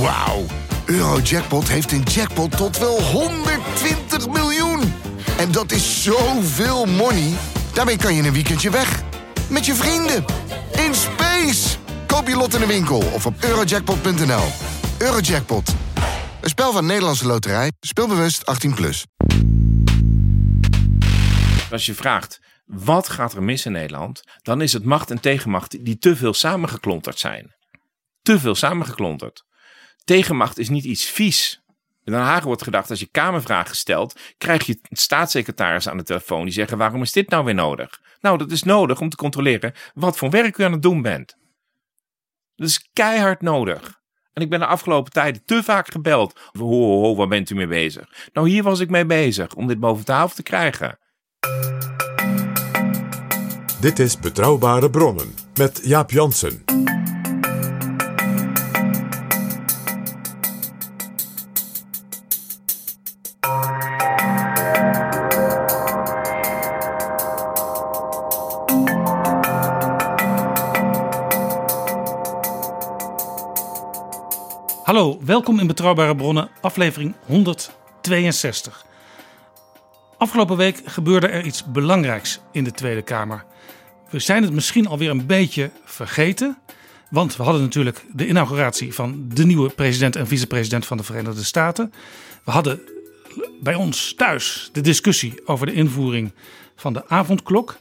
Wauw. Eurojackpot heeft een jackpot tot wel 120 miljoen. En dat is zoveel money. Daarmee kan je een weekendje weg. Met je vrienden. In space. Koop je lot in de winkel of op eurojackpot.nl. Eurojackpot. Een spel van Nederlandse Loterij. Speelbewust 18+. Plus. Als je vraagt, wat gaat er mis in Nederland? Dan is het macht en tegenmacht die te veel samengeklonterd zijn. Te veel samengeklonterd. Tegenmacht is niet iets vies. In Den Haag wordt gedacht, als je Kamervragen stelt, krijg je staatssecretaris aan de telefoon die zeggen: waarom is dit nou weer nodig? Nou, dat is nodig om te controleren wat voor werk u aan het doen bent. Dat is keihard nodig. En ik ben de afgelopen tijden te vaak gebeld. Ho, ho, ho, waar bent u mee bezig? Nou, hier was ik mee bezig om dit boven tafel te krijgen. Dit is Betrouwbare Bronnen met Jaap Jansen. Welkom in Betrouwbare Bronnen, aflevering 162. Afgelopen week gebeurde er iets belangrijks in de Tweede Kamer. We zijn het misschien alweer een beetje vergeten. Want we hadden natuurlijk de inauguratie van de nieuwe president en vicepresident van de Verenigde Staten. We hadden bij ons thuis de discussie over de invoering van de avondklok.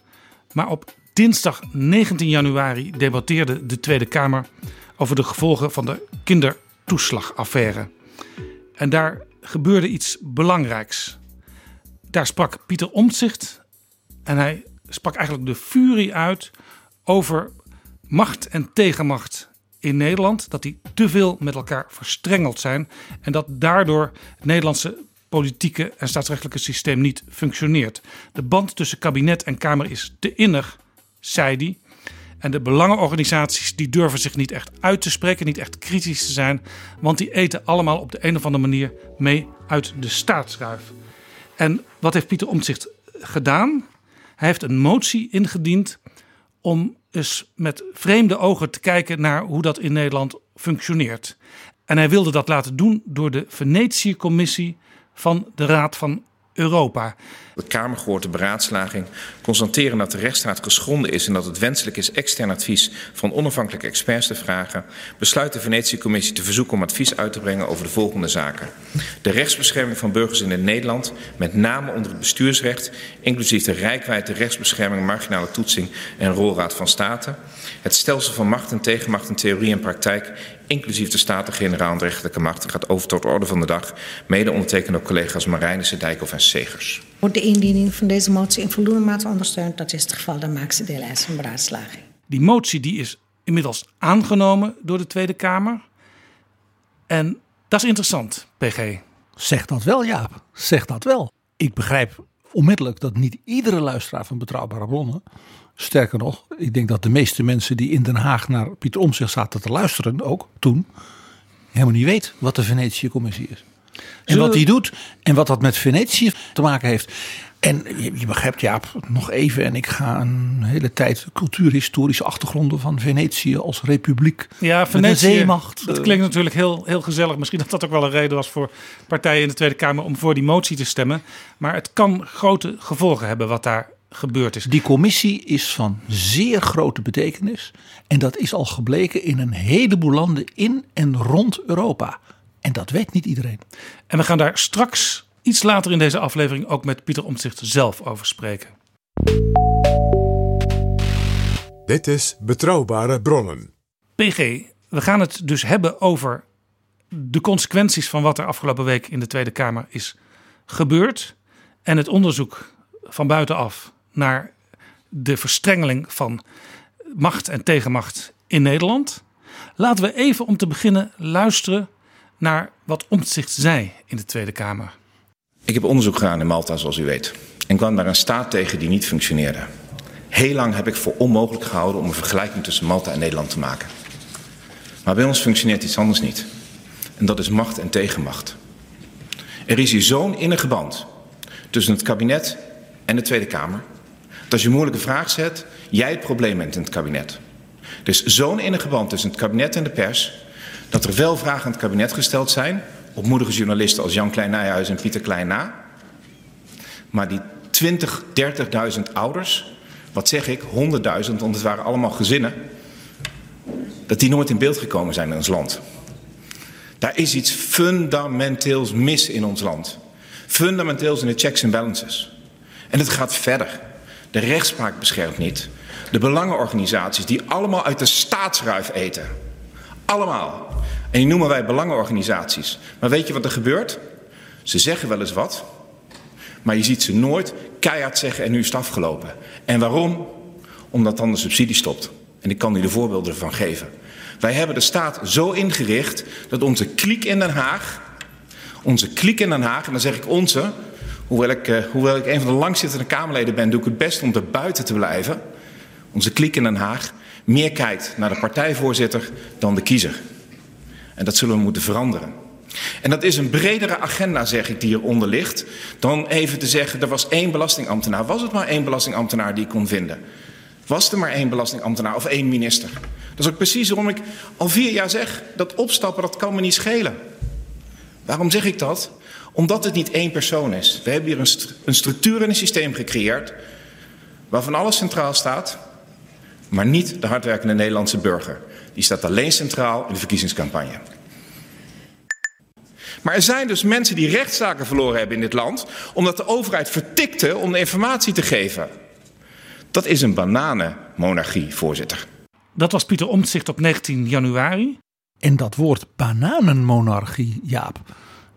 Maar op dinsdag 19 januari debatteerde de Tweede Kamer over de gevolgen van de kindertoeslagaffaire. En daar gebeurde iets belangrijks. Daar sprak Pieter Omtzigt en hij sprak eigenlijk de furie uit over macht en tegenmacht in Nederland. Dat die te veel met elkaar verstrengeld zijn en dat daardoor het Nederlandse politieke en staatsrechtelijke systeem niet functioneert. De band tussen kabinet en Kamer is te innig, zei hij. En de belangenorganisaties die durven zich niet echt uit te spreken, niet echt kritisch te zijn, want die eten allemaal op de een of andere manier mee uit de staatsruif. En wat heeft Pieter Omtzigt gedaan? Hij heeft een motie ingediend om eens met vreemde ogen te kijken naar hoe dat in Nederland functioneert. En hij wilde dat laten doen door de Venetië-commissie van de Raad van Europa. De Kamer gehoord de beraadslaging constateren dat de rechtsstaat geschonden is en dat het wenselijk is extern advies van onafhankelijke experts te vragen, besluit de Venetië-commissie te verzoeken om advies uit te brengen over de volgende zaken. De rechtsbescherming van burgers in Nederland, met name onder het bestuursrecht, inclusief de rijkwijde rechtsbescherming, marginale toetsing en rolraad van state. Het stelsel van macht en tegenmacht in theorie en praktijk, inclusief de Staten-Generaal en de rechterlijke macht, gaat over tot de orde van de dag, mede ondertekend door collega's Marijnissen, Dijkhoff en Segers. Wordt de indiening van deze motie in voldoende mate ondersteund? Dat is het geval, dan maakt ze deel uit van beraadslaging. Die motie die is inmiddels aangenomen door de Tweede Kamer. En dat is interessant, PG. Zeg dat wel, Jaap. Zeg dat wel. Ik begrijp onmiddellijk dat niet iedere luisteraar van Betrouwbare Bronnen... Sterker nog, ik denk dat de meeste mensen die in Den Haag naar Pieter Omtzigt zaten te luisteren, ook toen, helemaal niet weet wat de Venetië-commissie is. En wat die doet en wat dat met Venetië te maken heeft. En je, begrijpt, Jaap, nog even. En ik ga een hele tijd cultuurhistorische achtergronden van Venetië als republiek. Ja, met Venetië, zeemacht. Dat klinkt natuurlijk heel, heel gezellig. Misschien dat dat ook wel een reden was voor partijen in de Tweede Kamer om voor die motie te stemmen. Maar het kan grote gevolgen hebben wat daar gebeurd is. Die commissie is van zeer grote betekenis. En dat is al gebleken in een heleboel landen in en rond Europa. En dat weet niet iedereen. En we gaan daar straks iets later in deze aflevering ook met Pieter Omtzigt zelf over spreken. Dit is Betrouwbare Bronnen. PG, we gaan het dus hebben over de consequenties van wat er afgelopen week in de Tweede Kamer is gebeurd. En het onderzoek van buitenaf naar de verstrengeling van macht en tegenmacht in Nederland. Laten we even om te beginnen luisteren naar wat Omtzigt zei in de Tweede Kamer. Ik heb onderzoek gedaan in Malta, zoals u weet. En kwam daar een staat tegen die niet functioneerde. Heel lang heb ik voor onmogelijk gehouden om een vergelijking tussen Malta en Nederland te maken. Maar bij ons functioneert iets anders niet. En dat is macht en tegenmacht. Er is hier zo'n innige band tussen het kabinet en de Tweede Kamer. Dat als je een moeilijke vraag zet, jij het probleem bent in het kabinet. Is zo'n innige band tussen het kabinet en de pers Dat er wel vragen aan het kabinet gesteld zijn. Op moedige journalisten als Jan Klein Nijhuis en Pieter Klein na. Maar die 20, 30.000 ouders, wat zeg ik, 100.000, want het waren allemaal gezinnen. Dat die nooit in beeld gekomen zijn in ons land. Daar is iets fundamenteels mis in ons land. Fundamenteels in de checks en balances. En het gaat verder. De rechtspraak beschermt niet. De belangenorganisaties die allemaal uit de staatsruif eten. Allemaal. En die noemen wij belangenorganisaties. Maar weet je wat er gebeurt? Ze zeggen wel eens wat. Maar je ziet ze nooit keihard zeggen en nu is het afgelopen. En waarom? Omdat dan de subsidie stopt. En ik kan u de voorbeelden ervan geven. Wij hebben de staat zo ingericht dat onze kliek in Den Haag, onze kliek in Den Haag, en dan zeg ik onze, hoewel ik, uh, hoewel ik een van de langzittende Kamerleden ben, doe ik het best om er buiten te blijven. Onze kliek in Den Haag meer kijkt naar de partijvoorzitter dan de kiezer. En dat zullen we moeten veranderen. En dat is een bredere agenda, zeg ik, die eronder ligt, dan even te zeggen, er was één belastingambtenaar. Was het maar één belastingambtenaar die kon vinden? Was er maar één belastingambtenaar of één minister? Dat is ook precies waarom ik al vier jaar zeg, dat opstappen, dat kan me niet schelen. Waarom zeg ik dat? Omdat het niet één persoon is. We hebben hier een, een structuur en een systeem gecreëerd, waarvan alles centraal staat, maar niet de hardwerkende Nederlandse burger. Die staat alleen centraal in de verkiezingscampagne. Maar er zijn dus mensen die rechtszaken verloren hebben in dit land, omdat de overheid vertikte om de informatie te geven. Dat is een bananenmonarchie, voorzitter. Dat was Pieter Omtzigt op 19 januari. En dat woord bananenmonarchie, Jaap,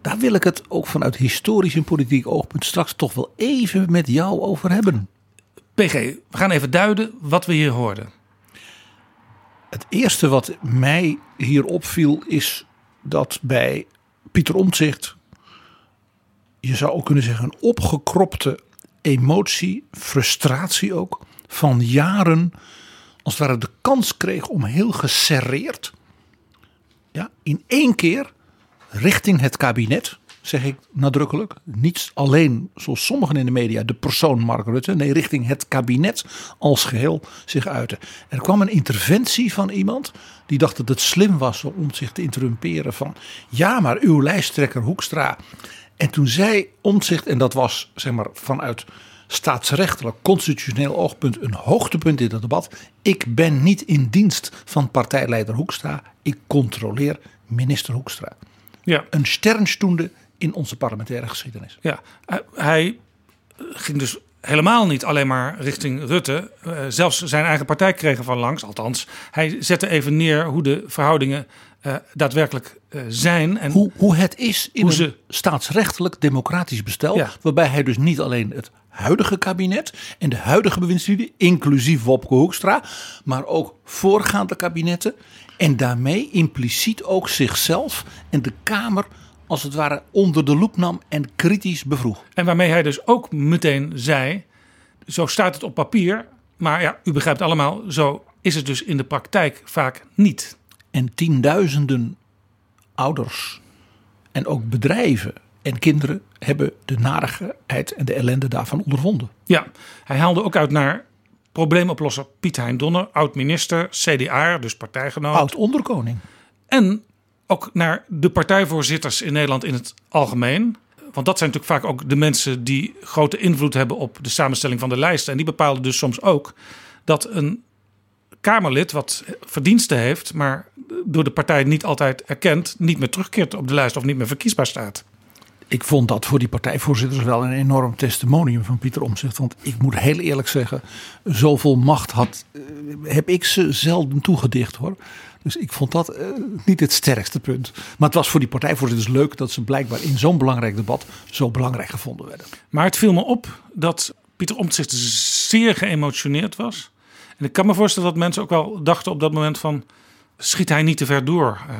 daar wil ik het ook vanuit historisch en politiek oogpunt straks toch wel even met jou over hebben. PG, we gaan even duiden wat we hier hoorden. Het eerste wat mij hier opviel is dat bij Pieter Omtzigt, je zou ook kunnen zeggen, een opgekropte emotie, frustratie ook, van jaren als het ware de kans kreeg om heel geserreerd, ja, in één keer richting het kabinet, zeg ik nadrukkelijk, niet alleen zoals sommigen in de media de persoon Mark Rutte, nee, richting het kabinet als geheel zich uiten. Er kwam een interventie van iemand die dacht dat het slim was om zich te interrumperen van ja, maar uw lijsttrekker Hoekstra. En toen zei Omtzigt, en dat was zeg maar vanuit staatsrechtelijk, constitutioneel oogpunt een hoogtepunt in dat debat. Ik ben niet in dienst van partijleider Hoekstra. Ik controleer minister Hoekstra. Ja. Een sternstunde in onze parlementaire geschiedenis. Ja, hij ging dus helemaal niet alleen maar richting Rutte. Uh, zelfs zijn eigen partij kregen van langs. Althans, hij zette even neer hoe de verhoudingen uh, daadwerkelijk uh, zijn. En hoe, hoe het is in hoe een staatsrechtelijk democratisch bestel. Ja. Waarbij hij dus niet alleen het huidige kabinet en de huidige bewindslieden, inclusief Wopke Hoekstra, maar ook voorgaande kabinetten. En daarmee impliciet ook zichzelf en de Kamer als het ware onder de loep nam en kritisch bevroeg. En waarmee hij dus ook meteen zei: zo staat het op papier, maar ja, u begrijpt allemaal, zo is het dus in de praktijk vaak niet. En tienduizenden ouders en ook bedrijven en kinderen hebben de narigheid en de ellende daarvan ondervonden. Ja, hij haalde ook uit naar probleemoplosser Piet Hein Donner, oud-minister, CDA, dus partijgenoot. Oud-onderkoning. En ook naar de partijvoorzitters in Nederland in het algemeen. Want dat zijn natuurlijk vaak ook de mensen die grote invloed hebben op de samenstelling van de lijsten. En die bepalen dus soms ook dat een Kamerlid wat verdiensten heeft, maar door de partij niet altijd erkend, niet meer terugkeert op de lijst of niet meer verkiesbaar staat. Ik vond dat voor die partijvoorzitters wel een enorm testimonium van Pieter Omtzigt. Want ik moet heel eerlijk zeggen, zoveel macht had, heb ik ze zelden toegedicht hoor. Dus ik vond dat uh, niet het sterkste punt. Maar het was voor die partijvoorzitters leuk dat ze blijkbaar in zo'n belangrijk debat zo belangrijk gevonden werden. Maar het viel me op dat Pieter Omtzigt zeer geëmotioneerd was. En ik kan me voorstellen dat mensen ook wel dachten op dat moment van... schiet hij niet te ver door? Uh,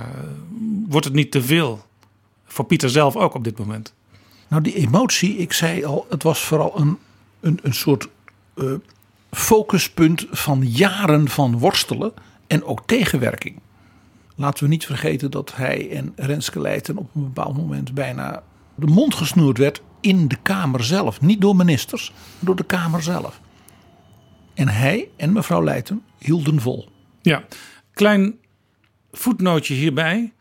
wordt het niet te veel? Voor Pieter zelf ook op dit moment. Nou, die emotie, ik zei al, het was vooral een, een, een soort uh, focuspunt van jaren van worstelen en ook tegenwerking. Laten we niet vergeten dat hij en Renske Leijten op een bepaald moment bijna de mond gesnoerd werd in de Kamer zelf. Niet door ministers, maar door de Kamer zelf. En hij en mevrouw Leijten hielden vol. Ja, klein voetnootje hierbij.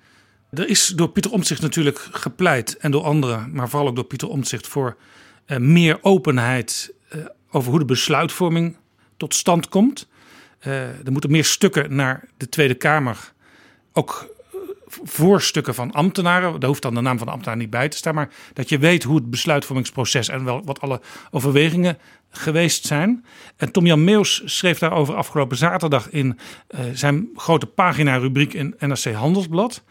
Er is door Pieter Omtzigt natuurlijk gepleit en door anderen, maar vooral ook door Pieter Omtzigt voor eh, meer openheid eh, over hoe de besluitvorming tot stand komt. Eh, er moeten meer stukken naar de Tweede Kamer, ook voorstukken van ambtenaren. Daar hoeft dan de naam van de ambtenaar niet bij te staan, maar dat je weet hoe het besluitvormingsproces en wel wat alle overwegingen geweest zijn. En Tom-Jan Meus schreef daarover afgelopen zaterdag in zijn grote pagina-rubriek in NRC Handelsblad.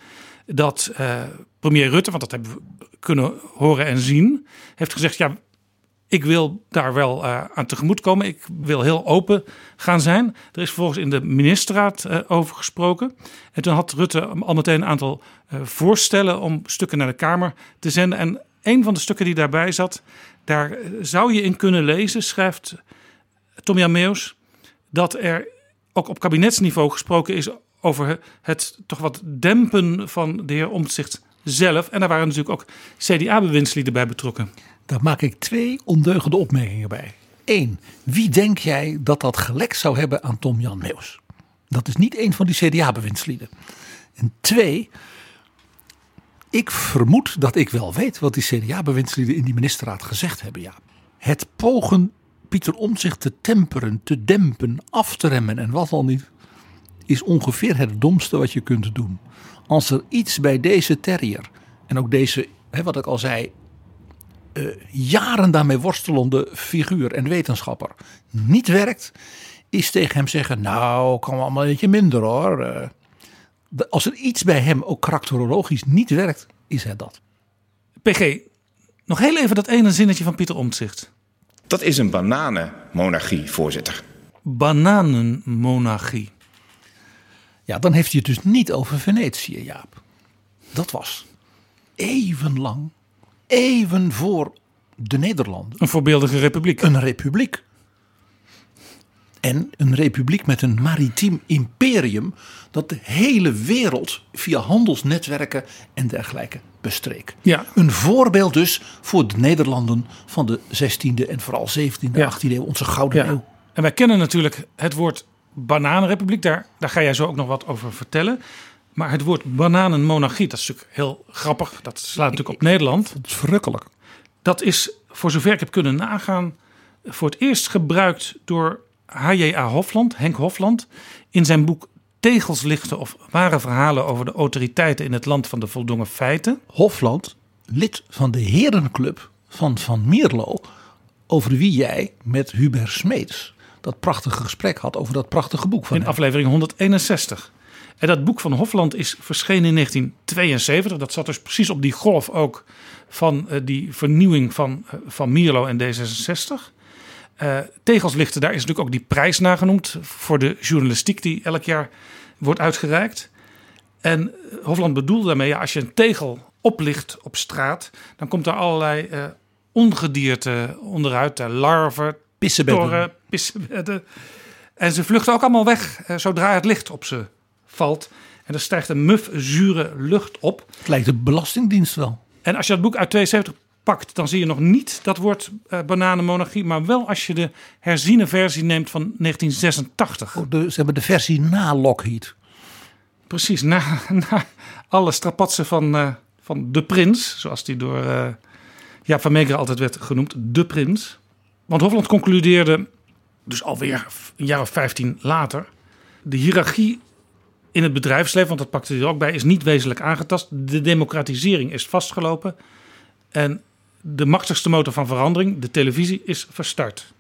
Dat eh, premier Rutte, want dat hebben we kunnen horen en zien, heeft gezegd: ja, ik wil daar wel eh, aan tegemoet komen. Ik wil heel open gaan zijn. Er is vervolgens in de ministerraad eh, over gesproken. En toen had Rutte al meteen een aantal voorstellen om stukken naar de Kamer te zenden. En een van de stukken die daarbij zat, daar zou je in kunnen lezen, schrijft Tom-Jan Meus, dat er ook op kabinetsniveau gesproken is over het toch wat dempen van de heer Omtzigt zelf. En daar waren natuurlijk ook CDA-bewindslieden bij betrokken. Daar maak ik twee ondeugende opmerkingen bij. Eén, wie denk jij dat dat gelek zou hebben aan Tom Jan Meus? Dat is niet een van die CDA-bewindslieden. En twee, ik vermoed dat ik wel weet wat die CDA-bewindslieden in die ministerraad gezegd hebben. Ja. Het pogen Pieter Omtzigt te temperen, te dempen, af te remmen en wat al niet, is ongeveer het domste wat je kunt doen. Als er iets bij deze terrier en ook deze, hè, wat ik al zei, eh, jaren daarmee worstelende figuur en wetenschapper niet werkt, is tegen hem zeggen: Nou, kan wel allemaal een beetje minder hoor. Eh, de- als er iets bij hem ook karakterologisch niet werkt, is het dat. PG, nog heel even dat ene zinnetje van Pieter Omtzigt. Dat is een bananenmonarchie, voorzitter. Bananenmonarchie. Ja, dan heeft hij het dus niet over Venetië, Jaap. Dat was even lang, even voor de Nederlanden, Een voorbeeldige republiek. een republiek. En een republiek met een maritiem imperium dat de hele wereld via handelsnetwerken en dergelijke bestreek. Ja. Een voorbeeld dus voor de Nederlanden van de 16e en vooral 17e, Ja. 18e eeuw, onze gouden Ja. eeuw. En wij kennen natuurlijk het woord bananenrepubliek. Daar, daar ga jij zo ook nog wat over vertellen. Maar het woord bananenmonarchie, dat is natuurlijk heel grappig. Dat slaat natuurlijk op Nederland. Dat is verrukkelijk. Dat is, voor zover ik heb kunnen nagaan, voor het eerst gebruikt door H.J.A. Hofland, Henk Hofland, in zijn boek Tegels lichten of ware verhalen over de autoriteiten in het land van de voldongen feiten. Hofland, lid van de herenclub van Van Mierlo, over wie jij met Hubert Smeets dat prachtige gesprek had over dat prachtige boek van in hem. aflevering 161. En dat boek van Hofland is verschenen in 1972. Dat zat dus precies op die golf ook van eh, die vernieuwing van, eh, van Mierlo en D66. Eh, Tegelslichten, daar is natuurlijk ook die prijs nagenoemd voor de journalistiek die elk jaar wordt uitgereikt. En Hofland bedoelde daarmee, ja, als je een tegel oplicht op straat, dan komt er allerlei ongedierte onderuit, larven, Pissebedden. En ze vluchten ook allemaal weg eh, zodra het licht op ze valt. En er stijgt een muf, zure lucht op. Het lijkt de Belastingdienst wel. En als je dat boek uit 72 pakt, dan zie je nog niet dat woord eh, bananenmonarchie. Maar wel als je de herziene versie neemt van 1986. Oh, de- ze hebben de versie na Lockheed. Precies, na, na alle strapatsen van, eh, van de prins. Zoals die door eh Jaap van Meegeren altijd werd genoemd. De prins. Want Hofland concludeerde, dus alweer een jaar of 15 later... de hiërarchie in het bedrijfsleven, want dat pakte hij er ook bij... is niet wezenlijk aangetast. De democratisering is vastgelopen. En de machtigste motor van verandering, de televisie, is verstart.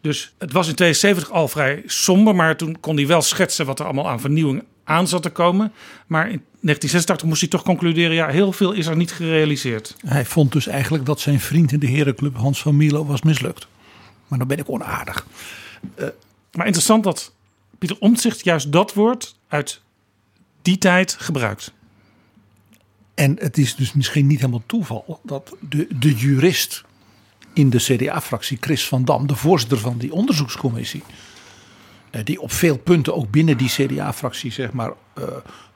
Dus het was in 72 al vrij somber, maar toen kon hij wel schetsen wat er allemaal aan vernieuwing aan zat te komen. Maar in 1986 moest hij toch concluderen, ja, heel veel is er niet gerealiseerd. Hij vond dus eigenlijk dat zijn vriend in de herenclub Hans van Mierlo was mislukt. Maar dan ben ik onaardig. Maar interessant dat Pieter Omtzigt juist dat woord uit die tijd gebruikt. En het is dus misschien niet helemaal toeval dat de, de jurist in de CDA-fractie, Chris van Dam, de voorzitter van die onderzoekscommissie, eh, die op veel punten ook binnen die CDA-fractie zeg maar eh,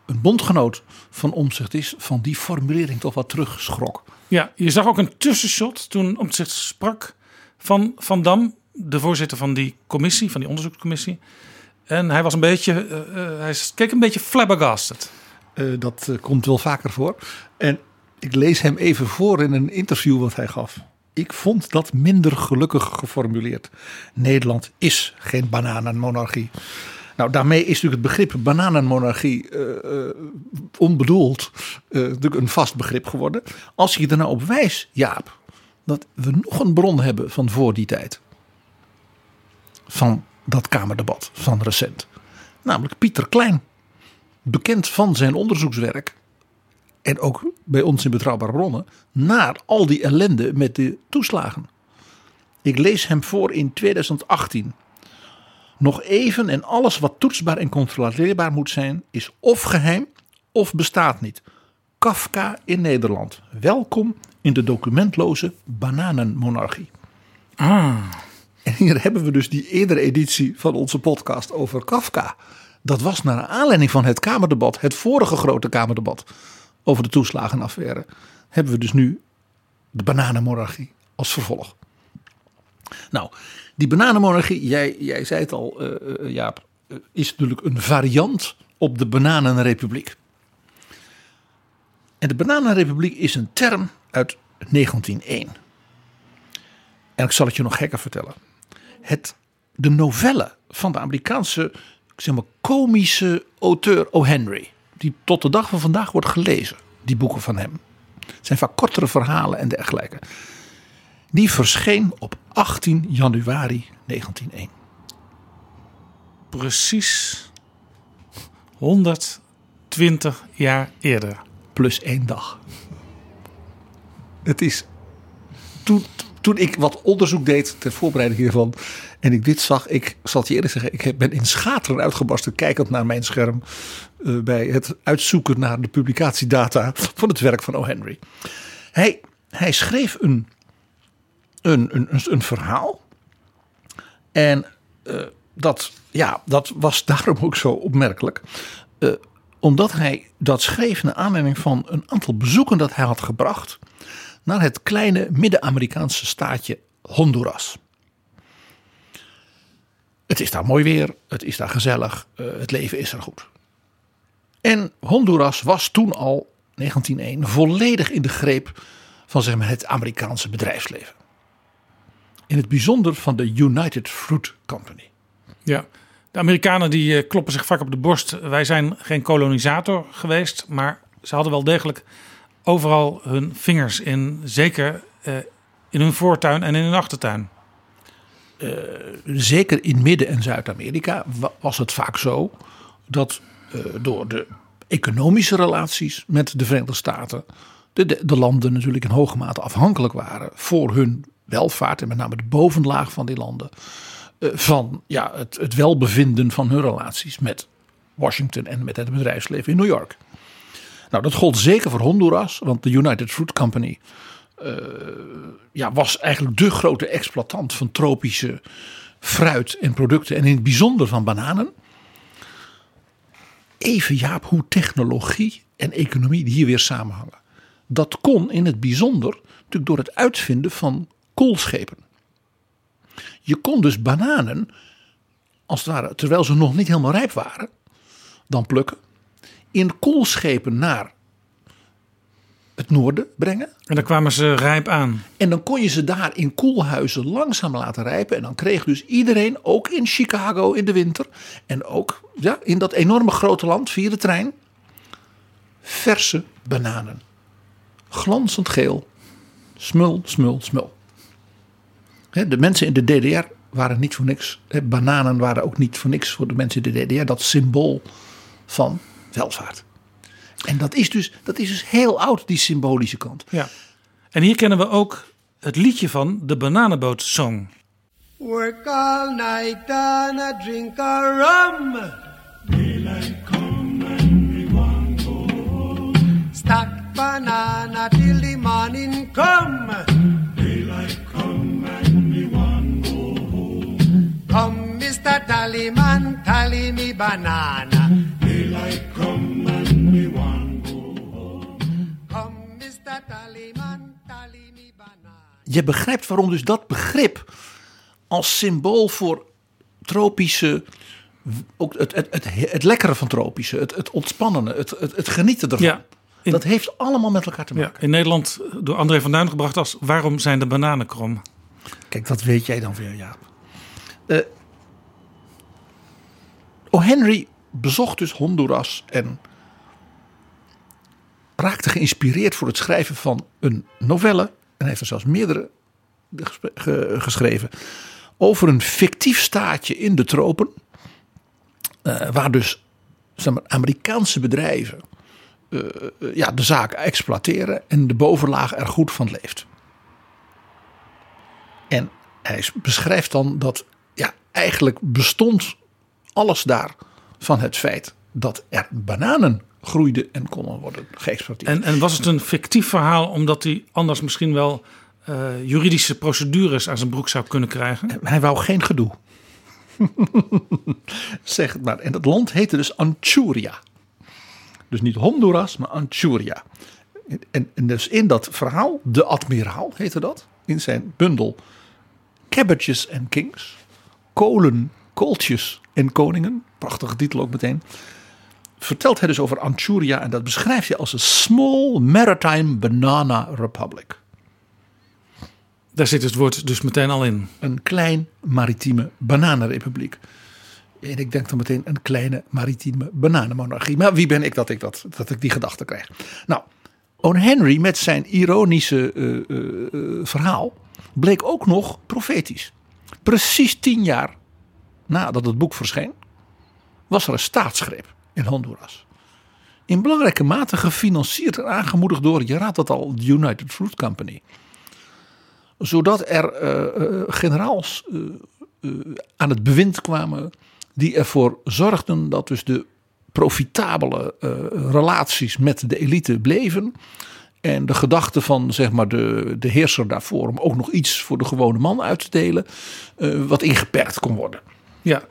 een bondgenoot van Omtzigt is, van die formulering toch wat teruggeschrok. Ja, je zag ook een tussenshot toen Omtzigt sprak van Van Dam, de voorzitter van die commissie, van die onderzoekscommissie. En hij was een beetje, eh, eh, hij keek een beetje flabbergasted. Eh, dat komt wel vaker voor. En ik lees hem even voor in een interview wat hij gaf. Ik vond dat minder gelukkig geformuleerd. Nederland is geen bananenmonarchie. Nou, daarmee is natuurlijk het begrip bananenmonarchie onbedoeld natuurlijk een vast begrip geworden. Als je er nou op wijst, Jaap, dat we nog een bron hebben van voor die tijd. Van dat Kamerdebat van recent. Namelijk Pieter Klein. Bekend van zijn onderzoekswerk. En ook bij ons in Betrouwbare Bronnen. Naar al die ellende met de toeslagen. Ik lees hem voor in 2018. Nog even en alles wat toetsbaar en controleerbaar moet zijn, is of geheim of bestaat niet. Kafka in Nederland. Welkom in de documentloze bananenmonarchie. Ah, En hier hebben we dus die eerdere editie van onze podcast over Kafka. Dat was naar aanleiding van het Kamerdebat, het vorige grote Kamerdebat over de toeslagenaffaire. Hebben we dus nu de bananenmonarchie als vervolg. Nou, die bananenmonarchie, jij, jij zei het al, eh, Jaap, eh, is natuurlijk een variant op de bananenrepubliek. En de bananenrepubliek is een term uit 1901. En ik zal het je nog gekker vertellen. Het, de novelle van de Amerikaanse ik zeg maar, komische auteur O. Henry. Die tot de dag van vandaag wordt gelezen. Die boeken van hem. Het zijn vaak kortere verhalen en dergelijke. Die verscheen op 18 januari 1901. precies 120 jaar eerder. Plus één dag. Het is. Toen, toen ik wat onderzoek deed ter voorbereiding hiervan. En ik dit zag, ik zal het je eerlijk zeggen, ik ben in schateren uitgebarsten kijkend naar mijn scherm. eh, bij het uitzoeken naar de publicatiedata van het werk van O. Henry. Hij, hij schreef een, een, een, een, verhaal. En eh, dat, ja, dat was daarom ook zo opmerkelijk. Eh, omdat hij dat schreef naar aanleiding van een aantal bezoeken dat hij had gebracht naar het kleine Midden-Amerikaanse staatje Honduras. Het is daar mooi weer, het is daar gezellig, eh, het leven is er goed. En Honduras was toen al, 1901, volledig in de greep van zeg maar, het Amerikaanse bedrijfsleven. In het bijzonder van de United Fruit Company. Ja. De Amerikanen die eh, kloppen zich vaak op de borst. Wij zijn geen kolonisator geweest, maar ze hadden wel degelijk overal hun vingers in. Zeker eh, in hun voortuin en in hun achtertuin. zeker in Midden- en Zuid-Amerika wa- was het vaak zo dat eh, door de economische relaties met de Verenigde Staten de, de, de landen natuurlijk in hoge mate afhankelijk waren voor hun welvaart en met name de bovenlaag van die landen eh, van ja, het, het welbevinden van hun relaties met Washington en met het bedrijfsleven in New York. Nou, dat gold zeker voor Honduras, want de United Fruit Company ja, was eigenlijk de grote exploitant van tropische fruit en producten. En in het bijzonder van bananen. Even Jaap, hoe technologie en economie hier weer samenhangen. Dat kon in het bijzonder natuurlijk door het uitvinden van koelschepen. Je kon dus bananen, als het ware, terwijl ze nog niet helemaal rijp waren, dan plukken. In koelschepen naar het noorden brengen. En dan kwamen ze rijp aan. En dan kon je ze daar in koelhuizen langzaam laten rijpen. En dan kreeg dus iedereen, ook in Chicago in de winter. En ook ja, in dat enorme grote land via de trein. Verse bananen. Glanzend geel. Smul, smul, smul. De mensen in de DDR waren niet voor niks. Bananen waren ook niet voor niks voor de mensen in de DDR. Dat symbool van welvaart. En dat is dus, dat is dus heel oud, die symbolische kant. Ja. En hier kennen we ook het liedje van de Bananenboot Song. Work all night and a drink a rum. Daylight come and we want go home. Stack banana till the morning come. Daylight come and we want go home. Come, Mr. Tallyman, tally me banana. Je begrijpt waarom dus dat begrip als symbool voor tropische ook het, het, het, het lekkere van tropische, het, het ontspannende, het, het, het genieten ervan. Ja, in- dat heeft allemaal met elkaar te Ja, maken. in Nederland door André van Duin gebracht als Waarom zijn de bananen krom? Kijk, dat weet jij dan weer, Jaap. Eh o. Henry bezocht dus Honduras en raakte geïnspireerd voor het schrijven van een novelle. En heeft er zelfs meerdere geschreven. Over een fictief staatje in de tropen. eh, waar dus zeg maar, Amerikaanse bedrijven eh, eh, ja, de zaak exploiteren. En de bovenlaag er goed van leeft. En hij beschrijft dan dat ja, eigenlijk bestond alles daar van het feit dat er bananen groeiden en konden worden geëxporteerd. En, en was het een fictief verhaal omdat hij anders misschien wel eh, juridische procedures aan zijn broek zou kunnen krijgen? hij wou geen gedoe. zeg het maar. En dat land heette dus Anchuria. Dus niet Honduras, maar Anchuria. En, en dus in dat verhaal, de admiraal heette dat, in zijn bundel Cabbages and Kings, kolen, kooltjes en koningen, prachtige titel ook meteen, vertelt hij dus over Anchuria en dat beschrijft hij als een small maritime banana republic. Daar zit het woord dus meteen al in. Een klein maritieme bananenrepubliek. En ik denk dan meteen een kleine maritieme bananenmonarchie. Maar wie ben ik dat ik, dat, dat ik die gedachte krijg? Nou, Owen Henry met zijn ironische eh, eh, eh, verhaal bleek ook nog profetisch. Precies tien jaar nadat het boek verscheen, was er een staatsgreep in Honduras. In belangrijke mate gefinancierd en aangemoedigd door, je raadt het al, de United Fruit Company zodat er eh, eh, generaals eh, aan het bewind kwamen die ervoor zorgden dat dus de profitabele relaties met de elite bleven. En de gedachte van zeg maar, de, de heerser daarvoor om ook nog iets voor de gewone man uit te delen, wat ingeperkt kon worden. Ja,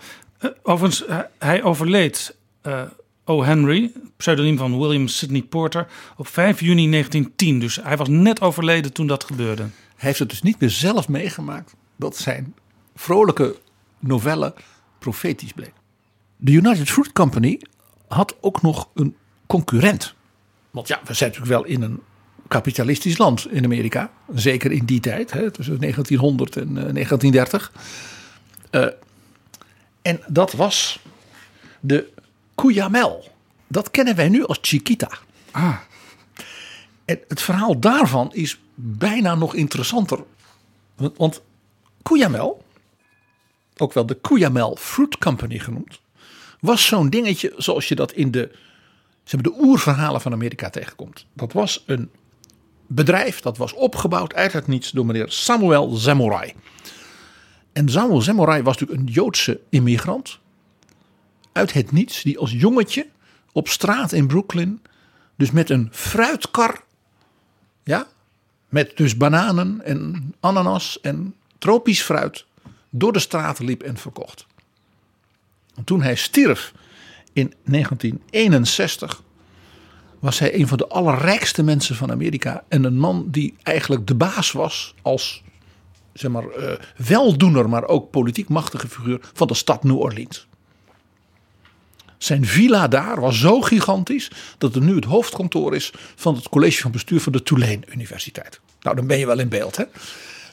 overigens, hij overleed, eh, O. Henry, pseudoniem van William Sidney Porter, op 5 juni 1910. Dus hij was net overleden toen dat gebeurde. Hij heeft het dus niet meer zelf meegemaakt dat zijn vrolijke novelle profetisch bleek. De United Fruit Company had ook nog een concurrent. Want ja, we zijn natuurlijk wel in een kapitalistisch land in Amerika. Zeker in die tijd, hè, tussen 1900 en eh, 1930. Eh, en dat was de Cuyamel. Dat kennen wij nu als Chiquita. Ah, En het verhaal daarvan is bijna nog interessanter. Want, Cuyamel, ook wel de Cuyamel Fruit Company genoemd, was zo'n dingetje zoals je dat in de, ze hebben de oerverhalen van Amerika tegenkomt. Dat was een bedrijf dat was opgebouwd uit het niets door meneer Samuel Samurai. En Samuel Samurai was natuurlijk een Joodse immigrant uit het niets die als jongetje op straat in Brooklyn dus met een fruitkar ja, met dus bananen en ananas en tropisch fruit door de straten liep en verkocht. En toen hij stierf in 1961 was hij een van de allerrijkste mensen van Amerika en een man die eigenlijk de baas was als zeg maar, eh, weldoener, maar ook politiek machtige figuur van de stad New Orleans. Zijn villa daar was zo gigantisch dat er nu het hoofdkantoor is van het college van bestuur van de Tulane Universiteit. Nou, dan ben je wel in beeld, hè?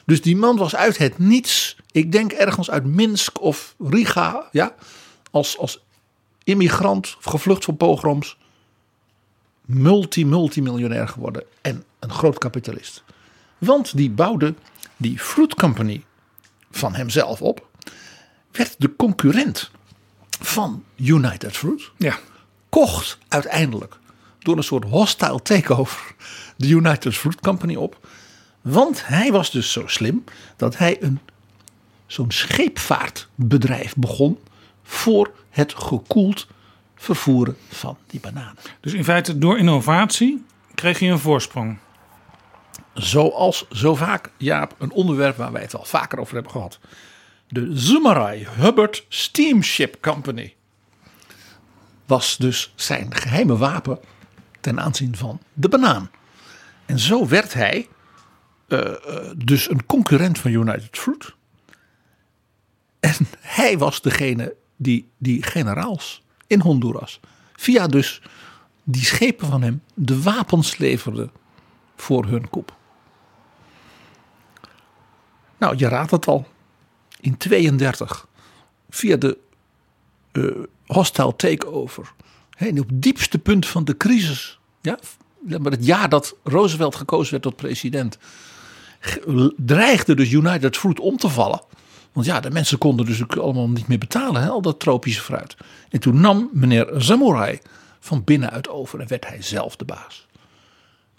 Dus die man was uit het niets, ik denk ergens uit Minsk of Riga, ja, als, als immigrant, gevlucht van pogroms, multi-multimiljonair geworden en een groot kapitalist. Want die bouwde die Fruit Company van hemzelf op, werd de concurrent van United Fruit ja. kocht uiteindelijk door een soort hostile takeover de United Fruit Company op. Want hij was dus zo slim dat hij een, zo'n scheepvaartbedrijf begon voor het gekoeld vervoeren van die bananen. Dus in feite door innovatie kreeg je een voorsprong. Zoals zo vaak, Jaap, een onderwerp waar wij het al vaker over hebben gehad. De Zumarai Hubbard Steamship Company was dus zijn geheime wapen ten aanzien van de banaan. En zo werd hij eh, eh, dus een concurrent van United Fruit. En hij was degene die, die generaals in Honduras. Via dus die schepen van hem de wapens leverden voor hun coup. Nou, je raadt het al. In 32, via de eh, hostile takeover. Op het diepste punt van de crisis. Ja, maar het jaar dat Roosevelt gekozen werd tot president. Dreigde dus United Fruit om te vallen. Want ja, de mensen konden dus ook allemaal niet meer betalen, hè, al dat tropische fruit. En toen nam meneer Samurai van binnenuit over en werd hij zelf de baas.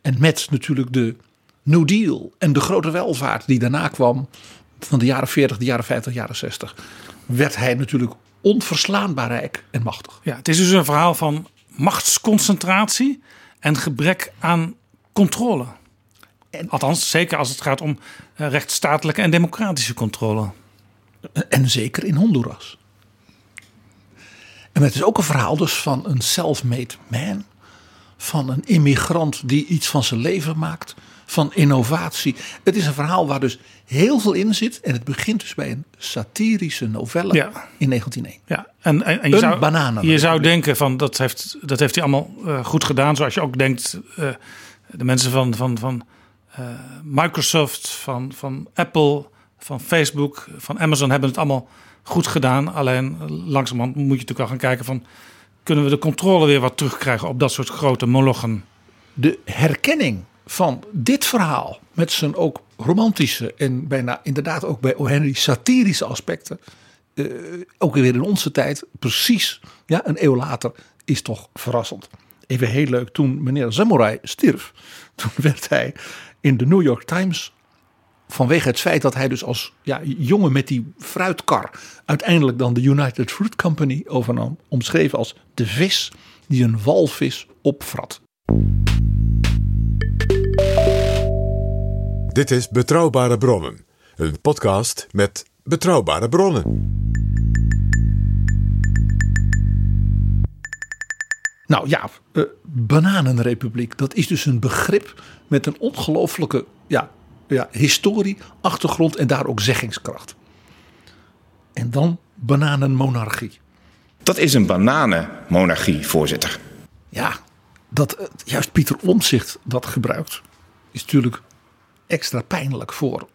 En met natuurlijk de New Deal en de grote welvaart die daarna kwam, van de jaren 40, de jaren 50, de jaren 60, werd hij natuurlijk onverslaanbaar rijk en machtig. Ja, het is dus een verhaal van machtsconcentratie en gebrek aan controle. Althans, zeker als het gaat om eh, rechtsstatelijke en democratische controle. En zeker in Honduras. En het is ook een verhaal dus van een self-made man. Van een immigrant die iets van zijn leven maakt. Van innovatie. Het is een verhaal waar dus heel veel in zit. En het begint dus bij een satirische novelle Ja. in 1901. Ja, en, en, en je, zou, bananenrepubliek. je zou denken van dat heeft, dat heeft hij allemaal eh, goed gedaan. Zoals je ook denkt, eh, de mensen van, van, van eh, Microsoft, van, van Apple, van Facebook, van Amazon hebben het allemaal goed gedaan. Alleen langzamerhand moet je natuurlijk wel gaan kijken van... kunnen we de controle weer wat terugkrijgen op dat soort grote molochen? de herkenning van dit verhaal met zijn ook romantische en bijna inderdaad ook bij O. Henry satirische aspecten, eh, ook weer in onze tijd, precies ja, een eeuw later, is toch verrassend. Even heel leuk, toen meneer Samurai stierf, toen werd hij in de New York Times vanwege het feit dat hij dus als ja, jongen met die fruitkar uiteindelijk dan de United Fruit Company overnam, omschreven als de vis die een walvis opvrat. Dit is Betrouwbare Bronnen, een podcast met betrouwbare bronnen. Nou ja, eh, bananenrepubliek, dat is dus een begrip met een ongelooflijke ja, ja, historie, achtergrond en daar ook zeggingskracht. En dan bananenmonarchie. Dat is een bananenmonarchie, voorzitter. Ja, dat eh, juist Pieter Omtzigt dat gebruikt, is natuurlijk extra pijnlijk voor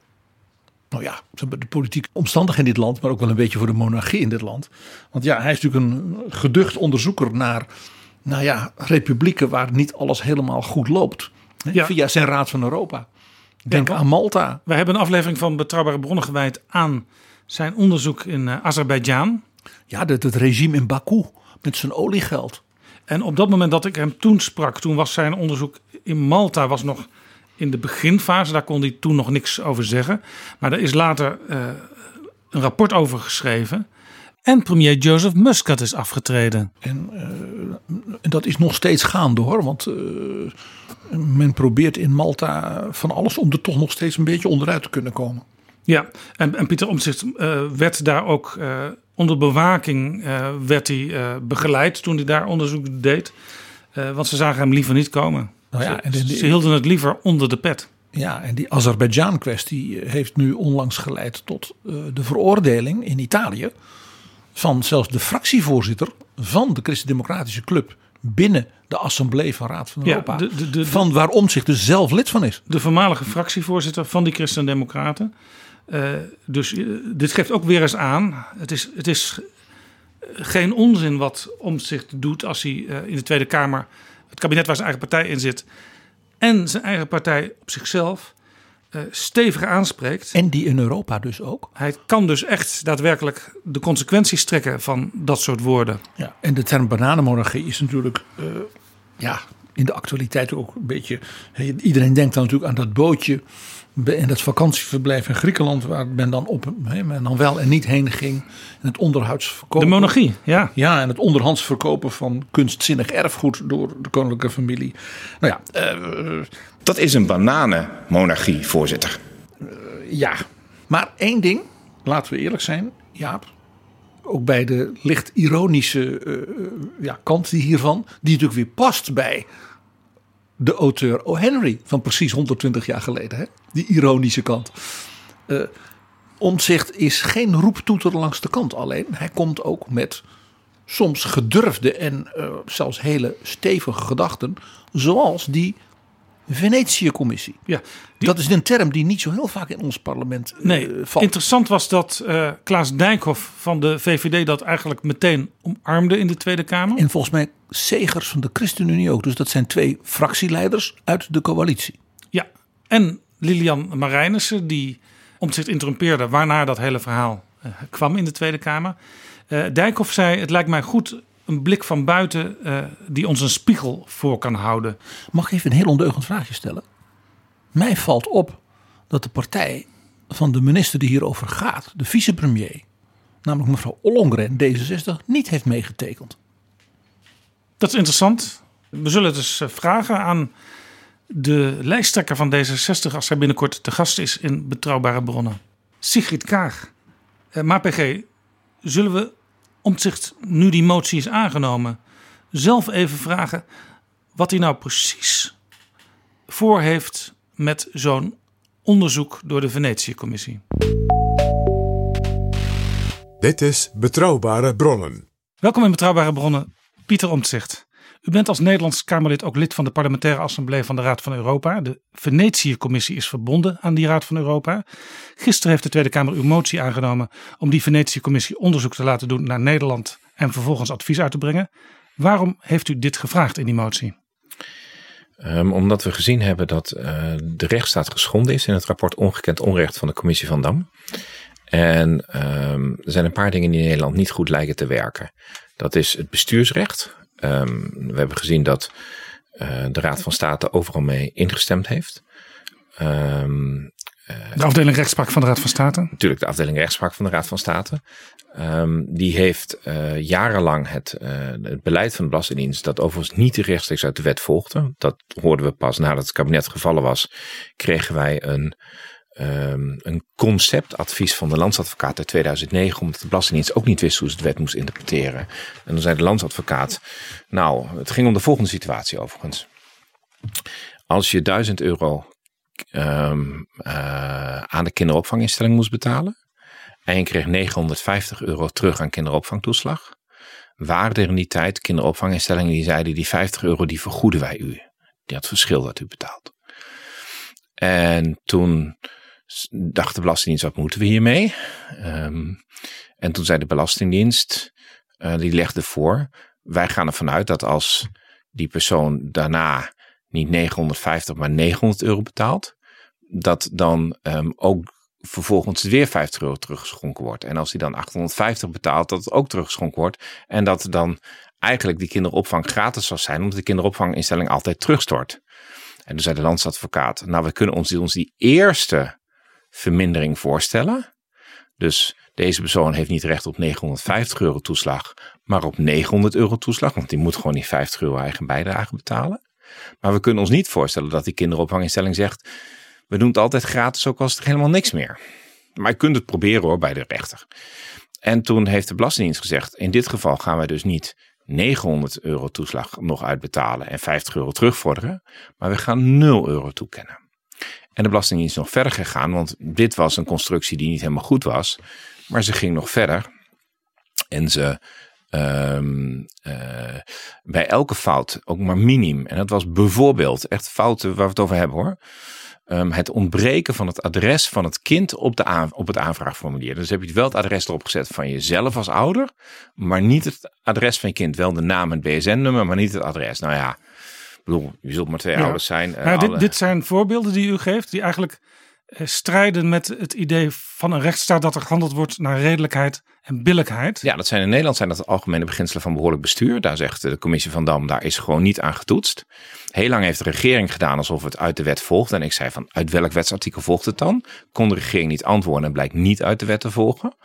nou ja, de politieke omstandigheden in dit land, maar ook wel een beetje voor de monarchie in dit land. Want ja, hij is natuurlijk een geducht onderzoeker naar, nou ja, republieken waar niet alles helemaal goed loopt. Hè, Ja. Via zijn Raad van Europa. Denk Ja, aan Malta. Wij hebben een aflevering van Betrouwbare Bronnen gewijd aan zijn onderzoek in eh, Azerbeidzjan. Ja, het, het regime in Baku met zijn oliegeld. En op dat moment dat ik hem toen sprak, toen was zijn onderzoek in Malta was nog in de beginfase. Daar kon hij toen nog niks over zeggen. Maar er is later eh, een rapport over geschreven. En premier Joseph Muscat is afgetreden. En, eh, dat is nog steeds gaande hoor. Want eh, men probeert in Malta van alles om er toch nog steeds een beetje onderuit te kunnen komen. Ja, en, en Pieter Omtzigt werd daar ook onder bewaking werd hij, begeleid toen hij daar onderzoek deed. Want ze zagen hem liever niet komen. Nou ja, ze, en ze hielden het liever onder de pet. Ja, en die Azerbeidzjan-kwestie heeft nu onlangs geleid tot eh, de veroordeling in Italië van zelfs de fractievoorzitter van de Christen-Democratische Club binnen de Assemblée van Raad van Ja, Europa. de- de- de- van waarom zich dus zelf lid van is. de voormalige fractievoorzitter van die Christen-Democraten. Eh, dus eh, dit geeft ook weer eens aan. Het is, het is geen onzin wat Omtzigt doet als hij eh, in de Tweede Kamer het kabinet waar zijn eigen partij in zit en zijn eigen partij op zichzelf eh, stevig aanspreekt. En die in Europa dus ook. Hij kan dus echt daadwerkelijk de consequenties trekken van dat soort woorden. Ja, en de term bananenmonarchie is natuurlijk eh, ja, in de actualiteit ook een beetje. Iedereen denkt dan natuurlijk aan dat bootje en dat vakantieverblijf in Griekenland, waar men dan, op, hè, men dan wel en niet heen ging. En het onderhouds De monarchie, ja. Ja, en het onderhands verkopen van kunstzinnig erfgoed door de koninklijke familie. Nou ja, eh, Dat is een bananenmonarchie, voorzitter. ja. Maar één ding, laten we eerlijk zijn, Jaap. Ook bij de licht ironische eh, eh, ja, kant die hiervan, die natuurlijk weer past bij de auteur O. Henry van precies 120 jaar geleden. Hè? Die ironische kant. Eh Omtzigt is geen roeptoeter langs de kant alleen. Hij komt ook met soms gedurfde en eh, zelfs hele stevige gedachten. Zoals die Venetië-commissie. Ja, Dat is een term die niet zo heel vaak in ons parlement eh, Nee, valt. interessant was dat eh, Klaas Dijkhoff van de VVD dat eigenlijk meteen omarmde in de Tweede Kamer. En volgens mij Segers van de ChristenUnie ook. Dus dat zijn twee fractieleiders uit de coalitie. Ja, en Lilian Marijnissen die Omtzigt interrumpeerde waarna dat hele verhaal eh, kwam in de Tweede Kamer. Dijkhoff zei, het lijkt mij goed een blik van buiten eh, die ons een spiegel voor kan houden. Mag ik even een heel ondeugend vraagje stellen? Mij valt op dat de partij van de minister die hierover gaat, de vicepremier, namelijk mevrouw Ollongren, D66, niet heeft meegetekend. Dat is interessant. We zullen het dus vragen aan de lijsttrekker van D66 als hij binnenkort te gast is in Betrouwbare Bronnen. Sigrid Kaag. Eh, maar PG, zullen we omzicht nu die motie is aangenomen zelf even vragen wat hij nou precies voor heeft met zo'n onderzoek door de Venetië-commissie? Dit is Betrouwbare Bronnen. Welkom in Betrouwbare Bronnen, Pieter Omtzigt. U bent als Nederlands Kamerlid ook lid van de parlementaire assemblee van de Raad van Europa. De Venetië-commissie is verbonden aan die Raad van Europa. Gisteren heeft de Tweede Kamer uw motie aangenomen om die Venetië-commissie onderzoek te laten doen naar Nederland en vervolgens advies uit te brengen. Waarom heeft u dit gevraagd in die motie? Ehm, omdat we gezien hebben dat eh, de rechtsstaat geschonden is in het rapport Ongekend Onrecht van de Commissie van Dam. En ehm, er zijn een paar dingen die in Nederland niet goed lijken te werken. Dat is het bestuursrecht. Ehm, we hebben gezien dat eh, de Raad van State overal mee ingestemd heeft. Ehm, De afdeling rechtspraak van de Raad van State. natuurlijk de afdeling rechtspraak van de Raad van State. Ehm, die heeft eh, jarenlang het, eh, het beleid van de Belastingdienst, dat overigens niet rechtstreeks uit de wet volgde. Dat hoorden we pas nadat het kabinet gevallen was. Kregen wij een, ehm, een conceptadvies van de landsadvocaat uit 2009, omdat de Belastingdienst ook niet wist hoe ze de wet moest interpreteren. En dan zei de landsadvocaat, nou, het ging om de volgende situatie overigens. Als je 1000 euro ehm, eh, aan de kinderopvanginstelling moest betalen. En je kreeg 950 euro terug aan kinderopvangtoeslag. Waren er in die tijd kinderopvanginstellingen die zeiden die 50 euro die vergoeden wij u. Die had verschil dat u betaalt. En toen dacht de Belastingdienst wat moeten we hiermee? Ehm, en toen zei de Belastingdienst, eh, die legde voor, wij gaan ervan uit dat als die persoon daarna niet 950 maar 900 euro betaalt, dat dan ehm, ook vervolgens weer 50 euro teruggeschonken wordt. En als hij dan 850 betaalt, dat het ook teruggeschonken wordt. En dat dan eigenlijk die kinderopvang gratis zou zijn, omdat de kinderopvanginstelling altijd terugstort. En toen zei de landsadvocaat, nou we kunnen ons, ons die eerste vermindering voorstellen. Dus deze persoon heeft niet recht op 950 euro toeslag, maar op 900 euro toeslag, want die moet gewoon die 50 euro eigen bijdrage betalen. Maar we kunnen ons niet voorstellen dat die kinderopvanginstelling zegt, we doen het altijd gratis, ook als er helemaal niks meer. Maar je kunt het proberen hoor, bij de rechter. En toen heeft de Belastingdienst gezegd, in dit geval gaan wij dus niet 900 euro toeslag nog uitbetalen en 50 euro terugvorderen, maar we gaan 0 euro toekennen. En de Belastingdienst is nog verder gegaan, want dit was een constructie die niet helemaal goed was. Maar ze ging nog verder en ze ehm, eh, bij elke fout ook maar minim. En dat was bijvoorbeeld echt fouten waar we het over hebben hoor. Ehm, het ontbreken van het adres van het kind op, de op het aanvraagformulier. Dus heb je wel het adres erop gezet van jezelf als ouder, maar niet het adres van je kind. Wel de naam en het BSN-nummer, maar niet het adres. Nou ja, bedoel, je zult maar twee Ja. ouders zijn. eh, Nou, dit, alle- dit zijn voorbeelden die u geeft, die eigenlijk eh, strijden met het idee van een rechtsstaat dat er gehandeld wordt naar redelijkheid en billijkheid. Ja, dat zijn in Nederland zijn dat de algemene beginselen van behoorlijk bestuur. Daar zegt de commissie van Dam, daar is gewoon niet aan getoetst. Heel lang heeft de regering gedaan alsof het uit de wet volgt. En ik zei van, uit welk wetsartikel volgt het dan? Kon de regering niet antwoorden en blijkt niet uit de wet te volgen.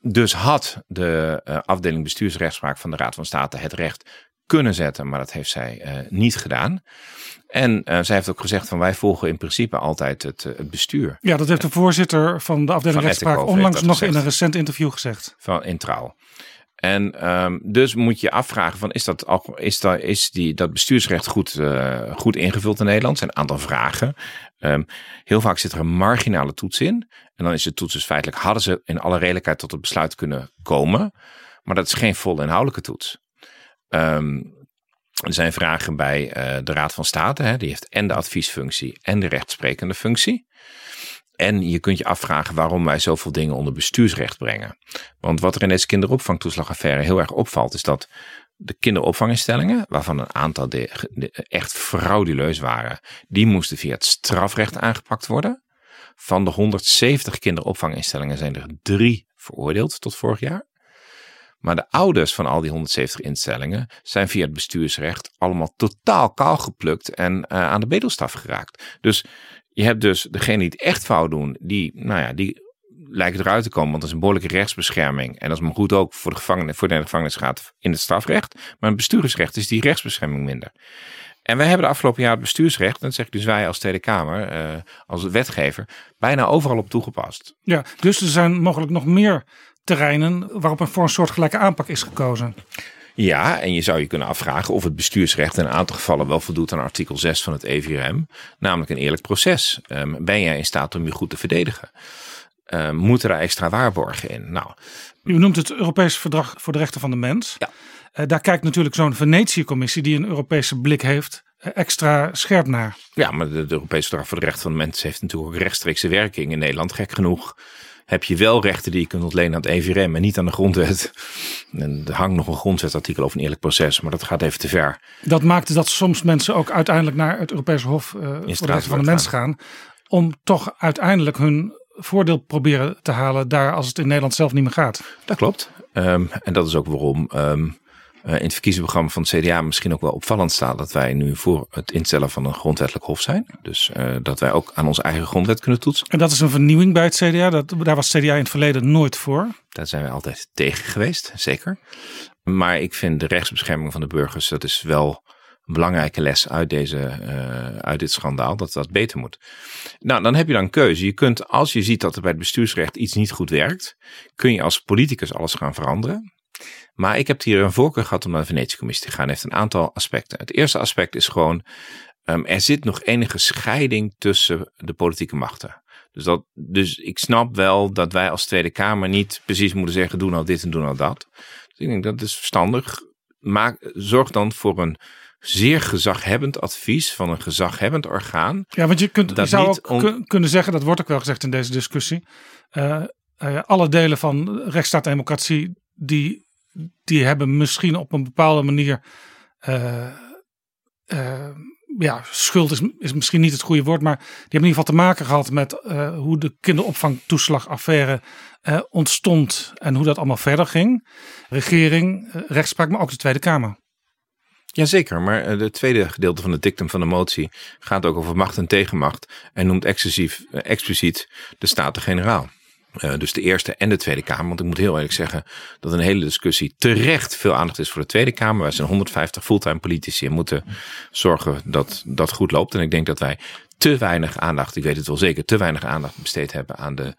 Dus had de eh, afdeling bestuursrechtspraak van de Raad van State het recht kunnen zetten, maar dat heeft zij eh, niet gedaan. En eh, zij heeft ook gezegd van wij volgen in principe altijd het, eh, het bestuur Ja, dat heeft de voorzitter van de afdeling Van rechtspraak onlangs nog in een recent interview gezegd. van in trouw. En ehm, dus moet je afvragen: van, is, dat, al- is, dat, is die, dat bestuursrecht goed, goed ingevuld in Nederland? Er zijn een aantal vragen. Ehm, heel vaak zit er een marginale toets in. En dan is de toets dus feitelijk: hadden ze in alle redelijkheid tot het besluit kunnen komen? Maar dat is geen volle inhoudelijke toets. Ehm, er zijn vragen bij eh, de Raad van State. Hè, die heeft en de adviesfunctie en de rechtsprekende functie. En je kunt je afvragen waarom wij zoveel dingen onder bestuursrecht brengen. Want wat er in deze kinderopvangtoeslagaffaire heel erg opvalt, is dat de kinderopvanginstellingen, waarvan een aantal echt frauduleus waren, die moesten via het strafrecht aangepakt worden. Van de 170 kinderopvanginstellingen zijn er drie veroordeeld tot vorig jaar. Maar de ouders van al die 170 instellingen zijn via het bestuursrecht allemaal totaal kaal geplukt en eh, aan de bedelstaf geraakt. Dus je hebt dus degene die het echt fout doen, die, nou ja, die lijken eruit te komen, want dat is een behoorlijke rechtsbescherming. En dat is maar goed ook voor de, gevangenen, voor de gevangenis gaat in het strafrecht. Maar het bestuursrecht is die rechtsbescherming minder. En wij hebben de afgelopen jaar het bestuursrecht, en dat zeg ik dus wij als Tweede Kamer, eh, als wetgever, bijna overal op toegepast. Ja, dus er zijn mogelijk nog meer terreinen waarop er voor een soortgelijke aanpak is gekozen. Ja, en je zou je kunnen afvragen of het bestuursrecht in een aantal gevallen wel voldoet aan artikel 6 van het EVRM, namelijk een eerlijk proces. Ehm, ben jij in staat om je goed te verdedigen? Ehm, moeten er extra waarborgen in? Nou, U noemt het Europees Verdrag voor de Rechten van de Mens. Ja. Eh, daar kijkt natuurlijk zo'n Venetië-commissie die een Europese blik heeft eh, extra scherp naar. ja, maar de, de Europese Verdrag voor de Rechten van de Mens heeft natuurlijk ook rechtstreekse werking in Nederland. Gek genoeg heb je wel rechten die je kunt ontlenen aan het EVRM en niet aan de grondwet. En er hangt nog een grondwetartikel over een eerlijk proces, maar dat gaat even te ver. Dat maakte dat soms mensen ook uiteindelijk naar het Europese Hof eh, voor de Rechten van de Mens gaan. Om toch uiteindelijk hun voordeel proberen te halen daar als het in Nederland zelf niet meer gaat. Dat klopt. Ehm, en dat is ook waarom ehm, eh, in het verkiezingsprogramma van het CDA misschien ook wel opvallend staat dat wij nu voor het instellen van een grondwettelijk hof zijn. Dus eh, dat wij ook aan onze eigen grondwet kunnen toetsen. En dat is een vernieuwing bij het CDA. Dat, daar was het CDA in het verleden nooit voor. Daar zijn wij altijd tegen geweest, zeker. Maar ik vind de rechtsbescherming van de burgers, dat is wel een belangrijke les uit, deze, eh, uit dit schandaal, dat dat beter moet. Nou, dan heb je dan een keuze. Je kunt, als je ziet dat er bij het bestuursrecht iets niet goed werkt, kun je als politicus alles gaan veranderen. Maar ik heb hier een voorkeur gehad om naar de Venetië-commissie te gaan. Heeft een aantal aspecten. Het eerste aspect is gewoon, ehm, er zit nog enige scheiding tussen de politieke machten. Dus, dat, dus ik snap wel dat wij als Tweede Kamer niet precies moeten zeggen: doe nou dit en doe nou dat. Dus ik denk dat is verstandig. Maak, zorg dan voor een zeer gezaghebbend advies van een gezaghebbend orgaan. Ja, want je, kunt, je zou ook kunnen zeggen, dat wordt ook wel gezegd in deze discussie. eh, eh, alle delen van rechtsstaat en democratie, die, die hebben misschien op een bepaalde manier. eh, eh, ja, schuld is, is misschien niet het goede woord, maar die hebben in ieder geval te maken gehad met eh, hoe de kinderopvangtoeslagaffaire ontstond en hoe dat allemaal verder ging. Regering, rechtspraak, maar ook de Tweede Kamer. Jazeker, maar het tweede gedeelte van het dictum van de motie gaat ook over macht en tegenmacht. En noemt exclusief, eh, expliciet de Staten-Generaal. Eh, dus de Eerste en de Tweede Kamer. Want ik moet heel eerlijk zeggen dat een hele discussie terecht veel aandacht is voor de Tweede Kamer. Wij zijn 150 fulltime politici en moeten zorgen dat dat goed loopt. En ik denk dat wij te weinig aandacht, ik weet het wel zeker, te weinig aandacht besteed hebben aan de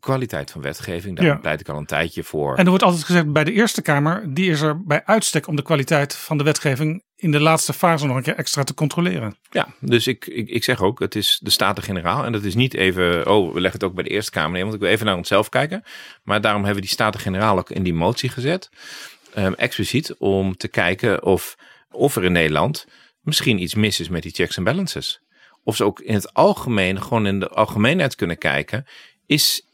kwaliteit van wetgeving. Daar Ja. pleit ik al een tijdje voor. En er wordt altijd gezegd bij de Eerste Kamer, die is er bij uitstek om de kwaliteit van de wetgeving in de laatste fase nog een keer extra te controleren. Ja, dus ik, ik, ik zeg ook, het is de Staten-Generaal. En dat is niet even, oh, we leggen het ook bij de Eerste Kamer neer. Want ik wil even naar onszelf kijken. Maar daarom hebben we die Staten-Generaal ook in die motie gezet. ehm, expliciet om te kijken of, of er in Nederland misschien iets mis is met die checks en balances. Of ze ook in het algemeen, gewoon in de algemeenheid kunnen kijken. Is,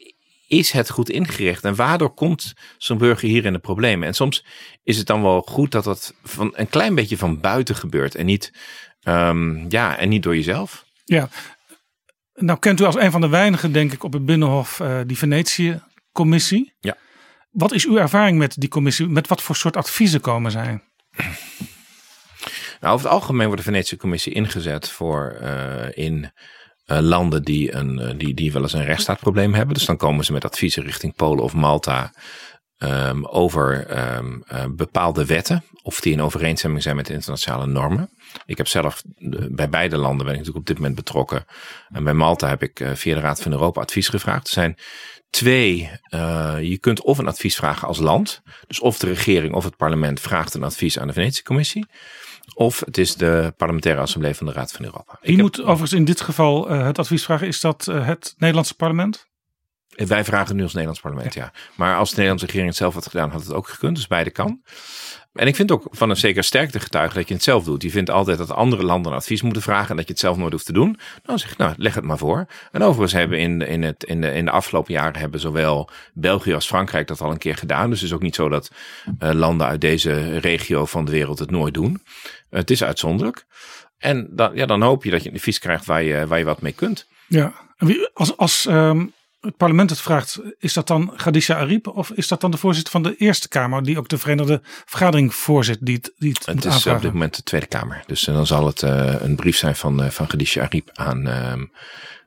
is het goed ingericht? En waardoor komt zo'n burger hier in de problemen? En soms is het dan wel goed dat dat van een klein beetje van buiten gebeurt. En niet, ehm, ja, en niet door jezelf. Ja, nou kent u als een van de weinigen, denk ik, op het Binnenhof eh, die Venetië-commissie. Ja. Wat is uw ervaring met die commissie? Met wat voor soort adviezen komen zij? Nou, over het algemeen wordt de Venetische Commissie ingezet voor eh, in eh, landen die, een, eh, die, die wel eens een rechtsstaatprobleem hebben. Dus dan komen ze met adviezen richting Polen of Malta. ehm, over ehm, eh, bepaalde wetten. Of die in overeenstemming zijn met de internationale normen. Ik heb zelf bij beide landen ben ik natuurlijk op dit moment betrokken. En bij Malta heb ik via de Raad van Europa advies gevraagd. Er zijn twee, je kunt of een advies vragen als land. Dus of de regering of het parlement vraagt een advies aan de Venetië-commissie. Of het is de parlementaire assemblee van de Raad van Europa. Heb- moet overigens in dit geval eh, het advies vragen? Is dat eh, het Nederlandse parlement? Wij vragen nu als Nederlands parlement, ja. Maar als de Nederlandse regering het zelf had gedaan, had het ook gekund. Dus beide kan. En ik vind ook van een zeker sterkte getuigen dat je het zelf doet. Je vindt altijd dat andere landen advies moeten vragen en dat je het zelf nooit hoeft te doen. Dan zeg nou, leg het maar voor. En overigens hebben in, in, het, in, de, in de afgelopen jaren hebben zowel België als Frankrijk dat al een keer gedaan. Dus het is ook niet zo dat eh, landen uit deze regio van de wereld het nooit doen. het is uitzonderlijk. En dan, ja, dan hoop je dat je een advies krijgt waar je, waar je wat mee kunt. Ja. Als als ehm, het parlement het vraagt, is dat dan Khadija Ariep of is dat dan de voorzitter van de Eerste Kamer, die ook de Verenigde Vergadering voorzit, die het, die het, Het moet is op dit moment de Tweede Kamer. Dus eh, dan zal het eh, een brief zijn van, uh, van Khadija Ariep aan, ehm,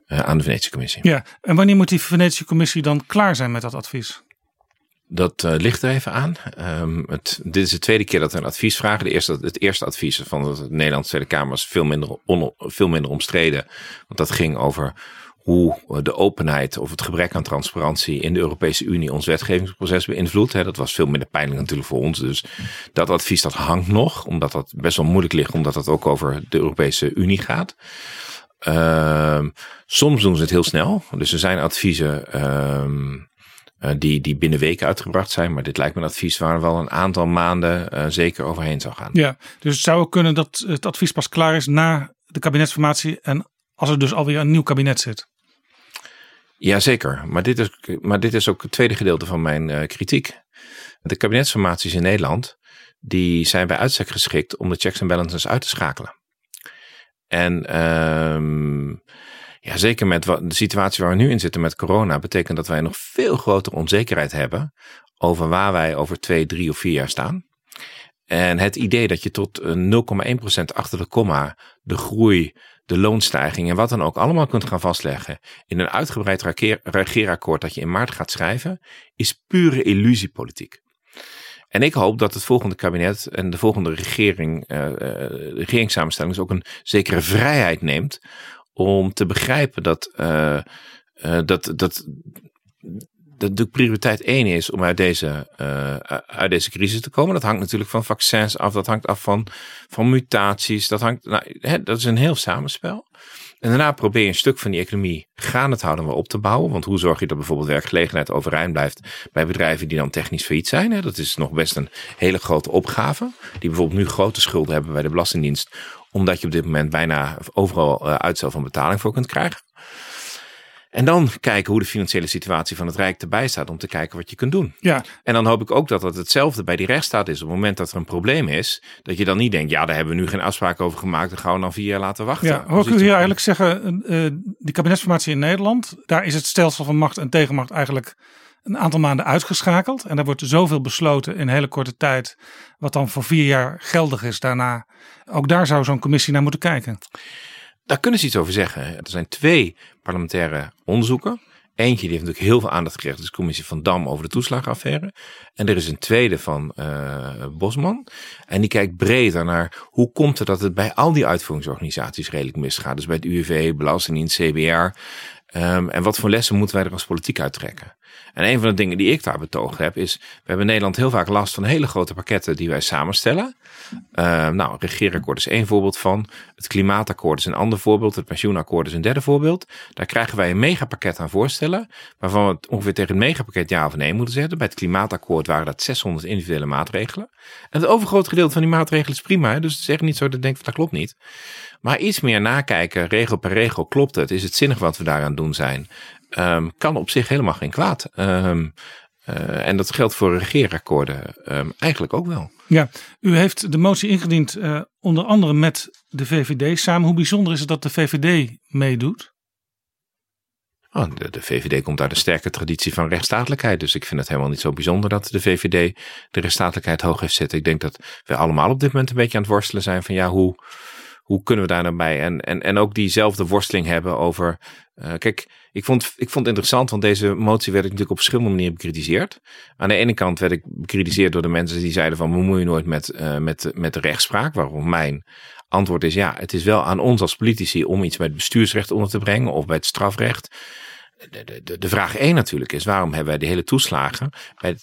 eh, aan de Venetië-commissie. Ja, en wanneer moet die Venetië-commissie dan klaar zijn met dat advies? Dat uh, ligt er even aan. Um, het, dit is de tweede keer dat we een advies vragen. De eerste, het eerste advies van de Nederlandse Tweede Kamer was veel minder, on, veel minder omstreden. Want dat ging over hoe de openheid of het gebrek aan transparantie in de Europese Unie ons wetgevingsproces beïnvloedt. Dat was veel minder pijnlijk natuurlijk voor ons. Dus dat advies dat hangt nog, omdat dat best wel moeilijk ligt, omdat dat ook over de Europese Unie gaat. Uh, soms doen ze het heel snel. Dus er zijn adviezen uh, die, die binnen weken uitgebracht zijn. Maar dit lijkt me een advies waar wel een aantal maanden uh, zeker overheen zou gaan. Ja, dus het zou kunnen dat het advies pas klaar is na de kabinetsformatie en als er dus alweer een nieuw kabinet zit. Jazeker, maar dit is, maar dit is ook het tweede gedeelte van mijn uh, kritiek. De kabinetsformaties in Nederland, die zijn bij uitstek geschikt om de checks en balances uit te schakelen. En um, ja, zeker met de situatie waar we nu in zitten met corona, betekent dat wij nog veel grotere onzekerheid hebben over waar wij over twee, drie of vier jaar staan. En het idee dat je tot 0,1% achter de komma de groei, de loonstijging en wat dan ook allemaal kunt gaan vastleggen in een uitgebreid regeerakkoord dat je in maart gaat schrijven, is pure illusiepolitiek. En ik hoop dat het volgende kabinet en de volgende regering, uh, uh, regeringssamenstelling dus ook een zekere vrijheid neemt om te begrijpen dat, uh, dat, dat, dat de prioriteit één is om uit deze, uit deze crisis te komen. Dat hangt natuurlijk van vaccins af, dat hangt af van, van mutaties, dat, hangt, nou, hè, dat is een heel samenspel. En daarna probeer je een stuk van die economie gaande houden, maar op te bouwen. Want hoe zorg je dat bijvoorbeeld werkgelegenheid overeind blijft bij bedrijven die dan technisch failliet zijn? Hè? Dat is nog best een hele grote opgave. Die bijvoorbeeld nu grote schulden hebben bij de Belastingdienst. Omdat je op dit moment bijna overal uh, uitstel van betaling voor kunt krijgen. En dan kijken hoe de financiële situatie van het Rijk erbij staat om te kijken wat je kunt doen. Ja. En dan hoop ik ook dat dat hetzelfde bij die rechtsstaat is. Op het moment dat er een probleem is, dat je dan niet denkt, ja, daar hebben we nu geen afspraak over gemaakt, dan gaan we dan vier jaar laten wachten. Ja, hoor ik u hier eigenlijk zeggen, uh, die kabinetsformatie in Nederland, daar is het stelsel van macht en tegenmacht eigenlijk een aantal maanden uitgeschakeld. En daar wordt zoveel besloten in hele korte tijd, wat dan voor vier jaar geldig is daarna. Ook daar zou zo'n commissie naar moeten kijken. Daar kunnen ze iets over zeggen. Er zijn twee parlementaire onderzoeken. Eentje die heeft natuurlijk heel veel aandacht gekregen. Is de commissie van Dam over de toeslagenaffaire. En er is een tweede van uh, Bosman. En die kijkt breder naar hoe komt het dat het bij al die uitvoeringsorganisaties redelijk misgaat. Dus bij het UWV, Belastingdienst, CBR. Um, en wat voor lessen moeten wij er als politiek uittrekken? En een van de dingen die ik daar betogen heb is, we hebben in Nederland heel vaak last van hele grote pakketten die wij samenstellen. Uh, nou, het regeerakkoord is één voorbeeld van. Het klimaatakkoord is een ander voorbeeld. Het pensioenakkoord is een derde voorbeeld. Daar krijgen wij een megapakket aan voorstellen, waarvan we het ongeveer tegen het megapakket ja of nee moeten zetten. Bij het klimaatakkoord waren dat 600 individuele maatregelen. En het overgrote gedeelte van die maatregelen is prima, dus het is echt niet zo dat je denkt, dat klopt niet. Maar iets meer nakijken, regel per regel, klopt het? Is het zinnig wat we daaraan doen zijn? Um, kan op zich helemaal geen kwaad. Um, uh, en dat geldt voor regeerakkoorden um, eigenlijk ook wel. Ja, u heeft de motie ingediend uh, onder andere met de VVD samen. Hoe bijzonder is het dat de VVD meedoet? Oh, de, de, VVD komt uit een sterke traditie van rechtsstatelijkheid. Dus ik vind het helemaal niet zo bijzonder dat de VVD de rechtsstatelijkheid hoog heeft zitten. Ik denk dat we allemaal op dit moment een beetje aan het worstelen zijn van ja, hoe, hoe kunnen we daar nou bij? En, en, en ook diezelfde worsteling hebben over. eh, kijk, ik vond, ik vond het interessant, want deze motie werd ik natuurlijk op verschillende manieren bekritiseerd. Aan de ene kant werd ik bekritiseerd door de mensen die zeiden van bemoei je nooit met, eh, met, met de rechtspraak. Waarom mijn antwoord is ja, het is wel aan ons als politici om iets bij het bestuursrecht onder te brengen of bij het strafrecht. De, de, de, vraag één natuurlijk is waarom hebben wij de hele toeslagen bij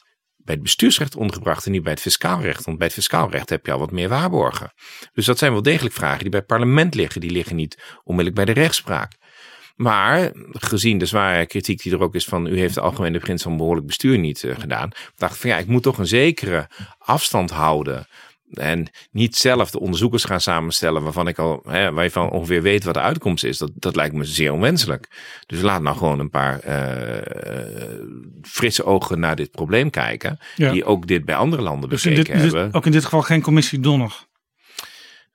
bij het bestuursrecht ondergebracht en niet bij het fiscaalrecht? Want bij het fiscaalrecht heb je al wat meer waarborgen. Dus dat zijn wel degelijk vragen die bij het parlement liggen. Die liggen niet onmiddellijk bij de rechtspraak. Maar gezien de zware kritiek die er ook is van u heeft de algemene beginsel van behoorlijk bestuur niet eh, gedaan, dacht ik van ja, ik moet toch een zekere afstand houden. En niet zelf de onderzoekers gaan samenstellen waarvan ik al, hè, waarvan ongeveer weet wat de uitkomst is. Dat, dat lijkt me zeer onwenselijk. Dus laat nou gewoon een paar eh, frisse ogen naar dit probleem kijken. Ja. Die ook dit bij andere landen Dus in bekeken dit, dit- hebben. ook in dit geval geen commissie Donner.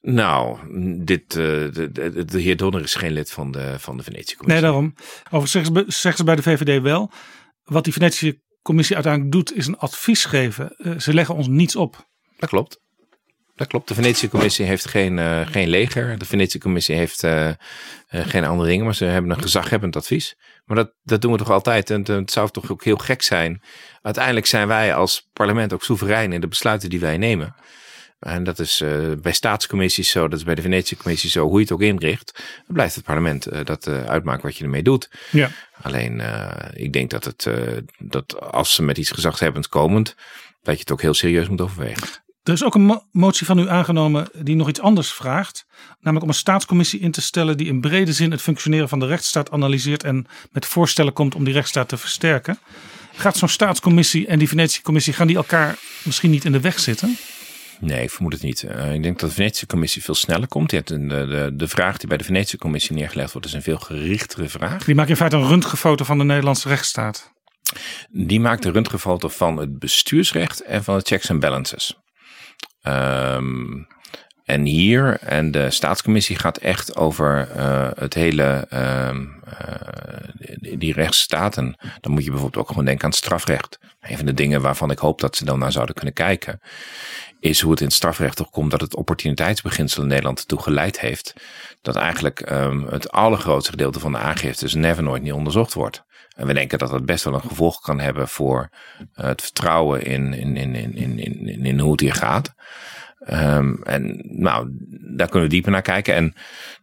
Nou, dit, eh, de, de, de heer Donner is geen lid van de, van de Venetië-commissie. Nee, daarom. Overigens zeggen ze, bij de VVD wel. Wat die Venetische commissie uiteindelijk doet, is een advies geven. Eh, ze leggen ons niets op. Dat klopt. Dat klopt. De Venetië-commissie heeft geen, eh, geen leger. De Venetië-commissie heeft geen andere dingen. Maar ze hebben een gezaghebbend advies. Maar dat, dat doen we toch altijd. En het zou toch ook heel gek zijn. Uiteindelijk zijn wij als parlement ook soeverein in de besluiten die wij nemen. En dat is eh, bij staatscommissies zo, dat is bij de Venetië-commissie zo, hoe je het ook inricht. Dan blijft het parlement eh, dat eh, uitmaken wat je ermee doet. Ja. Alleen, ik denk dat, het, dat als ze met iets gezaghebbends komend, dat je het ook heel serieus moet overwegen. Er is ook een mo- motie van u aangenomen die nog iets anders vraagt. Namelijk om een staatscommissie in te stellen die in brede zin het functioneren van de rechtsstaat analyseert en met voorstellen komt om die rechtsstaat te versterken. Gaat zo'n staatscommissie en die Venetische commissie, gaan die elkaar misschien niet in de weg zitten? Nee, ik vermoed het niet. Eh, ik denk dat de Venetische Commissie veel sneller komt. Je hebt een- de, de, de vraag die bij de Venetische Commissie neergelegd wordt, is een veel gerichtere vraag. Die maken in feite een röntgenfoto van de Nederlandse rechtsstaat. Die maakt de röntgenfoto van het bestuursrecht en van de checks en balances. Ehm, en hier, en de staatscommissie gaat echt over eh, het hele, ehm, eh, die, die rechtsstaat. En dan moet je bijvoorbeeld ook gewoon denken aan strafrecht. Een van de dingen waarvan ik hoop dat ze dan naar zouden kunnen kijken, is hoe het in het strafrecht toch komt dat het opportuniteitsbeginsel in Nederland ertoe geleid heeft. Dat eigenlijk ehm, het allergrootste gedeelte van de aangiftes never nooit niet onderzocht wordt. En we denken dat dat best wel een gevolg kan hebben voor eh, het vertrouwen in, in, in, in, in, in, in hoe het hier gaat. Ehm, en nou, daar kunnen we dieper naar kijken. En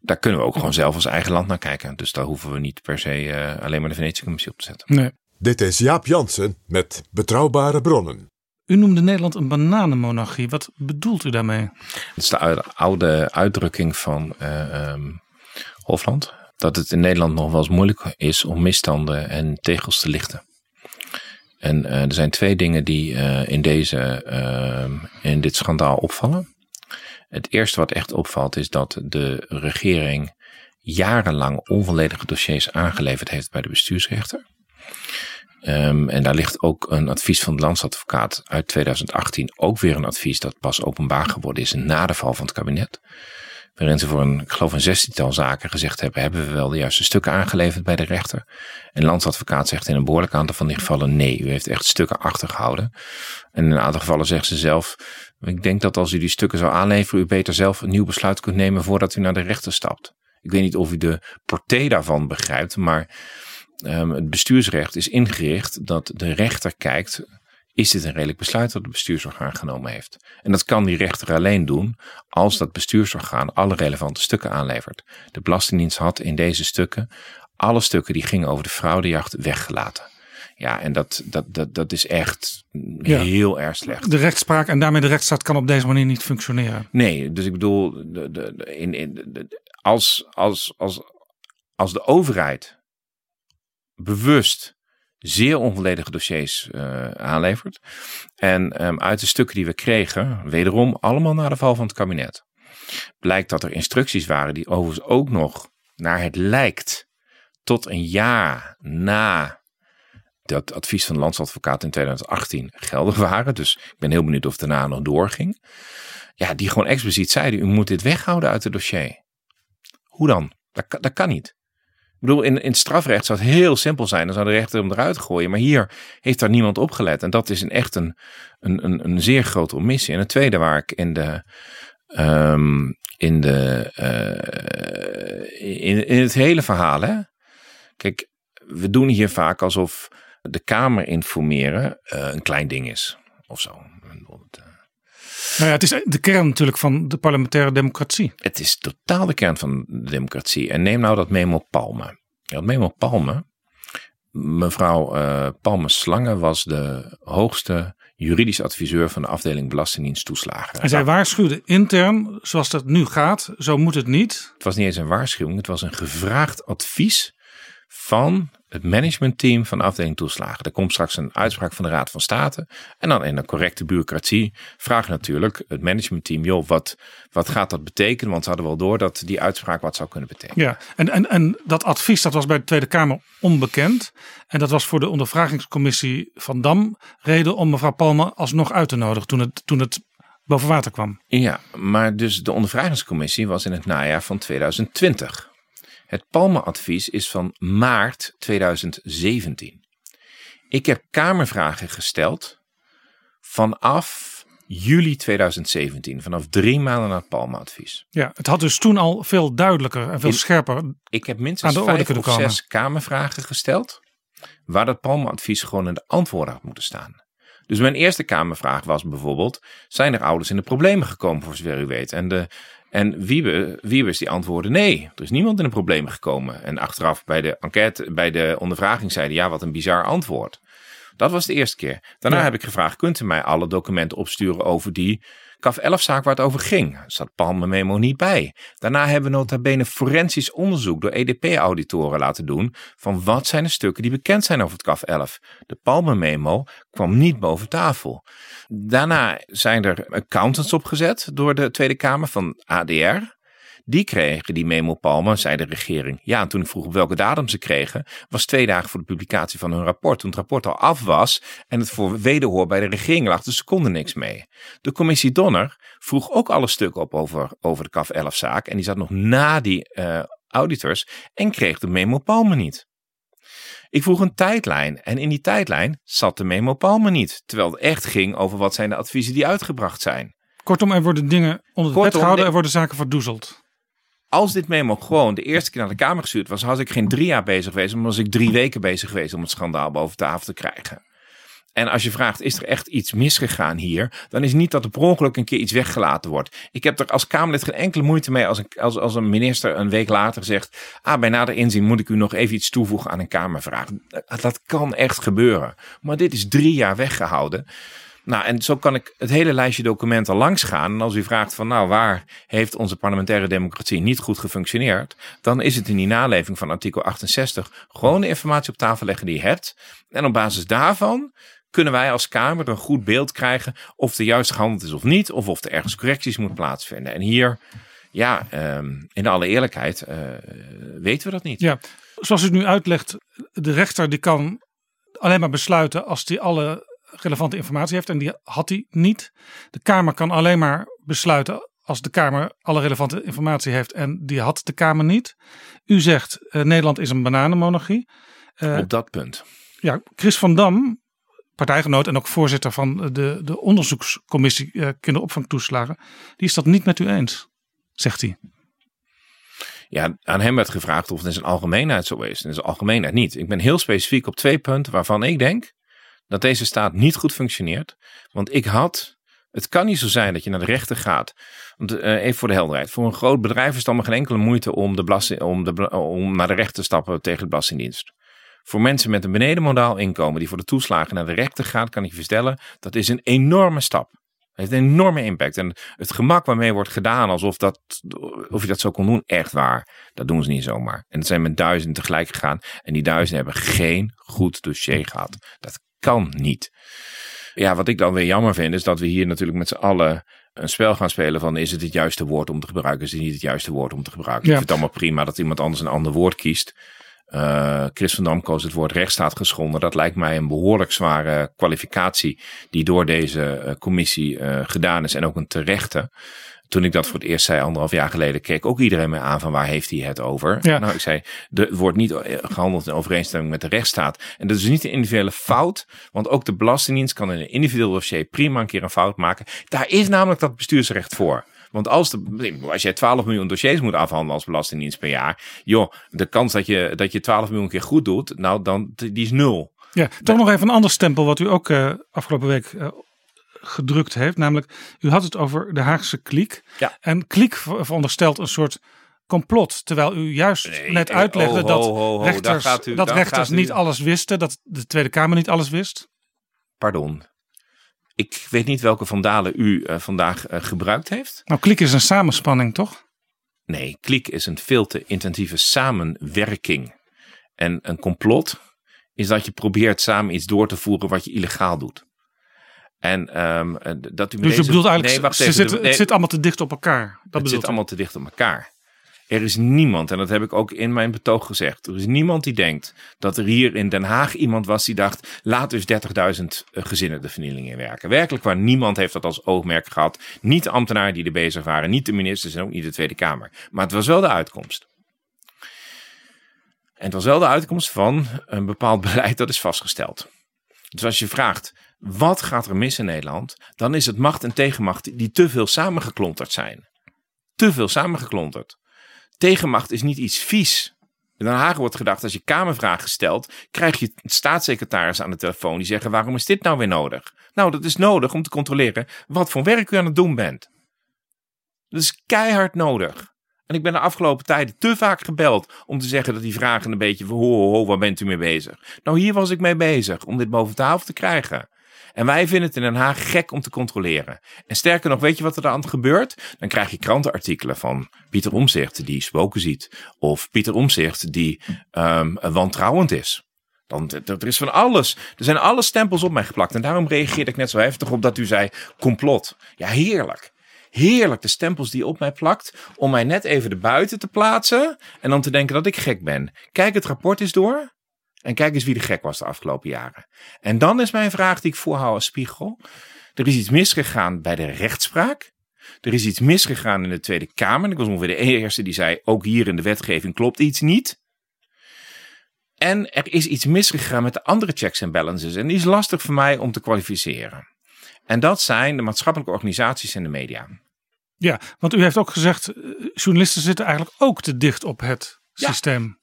daar kunnen we ook gewoon zelf als eigen land naar kijken. Dus daar hoeven we niet per se eh, alleen maar de Venetische Commissie op te zetten. Nee. Dit is Jaap Jansen met Betrouwbare Bronnen. U noemde Nederland een bananenmonarchie. Wat bedoelt u daarmee? Het is de oude- uitdrukking van eh, ehm, Hofland. Dat het in Nederland nog wel eens moeilijk is om misstanden en tegels te lichten. En eh, er zijn twee dingen die eh, in, deze, ehm, in dit schandaal opvallen. Het eerste wat echt opvalt is dat de regering jarenlang onvolledige dossiers aangeleverd heeft bij de bestuursrechter. Ehm, en daar ligt ook een advies van de landsadvocaat uit 2018. Ook weer een advies dat pas openbaar geworden is na de val van het kabinet. Waarin ze voor een, ik geloof een zestiental zaken gezegd hebben, hebben we wel de juiste stukken aangeleverd bij de rechter. En landsadvocaat zegt in een behoorlijk aantal van die gevallen nee, u heeft echt stukken achtergehouden. En in een aantal gevallen zegt ze zelf, ik denk dat als u die stukken zou aanleveren, u beter zelf een nieuw besluit kunt nemen voordat u naar de rechter stapt. Ik weet niet of u de portée daarvan begrijpt, maar Ehm, het bestuursrecht is ingericht dat de rechter kijkt, is dit een redelijk besluit dat het bestuursorgaan genomen heeft? En dat kan die rechter alleen doen als dat bestuursorgaan alle relevante stukken aanlevert. De Belastingdienst had in deze stukken alle stukken die gingen over de fraudejacht weggelaten. Ja, en dat, dat, dat, dat is echt Ja. heel erg slecht. De rechtspraak en daarmee de rechtsstaat kan op deze manier niet functioneren. Nee, dus ik bedoel, de, de, de- in, in, als, als, als, als de overheid bewust zeer onvolledige dossiers eh, aanlevert. En ehm, uit de stukken die we kregen, wederom allemaal na de val van het kabinet, blijkt dat er instructies waren die overigens ook nog naar het lijkt tot een jaar na dat advies van de landsadvocaat in 2018 geldig waren. Dus ik ben heel benieuwd of daarna nog doorging. Ja, die gewoon expliciet zeiden, u moet dit weghouden uit het dossier. Hoe dan? Dat, dat kan niet. Ik bedoel, in, in het strafrecht zou het heel simpel zijn. Dan zou de rechter hem eruit gooien. Maar hier heeft daar niemand op gelet. En dat is een, echt een, een, een, een zeer grote omissie. En het tweede waar ik in de, ehm, in, de, eh, in, in het hele verhaal. Hè? Kijk, we doen hier vaak alsof de Kamer informeren eh, een klein ding is. Of zo. Nou ja, het is de kern natuurlijk van de parlementaire democratie. Het is totaal de kern van de democratie. En neem nou dat memo Palme. Dat memo Palme. Mevrouw eh Palme Slange was de hoogste juridisch adviseur van de afdeling Belastingdienst toeslagen. En zij waarschuwde intern, zoals dat nu gaat, zo moet het niet. Het was niet eens een waarschuwing, het was een gevraagd advies van het managementteam van de afdeling toeslagen. Er komt straks een uitspraak van de Raad van State. En dan in de correcte bureaucratie vraagt natuurlijk het managementteam: joh, wat, wat gaat dat betekenen? Want ze hadden wel door dat die uitspraak wat zou kunnen betekenen. Ja, en, en, en dat advies dat was bij de Tweede Kamer onbekend. En dat was voor de ondervragingscommissie van Dam reden om mevrouw Palme alsnog uit te nodigen toen het, toen het boven water kwam. Ja, maar dus de ondervragingscommissie was in het najaar van 2020. Het Palme-advies is van maart 2017. Ik heb Kamervragen gesteld vanaf juli 2017, vanaf drie maanden na het Palme-advies. Ja, het had dus toen al veel duidelijker en veel In- scherper. Ik heb Aan minstens de orde vijf of komen. zes Kamervragen gesteld, waar dat Palme-advies gewoon in de antwoorden had moeten staan. Dus mijn eerste Kamervraag was bijvoorbeeld: zijn er ouders in de problemen gekomen, voor zover u weet? En, de, en Wiebe, Wiebes die antwoordde: nee, er is niemand in de problemen gekomen. En achteraf bij de enquête, bij de ondervraging zeiden: ja, wat een bizar antwoord. Dat was de eerste keer. Daarna Ja. heb ik gevraagd: kunt u mij alle documenten opsturen over die CAF 11 zaak waar het over ging? Zat Palme Memo niet bij. Daarna hebben we nota bene forensisch onderzoek door EDP-auditoren laten doen van wat zijn de stukken die bekend zijn over het CAF 11. De Palme Memo kwam niet boven tafel. Daarna zijn er accountants opgezet door de Tweede Kamer van ADR. Die kregen die memo Palme, zei de regering. Ja, en toen ik vroeg op welke datum ze kregen, was twee dagen voor de publicatie van hun rapport. Toen het rapport al af was en het voor wederhoor bij de regering lag, dus ze konden niks mee. De commissie Donner vroeg ook alle stukken op over, over de CAF 11 zaak en die zat nog na die eh, auditors en kreeg de memo Palme niet. Ik vroeg een tijdlijn en in die tijdlijn zat de memo Palme niet, terwijl het echt ging over wat zijn de adviezen die uitgebracht zijn. Kortom, er worden dingen onder het Kortom, bed gehouden, er worden zaken verdoezeld. Als dit memo gewoon de eerste keer naar de Kamer gestuurd was, had ik geen drie jaar bezig geweest, maar was ik drie weken bezig geweest om het schandaal boven tafel te krijgen. En als je vraagt, is er echt iets misgegaan hier? Dan is niet dat er per ongeluk een keer iets weggelaten wordt. Ik heb er als Kamerlid geen enkele moeite mee als een, als, als een minister een week later zegt... ah, bij nader inzien moet ik u nog even iets toevoegen aan een Kamervraag. Dat, dat kan echt gebeuren. Maar dit is drie jaar weggehouden. Nou, en zo kan ik het hele lijstje documenten langs gaan. En als u vraagt van nou, waar heeft onze parlementaire democratie niet goed gefunctioneerd? Dan is het in die naleving van artikel 68 gewoon de informatie op tafel leggen die je hebt. En op basis daarvan kunnen wij als Kamer een goed beeld krijgen of er juist gehandeld is of niet. Of of er ergens correcties moet plaatsvinden. En hier, ja, ehm, in alle eerlijkheid, eh, weten we dat niet. Ja, zoals u nu uitlegt, de rechter die kan alleen maar besluiten als hij alle relevante informatie heeft. En die had hij niet. De Kamer kan alleen maar besluiten als de Kamer alle relevante informatie heeft. En die had de Kamer niet. U zegt eh, Nederland is een bananenmonarchie. Eh, Op dat punt. ja, Chris van Dam, partijgenoot en ook voorzitter van de, de onderzoekscommissie eh, kinderopvangtoeslagen. Die is dat niet met u eens, zegt hij. Ja, aan hem werd gevraagd of het in zijn algemeenheid zo is. In zijn algemeenheid niet. Ik ben heel specifiek op twee punten waarvan ik denk dat deze staat niet goed functioneert. Want ik had. Het kan niet zo zijn dat je naar de rechter gaat. Want, eh, even voor de helderheid. Voor een groot bedrijf is het allemaal geen enkele moeite om, de om, de, om naar de rechter te stappen tegen de Belastingdienst. Voor mensen met een benedenmodaal inkomen die voor de toeslagen naar de rechter gaat, kan ik je vertellen, dat is een enorme stap. Het heeft een enorme impact. En het gemak waarmee wordt gedaan alsof dat, of je dat zo kon doen, echt waar. Dat doen ze niet zomaar. En het zijn met duizenden tegelijk gegaan. En die duizenden hebben geen goed dossier gehad. Dat kan niet. Ja, wat ik dan weer jammer vind, is dat we hier natuurlijk met z'n allen een spel gaan spelen van is het het juiste woord om te gebruiken, is het niet het juiste woord om te gebruiken. Ja. Ik vind het allemaal prima dat iemand anders een ander woord kiest. Eh, Chris van Dam koos het woord rechtsstaat geschonden. Dat lijkt mij een behoorlijk zware kwalificatie die door deze eh, commissie eh, gedaan is en ook een terechte. Toen ik dat voor het eerst zei, anderhalf jaar geleden, keek ook iedereen me aan van waar heeft hij het over. Ja. Nou, ik zei, er wordt niet eh, gehandeld in overeenstemming met de rechtsstaat. En dat is niet een individuele fout, want ook de Belastingdienst kan in een individueel dossier prima een keer een fout maken. Daar is namelijk dat bestuursrecht voor. Want als, de, als jij 12 miljoen dossiers moet afhandelen als belastingdienst per jaar. joh, de kans dat je, dat je 12 miljoen keer goed doet, nou dan, die is nul. Ja, toch nog even een ander stempel wat u ook eh, afgelopen week eh, gedrukt heeft. Namelijk, u had het over de Haagse kliek. Ja. En kliek ver- veronderstelt een soort complot. Terwijl u juist Nee, net eh, uitlegde ho, dat ho, ho, ho, daar rechters, u- dat rechters u- niet alles wisten. Dat de Tweede Kamer niet alles wist. Pardon. Ik weet niet welke vandalen u eh, vandaag eh, gebruikt heeft. Nou, kliek is een samenspanning, toch? Nee, kliek is een veel te intensieve samenwerking. En een complot is dat je probeert samen iets door te voeren wat je illegaal doet. En ehm, eh, dat u Dus je bedoelt eigenlijk, Nee, wacht ze even. Nee, het zit allemaal te dicht op elkaar. Dat het zit u? allemaal te dicht op elkaar. Er is niemand, en dat heb ik ook in mijn betoog gezegd. Er is niemand die denkt dat er hier in Den Haag iemand was die dacht. laat dus 30.000 gezinnen de vernieling in werken. Werkelijk waar niemand heeft dat als oogmerk gehad. Niet de ambtenaren die er bezig waren, niet de ministers en ook niet de Tweede Kamer. Maar het was wel de uitkomst. En het was wel de uitkomst van een bepaald beleid dat is vastgesteld. Dus als je vraagt, wat gaat er mis in Nederland? Dan is het macht en tegenmacht die te veel samengeklonterd zijn. Te veel samengeklonterd. Tegenmacht is niet iets vies. In Den Haag wordt gedacht, als je Kamervragen stelt, krijg je staatssecretaris aan de telefoon die zeggen, waarom is dit nou weer nodig? Nou, dat is nodig om te controleren wat voor werk u aan het doen bent. Dat is keihard nodig. En ik ben de afgelopen tijden te vaak gebeld om te zeggen dat die vragen een beetje van ho, ho, ho, waar bent u mee bezig? Nou, hier was ik mee bezig om dit boven tafel te krijgen. En wij vinden het in Den Haag gek om te controleren. En sterker nog, weet je wat er dan gebeurt? Dan krijg je krantenartikelen van Pieter Omzicht die spoken ziet. Of Pieter Omzicht die ehm, wantrouwend is. Dan, er is van alles. Er zijn alle stempels op mij geplakt. En daarom reageerde ik net zo heftig op dat u zei complot. Ja, heerlijk. Heerlijk, de stempels die op mij plakt. Om mij net even erbuiten te plaatsen. En dan te denken dat ik gek ben. Kijk het rapport eens door. En kijk eens wie de gek was de afgelopen jaren. En dan is mijn vraag die ik voorhoud als spiegel. Er is iets misgegaan bij de rechtspraak. Er is iets misgegaan in de Tweede Kamer. Ik was ongeveer de eerste die zei, ook hier in de wetgeving klopt iets niet. En er is iets misgegaan met de andere checks en balances. En die is lastig voor mij om te kwalificeren. En dat zijn de maatschappelijke organisaties en de media. Ja, want u heeft ook gezegd, eh, journalisten zitten eigenlijk ook te dicht op het Ja. systeem.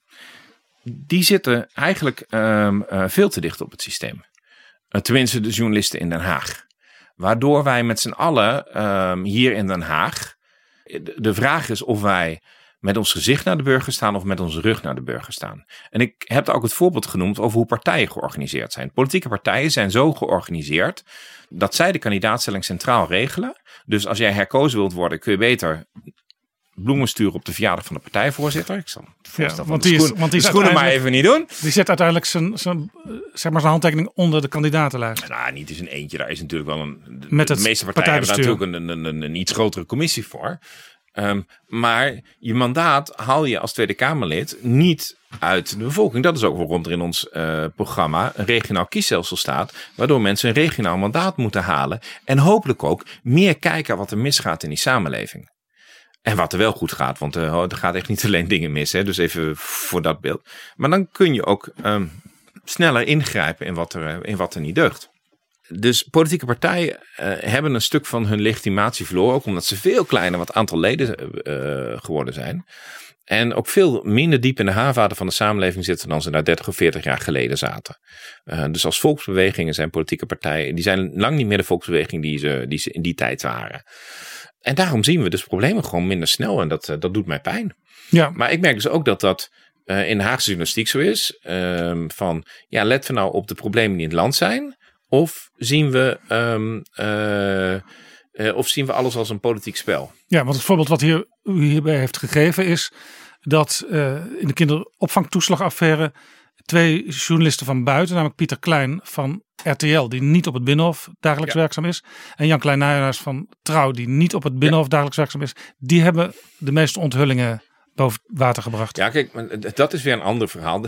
Die zitten eigenlijk ehm, eh, veel te dicht op het systeem. Eh, tenminste, de journalisten in Den Haag. Waardoor wij met z'n allen ehm, hier in Den Haag. De, de vraag is of wij met ons gezicht naar de burger staan of met onze rug naar de burger staan. En ik heb ook het voorbeeld genoemd over hoe partijen georganiseerd zijn. Politieke partijen zijn zo georganiseerd dat zij de kandidaatstelling centraal regelen. Dus als jij herkozen wilt worden, kun je beter bloemen sturen op de verjaardag van de partijvoorzitter. Ik zal het voorstel van want de, die is- schoen- want die de is schoenen maar even niet doen. Die zet uiteindelijk zijn, zijn, eh, zeg maar zijn handtekening onder de kandidatenlijst. Nou, niet eens een eentje. Daar is natuurlijk wel een. De, Met de het meeste partijen hebben natuurlijk een, een, een, een iets grotere commissie voor. Ehm, maar je mandaat haal je als Tweede Kamerlid niet uit de bevolking. Dat is ook waarom er in ons eh, programma een regionaal kiesstelsel staat. Waardoor mensen een regionaal mandaat moeten halen. En hopelijk ook meer kijken wat er misgaat in die samenleving. En wat er wel goed gaat, want eh, er gaat echt niet alleen dingen mis. Hè? Dus even voor dat beeld. Maar dan kun je ook ehm, sneller ingrijpen in wat, er, eh, in wat er niet deugt. Dus politieke partijen eh, hebben een stuk van hun legitimatie verloren. Ook omdat ze veel kleiner wat aantal leden geworden zijn. En ook veel minder diep in de haarvaten van de samenleving zitten dan ze daar 30 of 40 jaar geleden zaten. Dus als volksbewegingen zijn politieke partijen, die zijn lang niet meer de volksbeweging die ze, die ze in die tijd waren. En daarom zien we dus problemen gewoon minder snel en dat, eh, dat doet mij pijn. Ja, Maar ik merk dus ook dat dat eh, in de Haagse journalistiek zo is. Ehm, van, ja, let we nou op de problemen die in het land zijn. Of zien we, ehm, eh, of zien we alles als een politiek spel? ja, want het voorbeeld wat hier, u hierbij heeft gegeven is dat in de kinderopvangtoeslagaffaire twee journalisten van buiten, namelijk Pieter Klein van RTL, die niet op het Binnenhof dagelijks Ja. werkzaam is, en Jan Klein Nijhuis van Trouw, die niet op het Binnenhof dagelijks werkzaam is, die hebben de meeste onthullingen boven water gebracht. Ja, kijk, dat is weer een ander verhaal.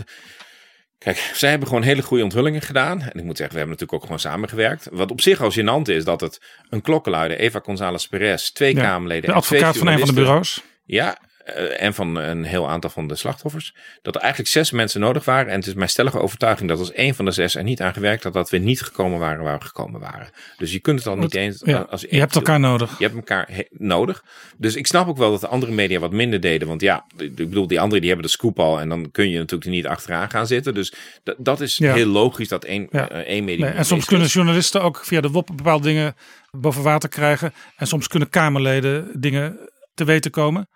Kijk, zij hebben gewoon hele goede onthullingen gedaan. En ik moet zeggen, we hebben natuurlijk ook gewoon samengewerkt. Wat op zich al gênant is, dat het een klokkenluider, Eva González Perez, twee Ja, Kamerleden de en twee advocaat van een van de bureaus. Ja, en van een heel aantal van de slachtoffers, dat er eigenlijk zes mensen nodig waren. En het is mijn stellige overtuiging dat als één van de zes er niet aan gewerkt had, dat we niet gekomen waren waar we gekomen waren. Dus je kunt het al niet eens. Ja, als je hebt elkaar nodig. Je hebt elkaar nodig. Dus ik snap ook wel dat de andere media wat minder deden. Want ja, ik bedoel, die anderen die hebben de scoop al. En dan kun je natuurlijk er niet achteraan gaan zitten. Dus dat, is Ja. heel logisch dat één, Ja. eh, één media. Nee, en soms kunnen is. journalisten ook via de WOP bepaalde dingen boven water krijgen. En soms kunnen Kamerleden dingen te weten komen.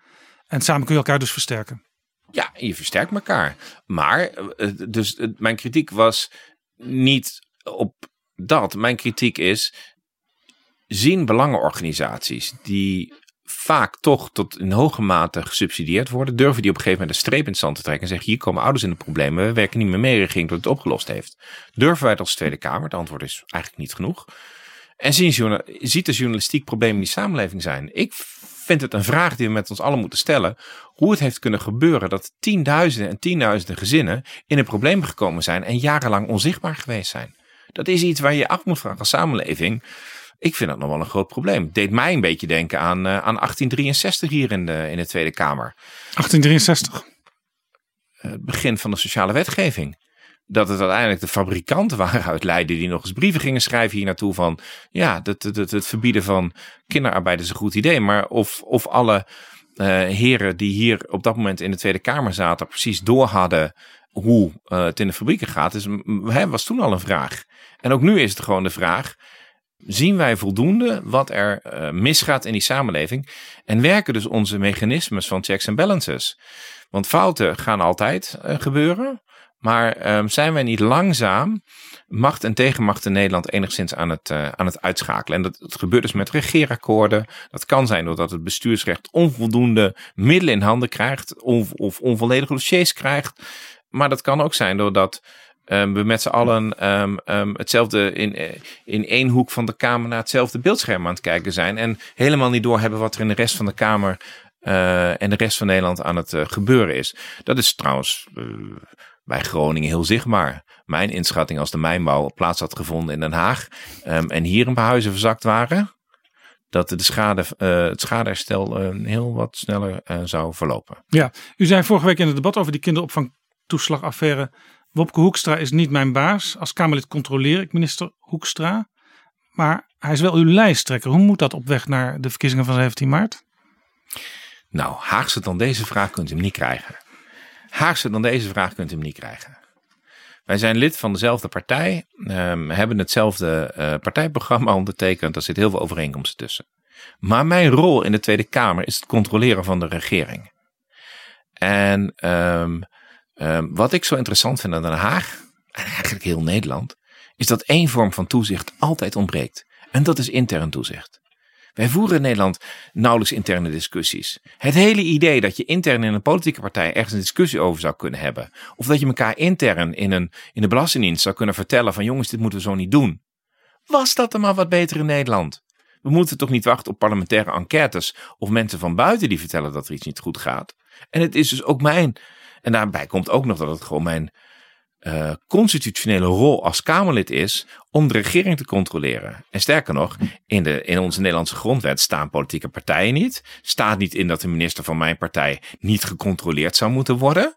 En samen kun je elkaar dus versterken. Ja, je versterkt elkaar. Maar, eh, dus mijn kritiek was niet op dat. Mijn kritiek is, zien belangenorganisaties die vaak toch tot in hoge mate gesubsidieerd worden, durven die op een gegeven moment een streep in het zand te trekken en zeggen, hier komen ouders in de problemen, we werken niet meer mee, regering tot het opgelost heeft. Durven wij dat als Tweede Kamer? Het antwoord is eigenlijk niet genoeg. En zien ziet de journalistiek problemen in die samenleving zijn? Ik vind het een vraag die we met ons allen moeten stellen. Hoe het heeft kunnen gebeuren dat tienduizenden en tienduizenden gezinnen in een probleem gekomen zijn en jarenlang onzichtbaar geweest zijn. Dat is iets waar je af moet vragen als samenleving. Ik vind dat nog wel een groot probleem. Het deed mij een beetje denken aan, eh, aan 1863 hier in de, in de Tweede Kamer. 1863. Het begin van de sociale wetgeving. Dat het uiteindelijk de fabrikanten waren uit Leiden die nog eens brieven gingen schrijven hier naartoe van ja, het, het, verbieden van kinderarbeid is een goed idee. Maar of, of alle eh, heren die hier op dat moment in de Tweede Kamer zaten precies door hadden hoe eh, het in de fabrieken gaat, is, was toen al een vraag. En ook nu is het gewoon de vraag, zien wij voldoende wat er eh, misgaat in die samenleving en werken dus onze mechanismes van checks en balances? Want fouten gaan altijd gebeuren. Maar ehm, zijn wij niet langzaam macht en tegenmacht in Nederland enigszins aan het, eh, aan het uitschakelen? En dat, gebeurt dus met regeerakkoorden. Dat kan zijn doordat het bestuursrecht onvoldoende middelen in handen krijgt of, of onvolledige dossiers krijgt. Maar dat kan ook zijn doordat ehm, we met z'n allen ehm, hetzelfde in, eh, in één hoek van de Kamer naar hetzelfde beeldscherm aan het kijken zijn. En helemaal niet doorhebben wat er in de rest van de Kamer eh, en de rest van Nederland aan het gebeuren is. Dat is trouwens bij Groningen heel zichtbaar. Mijn inschatting als de mijnbouw plaats had gevonden in Den Haag ehm, en hier een paar huizen verzakt waren, dat de schade, eh, het schadeherstel eh, heel wat sneller eh, zou verlopen. Ja, u zei vorige week in het debat over die kinderopvangtoeslagaffaire. Wopke Hoekstra is niet mijn baas. Als Kamerlid controleer ik minister Hoekstra. Maar hij is wel uw lijsttrekker. Hoe moet dat op weg naar de verkiezingen van 17 maart? Nou, Haagse dan deze vraag kunt u hem niet krijgen. Haagse dan deze vraag kunt u hem niet krijgen. Wij zijn lid van dezelfde partij, ehm, hebben hetzelfde eh, partijprogramma ondertekend. Er zit heel veel overeenkomsten tussen. Maar mijn rol in de Tweede Kamer is het controleren van de regering. En ehm, ehm, wat ik zo interessant vind aan Den Haag, en eigenlijk heel Nederland, is dat één vorm van toezicht altijd ontbreekt. En dat is intern toezicht. Wij voeren in Nederland nauwelijks interne discussies. Het hele idee dat je intern in een politieke partij ergens een discussie over zou kunnen hebben. Of dat je elkaar intern in, een, in de Belastingdienst zou kunnen vertellen van jongens, dit moeten we zo niet doen. Was dat dan maar wat beter in Nederland? We moeten toch niet wachten op parlementaire enquêtes of mensen van buiten die vertellen dat er iets niet goed gaat. En het is dus ook mijn, en daarbij komt ook nog dat het gewoon mijn eh, constitutionele rol als Kamerlid is om de regering te controleren. En sterker nog, in, de, in onze Nederlandse grondwet staan politieke partijen niet. Staat niet in dat de minister van mijn partij niet gecontroleerd zou moeten worden.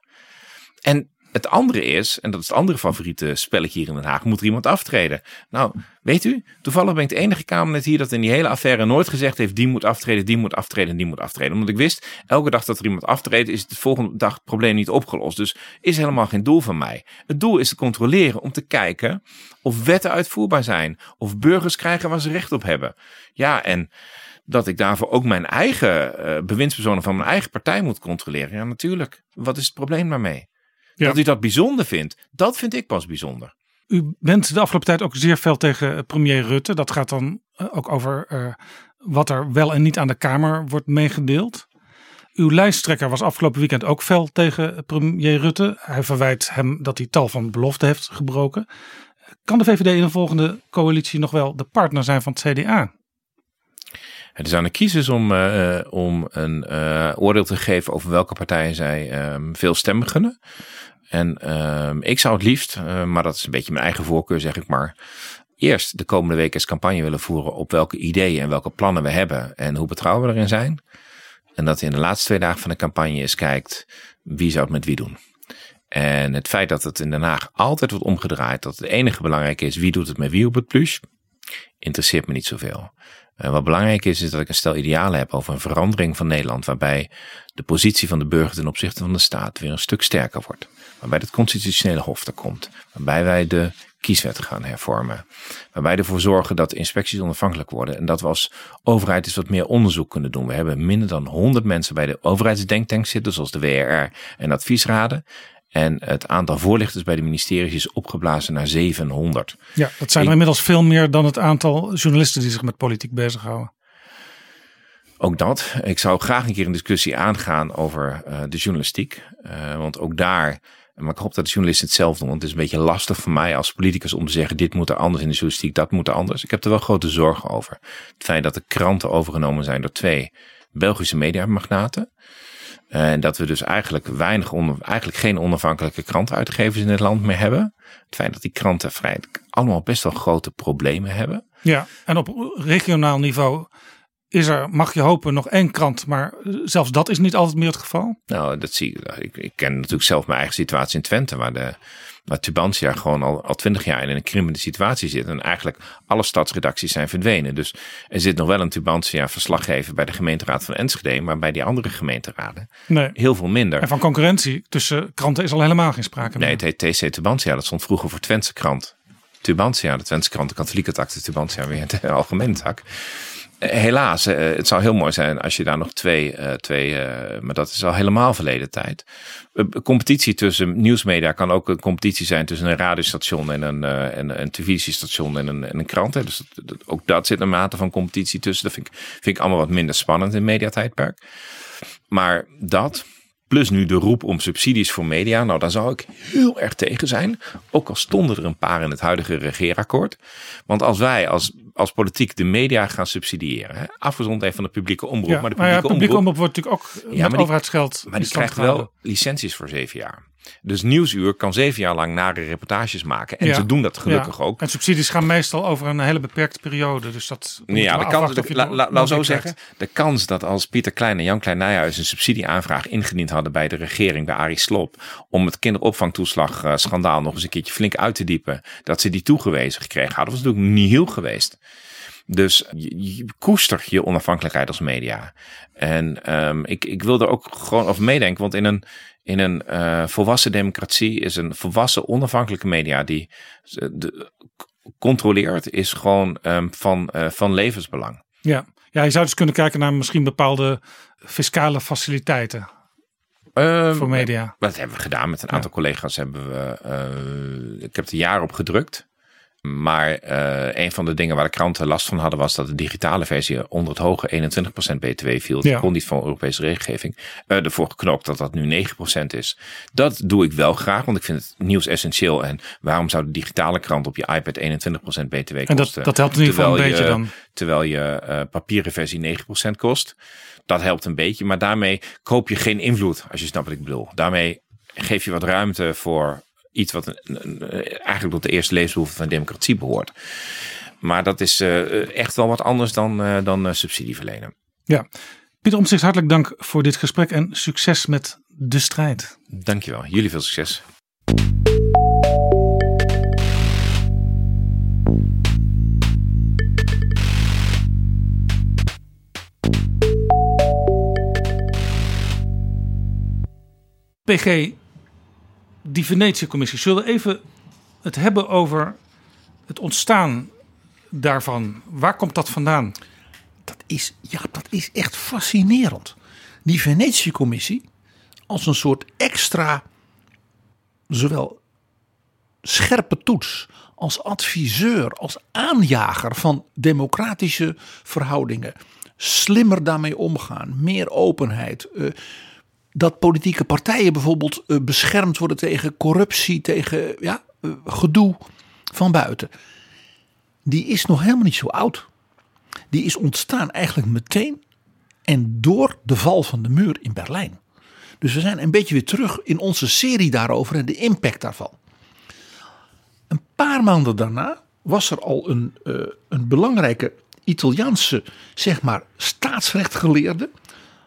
En het andere is, en dat is het andere favoriete spelletje hier in Den Haag, moet er iemand aftreden. Nou, weet u, toevallig ben ik de enige Kamerlid hier dat in die hele affaire nooit gezegd heeft, die moet aftreden, die moet aftreden, die moet aftreden. Omdat ik wist, elke dag dat er iemand aftreedt, is het de volgende dag het probleem niet opgelost. Dus is helemaal geen doel van mij. Het doel is te controleren om te kijken of wetten uitvoerbaar zijn, of burgers krijgen waar ze recht op hebben. Ja, en dat ik daarvoor ook mijn eigen eh, bewindspersonen van mijn eigen partij moet controleren. Ja, natuurlijk. Wat is het probleem daarmee? Ja. Dat u dat bijzonder vindt, dat vind ik pas bijzonder. U bent de afgelopen tijd ook zeer fel tegen eh, premier Rutte. Dat gaat dan eh, ook over eh, wat er wel en niet aan de Kamer wordt meegedeeld. Uw lijsttrekker was afgelopen weekend ook fel tegen premier Rutte. Hij verwijt hem dat hij tal van beloften heeft gebroken. Kan de VVD in de volgende coalitie nog wel de partner zijn van het CDA? Het is aan de kiezers om, eh, eh, om een eh, oordeel te geven over welke partijen zij ehm, veel stemmen gunnen. En ehm, ik zou het liefst, maar dat is een beetje mijn eigen voorkeur zeg ik maar, eerst de komende week eens campagne willen voeren op welke ideeën en welke plannen we hebben en hoe betrouwbaar we erin zijn. En dat in de laatste twee dagen van de campagne eens kijkt wie zou het met wie doen. En het feit dat het in Den Haag altijd wordt omgedraaid, dat het enige belangrijke is wie doet het met wie op het plus, interesseert me niet zoveel. Uh, wat belangrijk is, is dat ik een stel idealen heb over een verandering van Nederland, waarbij de positie van de burger ten opzichte van de staat weer een stuk sterker wordt. Waarbij het constitutionele hof er komt. Waarbij wij de kieswet gaan hervormen. Waarbij ervoor zorgen dat inspecties onafhankelijk worden. En dat we als overheid eens wat meer onderzoek kunnen doen. We hebben minder dan 100 mensen bij de overheidsdenktank zitten, zoals de WRR en adviesraden. En het aantal voorlichters bij de ministeries is opgeblazen naar 700. Ja, dat zijn er inmiddels veel meer dan het aantal journalisten die zich met politiek bezighouden. Ook dat. Ik zou graag een keer een discussie aangaan over uh, de journalistiek. Uh, want ook daar, maar ik hoop dat de journalisten het zelf doen. Want het is een beetje lastig voor mij als politicus om te zeggen: dit moet er anders in de journalistiek, dat moet er anders. Ik heb er wel grote zorgen over. Het feit dat de kranten overgenomen zijn door twee Belgische mediamagnaten. En dat we dus eigenlijk weinig, onder, eigenlijk geen onafhankelijke krantenuitgevers in het land meer hebben. Het feit dat die kranten vrij allemaal best wel grote problemen hebben. Ja, en op regionaal niveau is er, mag je hopen, nog één krant. Maar zelfs dat is niet altijd meer het geval. Nou, dat zie ik. Ik, ik ken natuurlijk zelf mijn eigen situatie in Twente, waar de waar Tubantia gewoon al, al twintig jaar in een krimmende situatie zit. En eigenlijk alle stadsredacties zijn verdwenen. Dus er zit nog wel een Tubantia verslaggever bij de gemeenteraad van Enschede. Maar bij die andere gemeenteraden nee. heel veel minder. En van concurrentie tussen kranten is al helemaal geen sprake meer. Nee, het heet TC Tubantia. Dat stond vroeger voor Twentse krant. Tubantia, de Twentse krant, de katholieke tak, de Tubantia weer de algemene tak. Eh, helaas, eh, het zou heel mooi zijn als je daar nog twee, eh, twee maar dat is al helemaal verleden tijd. Competitie tussen nieuwsmedia kan ook een competitie zijn tussen een radiostation en een, en een televisiestation en een, en een krant. Dus ook dat zit een mate van competitie tussen. Dat vind ik, vind ik allemaal wat minder spannend in mediatijdperk. Maar dat, Plus nu de roep om subsidies voor media. Nou, daar zou ik heel erg tegen zijn. Ook al stonden er een paar in het huidige regeerakkoord. Want als wij als, als politiek de media gaan subsidiëren. Hè, afgezonderd van de publieke omroep. Ja, maar de publieke, ja, publieke omroep, wordt natuurlijk ook ja, met overheidsgeld. Maar die krijgt wel licenties voor zeven jaar. Dus Nieuwsuur kan zeven jaar lang nare reportages maken. En ze doen dat gelukkig ook. En subsidies gaan meestal over een hele beperkte periode. Dus dat. Ja, de kans, de, la, la, zo zeggen. De kans dat als Pieter Klein en Jan Klein Nijhuis een subsidieaanvraag ingediend hadden bij de regering, bij Arie Slob. om het kinderopvangtoeslag uh, schandaal nog eens een keertje flink uit te diepen. dat ze die toegewezen gekregen hadden, was natuurlijk niet heel geweest. Dus je, je koester je onafhankelijkheid als media. En um, ik, ik wil er ook gewoon over meedenken. Want in een, in een uh, volwassen democratie is een volwassen onafhankelijke media die de, controleert, is gewoon um, van, uh, van levensbelang. Ja. ja, je zou dus kunnen kijken naar misschien bepaalde fiscale faciliteiten. Um, voor media. Dat hebben we gedaan met een aantal ja. collega's. Hebben we, ik heb er jaren op gedrukt. Maar uh, een van de dingen waar de kranten last van hadden was dat de digitale versie onder het hoge 21% BTW viel. Dat ja. kon niet van Europese regelgeving. Uh, ervoor geknokt dat dat nu 9% is. Dat doe ik wel graag, want ik vind het nieuws essentieel. En waarom zou de digitale krant op je iPad 21% BTW kosten? En dat, dat helpt in ieder geval een beetje je, dan. Terwijl je uh, papieren versie 9% kost. Dat helpt een beetje, maar daarmee koop je geen invloed, als je snapt wat ik bedoel. Daarmee geef je wat ruimte voor iets wat eigenlijk tot de eerste levensbehoefte van democratie behoort. Maar dat is uh, echt wel wat anders dan, uh, dan subsidie verlenen. Ja, Pieter Omtzigt, hartelijk dank voor dit gesprek en succes met de strijd. Dankjewel, jullie veel succes. PG, die Venetië-commissie. Zullen we even het hebben over het ontstaan daarvan? Waar komt dat vandaan? Dat is, ja, dat is echt fascinerend. Die Venetië-commissie als een soort extra, zowel scherpe toets als adviseur, als aanjager van democratische verhoudingen. Slimmer daarmee omgaan, meer openheid. Dat politieke partijen bijvoorbeeld uh, beschermd worden tegen corruptie, tegen ja, uh, gedoe van buiten. Die is nog helemaal niet zo oud. Die is ontstaan eigenlijk meteen en door de val van de muur in Berlijn. Dus we zijn een beetje weer terug in onze serie daarover en de impact daarvan. Een paar maanden daarna was er al een, uh, een belangrijke Italiaanse, zeg maar, staatsrechtgeleerde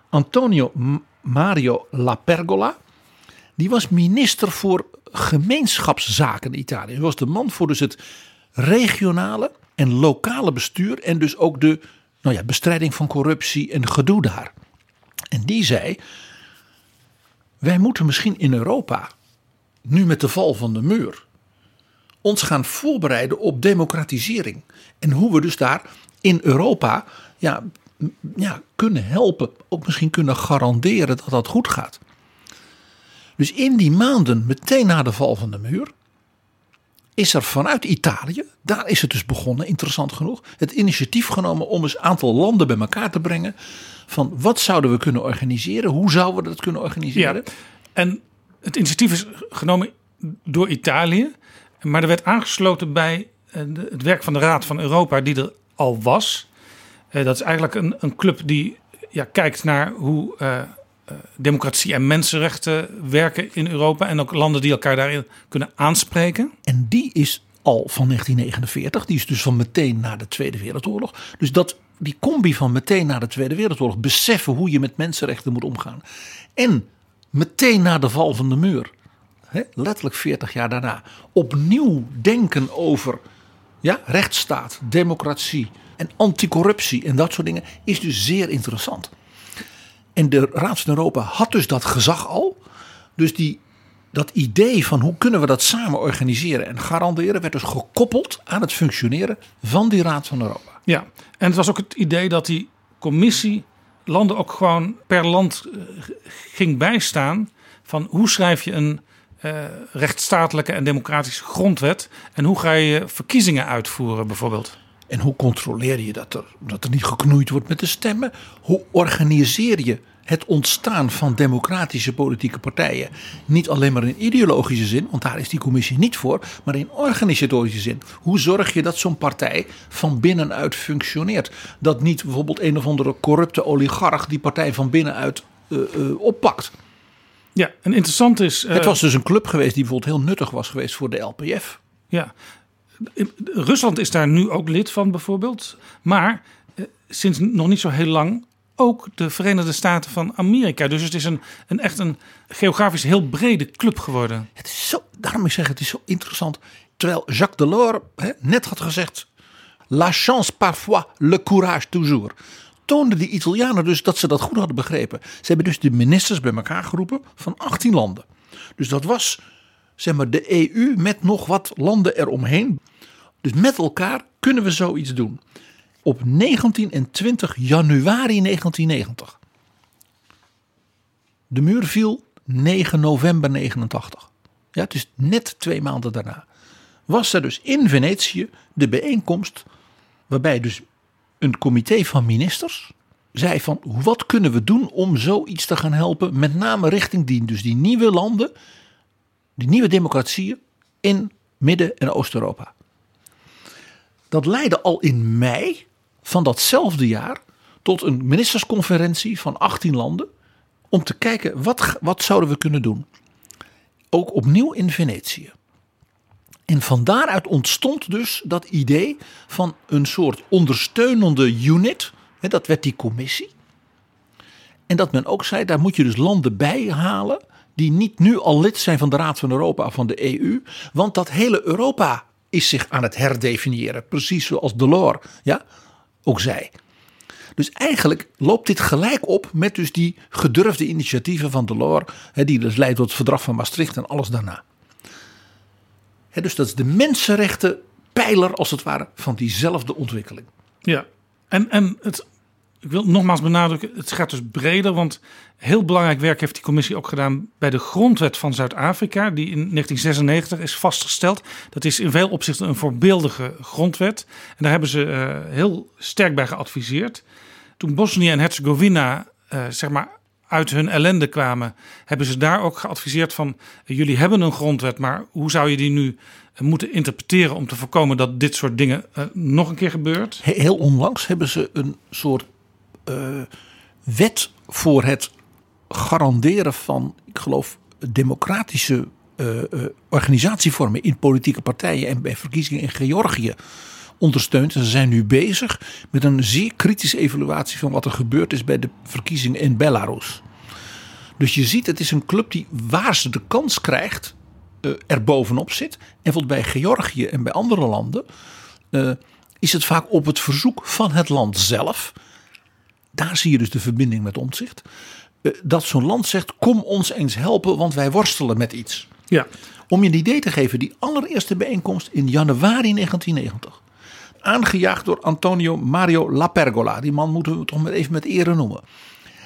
Antonio Mario Lapergola. Die was minister voor gemeenschapszaken in Italië. Hij was de man voor dus het regionale en lokale bestuur. En dus ook de nou ja, bestrijding van corruptie en gedoe daar. En die zei, wij moeten misschien in Europa, nu met de val van de muur, ons gaan voorbereiden op democratisering. En hoe we dus daar in Europa ja, ja, kunnen helpen, ook misschien kunnen garanderen dat dat goed gaat. Dus in die maanden, meteen na de val van de muur, is er vanuit Italië, daar is het dus begonnen, interessant genoeg, het initiatief genomen om eens een aantal landen bij elkaar te brengen. Van wat zouden we kunnen organiseren? Hoe zouden we dat kunnen organiseren? Ja, en het initiatief is genomen door Italië. Maar er werd aangesloten bij eh, het werk van de Raad van Europa, die er al was. Eh, Dat is eigenlijk een, een club die ja, kijkt naar hoe eh, eh, democratie en mensenrechten werken in Europa. En ook landen die elkaar daarin kunnen aanspreken. En die is al van 1949. Die is dus van meteen na de Tweede Wereldoorlog. Dus dat, die combi van meteen na de Tweede Wereldoorlog. Beseffen hoe je met mensenrechten moet omgaan. En meteen na de val van de muur. Hè, letterlijk 40 jaar daarna. Opnieuw denken over ja, rechtsstaat, democratie en anticorruptie en dat soort dingen. Is dus zeer interessant. En de Raad van Europa had dus dat gezag al. Dus die, dat idee van hoe kunnen we dat samen organiseren en garanderen, werd dus gekoppeld aan het functioneren van die Raad van Europa. Ja, en het was ook het idee dat die commissie landen ook gewoon per land eh, ging bijstaan van hoe schrijf je een eh, rechtsstatelijke en democratische grondwet en hoe ga je verkiezingen uitvoeren bijvoorbeeld. En hoe controleer je dat er, dat er niet geknoeid wordt met de stemmen? Hoe organiseer je het ontstaan van democratische politieke partijen? Niet alleen maar in ideologische zin, want daar is die commissie niet voor, maar in organisatorische zin. Hoe zorg je dat zo'n partij van binnenuit functioneert? Dat niet bijvoorbeeld een of andere corrupte oligarch die partij van binnenuit eh, eh, oppakt. Ja, en interessant is. eh, het was dus een club geweest die bijvoorbeeld heel nuttig was geweest voor de LPF. Ja, Rusland is daar nu ook lid van bijvoorbeeld. Maar eh, sinds nog niet zo heel lang ook de Verenigde Staten van Amerika. Dus het is een, een echt een geografisch heel brede club geworden. Het zo, daarom ik zeg het is zo interessant. Terwijl Jacques Delors hè, net had gezegd: La chance parfois, le courage toujours. Toonden die Italianen dus dat ze dat goed hadden begrepen. Ze hebben dus de ministers bij elkaar geroepen van 18 landen. Dus dat was zeg maar de EU met nog wat landen eromheen. Dus met elkaar kunnen we zoiets doen. Op 19 en 20 januari 1990. De muur viel 9 november 89. Ja, het is net twee maanden daarna. Was er dus in Venetië de bijeenkomst waarbij dus een comité van ministers zei van wat kunnen we doen om zoiets te gaan helpen, met name richting die, dus die nieuwe landen, die nieuwe democratieën in Midden- en Oost-Europa. Dat leidde al in mei van datzelfde jaar tot een ministersconferentie van 18 landen om te kijken wat, wat zouden we kunnen doen. Ook opnieuw in Venetië. En van daaruit ontstond dus dat idee van een soort ondersteunende unit. Dat werd die commissie. En dat men ook zei, daar moet je dus landen bij halen die niet nu al lid zijn van de Raad van Europa van de EU. Want dat hele Europa is zich aan het herdefiniëren. Precies zoals Delors ja, ook zei. Dus eigenlijk loopt dit gelijk op met dus die gedurfde initiatieven van Delors. Hè, die dus leidt tot het verdrag van Maastricht en alles daarna. Hè, dus dat is de mensenrechten pijler als het ware van diezelfde ontwikkeling. Ja, en, en het, ik wil nogmaals benadrukken, het gaat dus breder. Want heel belangrijk werk heeft die commissie ook gedaan bij de grondwet van Zuid-Afrika. Die in 1996 is vastgesteld. Dat is in veel opzichten een voorbeeldige grondwet. En daar hebben ze eh, heel sterk bij geadviseerd. Toen Bosnië en Herzegovina eh, zeg maar uit hun ellende kwamen, hebben ze daar ook geadviseerd van eh, jullie hebben een grondwet, maar hoe zou je die nu moeten interpreteren om te voorkomen dat dit soort dingen nog een keer gebeurt? He- Heel onlangs hebben ze een soort eh, wet voor het garanderen van, ik geloof, democratische eh, eh, organisatievormen in politieke partijen en bij verkiezingen in Georgië ondersteund. En ze zijn nu bezig met een zeer kritische evaluatie van wat er gebeurd is bij de verkiezingen in Belarus. Dus je ziet, het is een club die waar ze de kans krijgt, er bovenop zit. En bijvoorbeeld bij Georgië en bij andere landen is het vaak op het verzoek van het land zelf. Daar zie je dus de verbinding met omzicht. Uh, dat zo'n land zegt: kom ons eens helpen, want wij worstelen met iets. Ja. Om je een idee te geven, die allereerste bijeenkomst in januari 1990. Aangejaagd door Antonio Mario Lapergola. Die man moeten we toch even met ere noemen.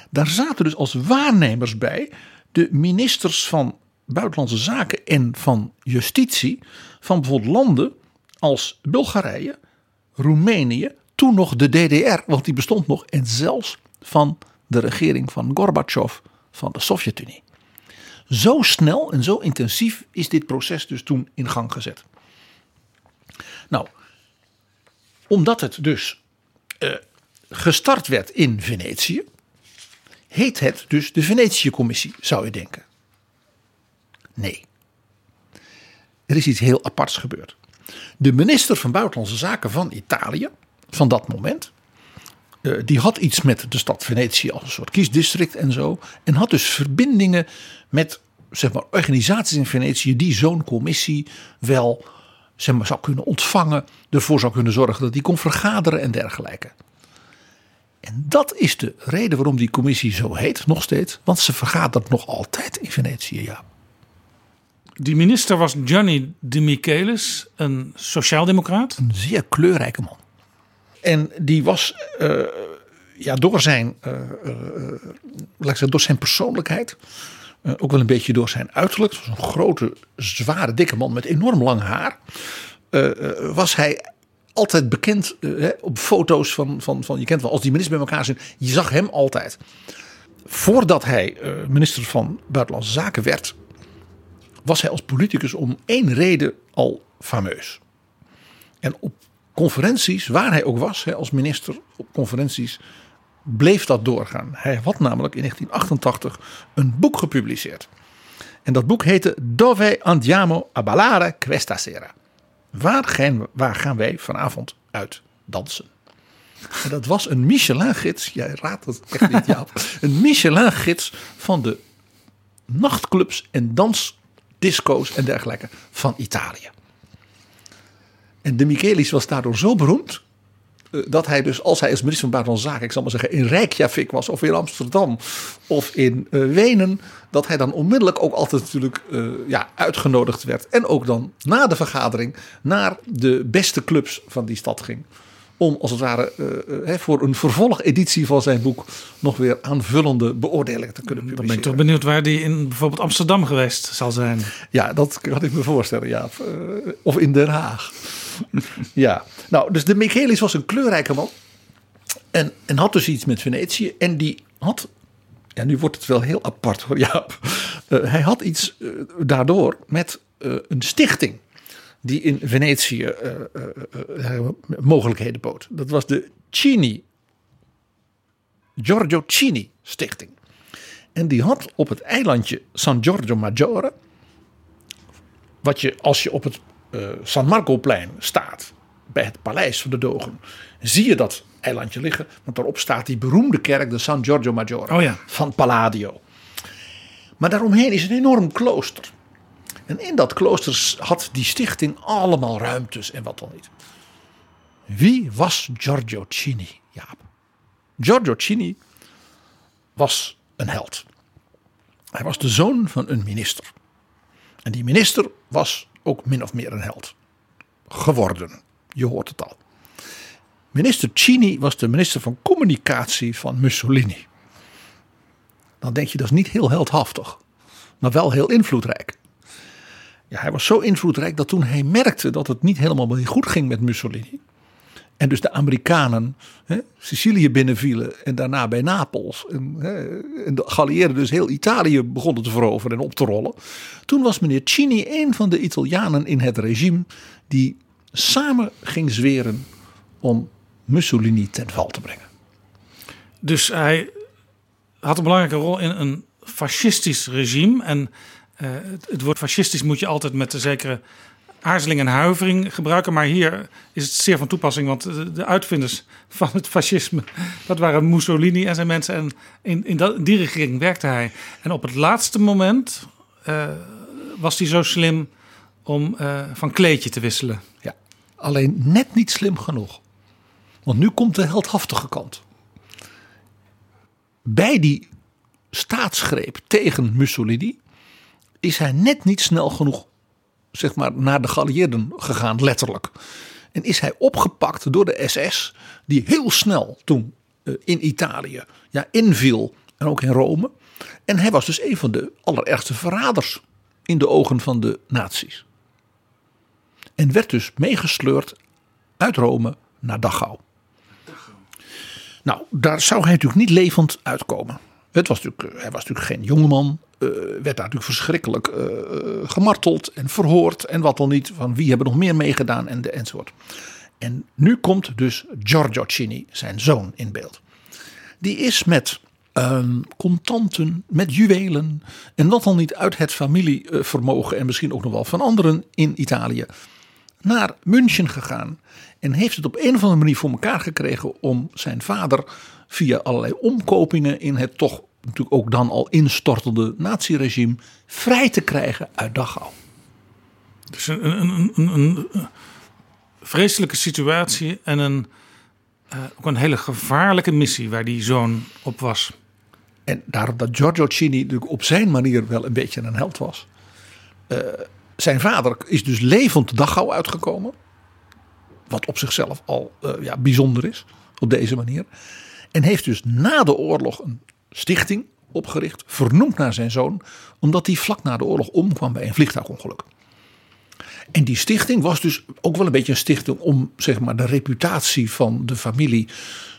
Daar zaten dus als waarnemers bij de ministers van Buitenlandse Zaken en van Justitie van bijvoorbeeld landen als Bulgarije, Roemenië, toen nog de DDR, want die bestond nog, en zelfs van de regering van Gorbachev van de Sovjet-Unie. Zo snel en zo intensief is dit proces dus toen in gang gezet. Nou, omdat het dus uh, gestart werd in Venetië, heet het dus de Venetië-commissie, zou je denken. Nee. Er is iets heel aparts gebeurd. De minister van Buitenlandse Zaken van Italië, van dat moment, uh, die had iets met de stad Venetië als een soort kiesdistrict en zo. En had dus verbindingen met zeg maar, organisaties in Venetië die zo'n commissie wel zeg maar, zou kunnen ontvangen. Ervoor zou kunnen zorgen dat die kon vergaderen en dergelijke. En dat is de reden waarom die commissie zo heet, nog steeds. Want ze vergadert nog altijd in Venetië, ja. Die minister was Gianni De Michelis, een sociaaldemocraat. Een zeer kleurrijke man. En die was uh, ja, door, zijn, uh, laat zeggen, door zijn persoonlijkheid, ook wel een beetje door zijn uiterlijk. Was een grote, zware, dikke man met enorm lang haar. was hij altijd bekend op foto's van, van, van, je kent wel, als die ministers bij elkaar zijn, je zag hem altijd. Voordat hij minister van Buitenlandse Zaken werd, was hij als politicus om één reden al fameus. En op conferenties, waar hij ook was, als minister op conferenties, bleef dat doorgaan. Hij had namelijk in 1988 een boek gepubliceerd. En dat boek heette Dove andiamo a ballare questa sera. Waar gaan, waar gaan wij vanavond uit dansen? En dat was een Michelin-gids. Jij raadt het echt niet, Jaap. Een Michelin-gids van de nachtclubs en dans disco's en dergelijke van Italië. En de Michelis was daardoor zo beroemd. Eh, dat hij dus, als hij als minister van Buitenlandse Zaken, ik zal maar zeggen, in Reykjavik was, of in Amsterdam, of in uh, Wenen, dat hij dan onmiddellijk ook altijd natuurlijk uh, ja, uitgenodigd werd. En ook dan na de vergadering naar de beste clubs van die stad ging om als het ware uh, voor een vervolgeditie van zijn boek nog weer aanvullende beoordelingen te kunnen publiceren. Dan ben ik toch benieuwd waar die in bijvoorbeeld Amsterdam geweest zal zijn. Ja, dat kan ik me voorstellen, ja. Of in Den Haag. ja, nou, dus de Michelis was een kleurrijke man. En, en had dus iets met Venetië. En die had, ja, nu wordt het wel heel apart hoor, ja. Uh, hij had iets daardoor met een stichting die in Venetië mogelijkheden bood. Dat was de Cini, Giorgio Cini Stichting. En die had op het eilandje San Giorgio Maggiore, wat je als je op het San Marcoplein staat, bij het paleis van de Dogen, zie je dat eilandje liggen. Want daarop staat die beroemde kerk, de San Giorgio Maggiore, oh ja. van Palladio. Maar daaromheen is een enorm klooster. En in dat klooster had die stichting allemaal ruimtes en wat dan niet. Wie was Giorgio Cini, Jaap? Giorgio Cini was een held. Hij was de zoon van een minister. En die minister was ook min of meer een held. Geworden. Je hoort het al. Minister Cini was de minister van communicatie van Mussolini. Dan denk je dat is niet heel heldhaftig, maar wel heel invloedrijk. Ja, hij was zo invloedrijk dat toen hij merkte dat het niet helemaal goed ging met Mussolini. En dus de Amerikanen hè, Sicilië binnenvielen en daarna bij Napels. En, hè, de geallieerden dus heel Italië begonnen te veroveren en op te rollen. Toen was meneer Cini een van de Italianen in het regime die samen ging zweren om Mussolini ten val te brengen. Dus hij had een belangrijke rol in een fascistisch regime. En uh, het, het, woord fascistisch moet je altijd met een zekere aarzeling en huivering gebruiken. Maar hier is het zeer van toepassing, want de, de uitvinders van het fascisme, dat waren Mussolini en zijn mensen. En in, in dat, die regering werkte hij. En op het laatste moment eh, was hij zo slim om eh, van kleedje te wisselen. Ja, alleen net niet slim genoeg. Want nu komt de heldhaftige kant. Bij die staatsgreep tegen Mussolini is hij net niet snel genoeg zeg maar, naar de geallieerden gegaan, letterlijk. En is hij opgepakt door de SS, die heel snel toen eh, in Italië ja, inviel en ook in Rome. En hij was dus een van de allerergste verraders in de ogen van de nazi's. En werd dus meegesleurd uit Rome naar Dachau. Nou, daar zou hij natuurlijk niet levend uitkomen. Het was natuurlijk, hij was natuurlijk geen jongeman. Uh, werd daar natuurlijk verschrikkelijk uh, gemarteld en verhoord. En wat dan niet. Van wie hebben nog meer meegedaan en de, enzovoort. En nu komt dus Giorgio Cini, zijn zoon, in beeld. Die is met uh, contanten, met juwelen. En wat dan niet uit het familievermogen. En misschien ook nog wel van anderen in Italië. Naar München gegaan. En heeft het op een of andere manier voor elkaar gekregen om zijn vader via allerlei omkopingen in het toch natuurlijk ook dan al instortende naziregime vrij te krijgen uit Dachau. Dus een, een, een, een vreselijke situatie en een, uh, ook een hele gevaarlijke missie waar die zoon op was. En daarom dat Giorgio Cini natuurlijk op zijn manier wel een beetje een held was. Uh, zijn vader is dus levend Dachau uitgekomen. Wat op zichzelf al uh, ja, bijzonder is op deze manier. En heeft dus na de oorlog een stichting opgericht, vernoemd naar zijn zoon, omdat hij vlak na de oorlog omkwam bij een vliegtuigongeluk. En die stichting was dus ook wel een beetje een stichting om zeg maar, de reputatie van de familie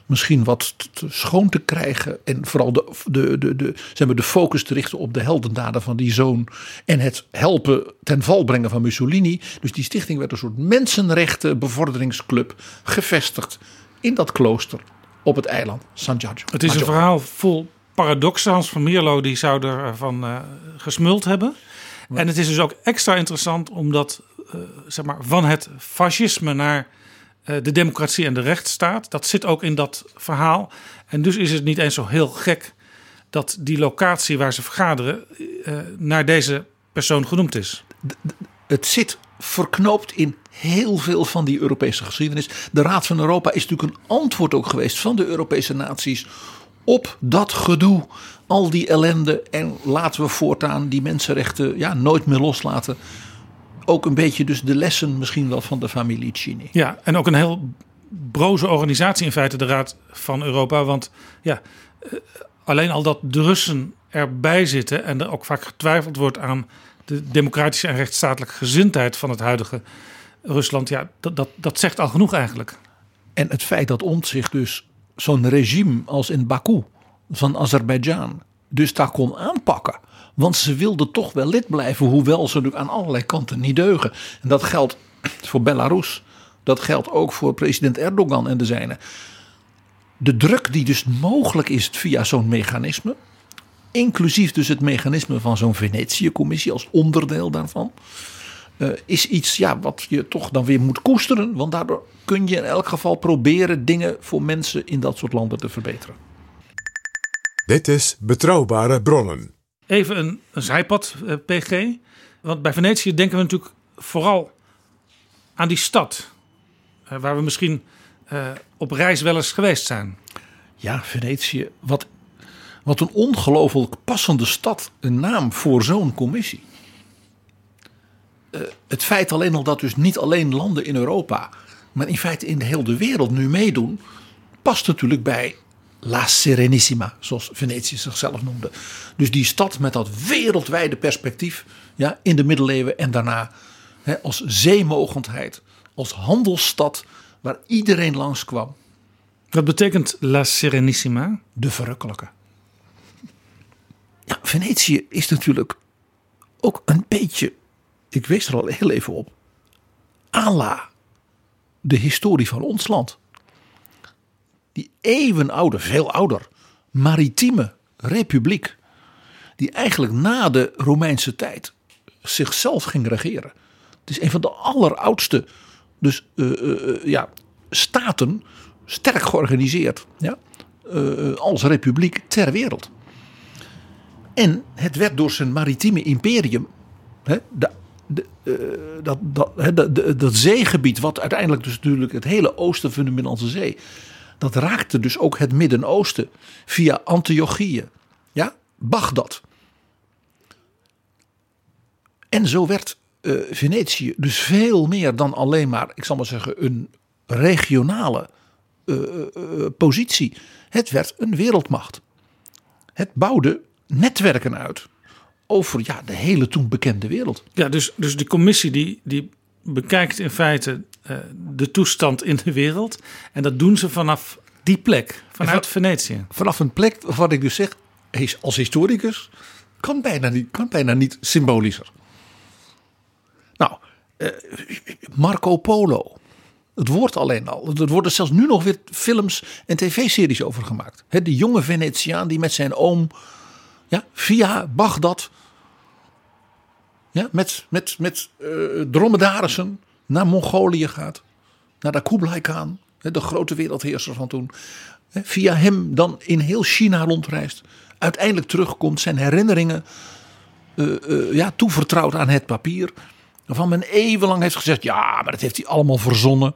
misschien wat te schoon te krijgen. En vooral de, de, de, de, zeg maar, de focus te richten op de heldendaden van die zoon. En het helpen ten val brengen van Mussolini. Dus die stichting werd een soort mensenrechten bevorderingsclub gevestigd in dat klooster op het eiland San Giorgio. Het is een verhaal vol paradoxen. Hans van Mierlo die zou ervan uh, gesmuld hebben. En het is dus ook extra interessant omdat uh, zeg maar, van het fascisme naar uh, de democratie en de rechtsstaat. Dat zit ook in dat verhaal. En dus is het niet eens zo heel gek dat die locatie waar ze vergaderen naar deze persoon genoemd is. Het zit verknoopt in heel veel van die Europese geschiedenis. De Raad van Europa is natuurlijk een antwoord ook geweest van de Europese naties op dat gedoe. Al die ellende en laten we voortaan die mensenrechten ja, nooit meer loslaten. Ook een beetje dus de lessen misschien wel van de familie Chini. Ja, en ook een heel broze organisatie in feite, de Raad van Europa. Want ja, alleen al dat de Russen erbij zitten en er ook vaak getwijfeld wordt aan de democratische en rechtsstatelijke gezindheid van het huidige Rusland, ja, dat, dat, dat zegt al genoeg eigenlijk. En het feit dat ons zich dus zo'n regime als in Baku van Azerbeidzjan dus daar kon aanpakken. Want ze wilden toch wel lid blijven, hoewel ze natuurlijk aan allerlei kanten niet deugen. En dat geldt voor Belarus. Dat geldt ook voor president Erdogan en de zijnen. De druk die dus mogelijk is via zo'n mechanisme, inclusief dus het mechanisme van zo'n Venetië-commissie als onderdeel daarvan, uh, is iets ja, wat je toch dan weer moet koesteren. Want daardoor kun je in elk geval proberen dingen voor mensen in dat soort landen te verbeteren. Dit is Betrouwbare Bronnen. Even een, een zijpad, uh, PG. Want bij Venetië denken we natuurlijk vooral aan die stad. Uh, waar we misschien op reis wel eens geweest zijn. Ja, Venetië. Wat wat een ongelooflijk passende stad, een naam voor zo'n commissie. Uh, het feit alleen al dat dus niet alleen landen in Europa, maar in feite in de hele wereld nu meedoen, past natuurlijk bij La Serenissima, zoals Venetië zichzelf noemde. Dus die stad met dat wereldwijde perspectief ja, in de middeleeuwen en daarna hè, als zeemogendheid, als handelsstad waar iedereen langskwam. Wat betekent La Serenissima? De verrukkelijke. Ja, Venetië is natuurlijk ook een beetje, ik wees er al heel even op, ala de historie van ons land. Die eeuwenoude, veel ouder, maritieme republiek, die eigenlijk na de Romeinse tijd zichzelf ging regeren. Het is een van de alleroudste dus, eh, eh, eh, ja, staten, sterk georganiseerd, ja, als republiek ter wereld. En het werd door zijn maritieme imperium, hè, de, eh, dat, dat, dat zeegebied, wat uiteindelijk dus natuurlijk het hele oosten van de Middellandse Zee, dat raakte dus ook het Midden-Oosten via Antiochië, ja, Bagdad. En zo werd eh, Venetië dus veel meer dan alleen maar, ik zal maar zeggen, een regionale eh, positie. Het werd een wereldmacht. Het bouwde netwerken uit over ja, de hele toen bekende wereld. Ja, dus, dus die commissie die, die bekijkt in feite eh, de toestand in de wereld. En dat doen ze vanaf die plek, vanuit En Venetië. Vanaf een plek waarvan ik dus zeg, als historicus, kan bijna niet, kan bijna niet symbolischer. Nou, eh, Marco Polo. Het woord alleen al. Er worden zelfs nu nog weer films en tv-series over gemaakt. De jonge Venetiaan die met zijn oom via Bagdad ja, met, met, met eh, dromedarissen naar Mongolië gaat. Naar de Kublai Khan, de grote wereldheerser van toen. Via hem dan in heel China rondreist. Uiteindelijk terugkomt, zijn herinneringen eh, ja, toevertrouwd aan het papier. Waarvan men eeuwenlang heeft gezegd: ja, maar dat heeft hij allemaal verzonnen.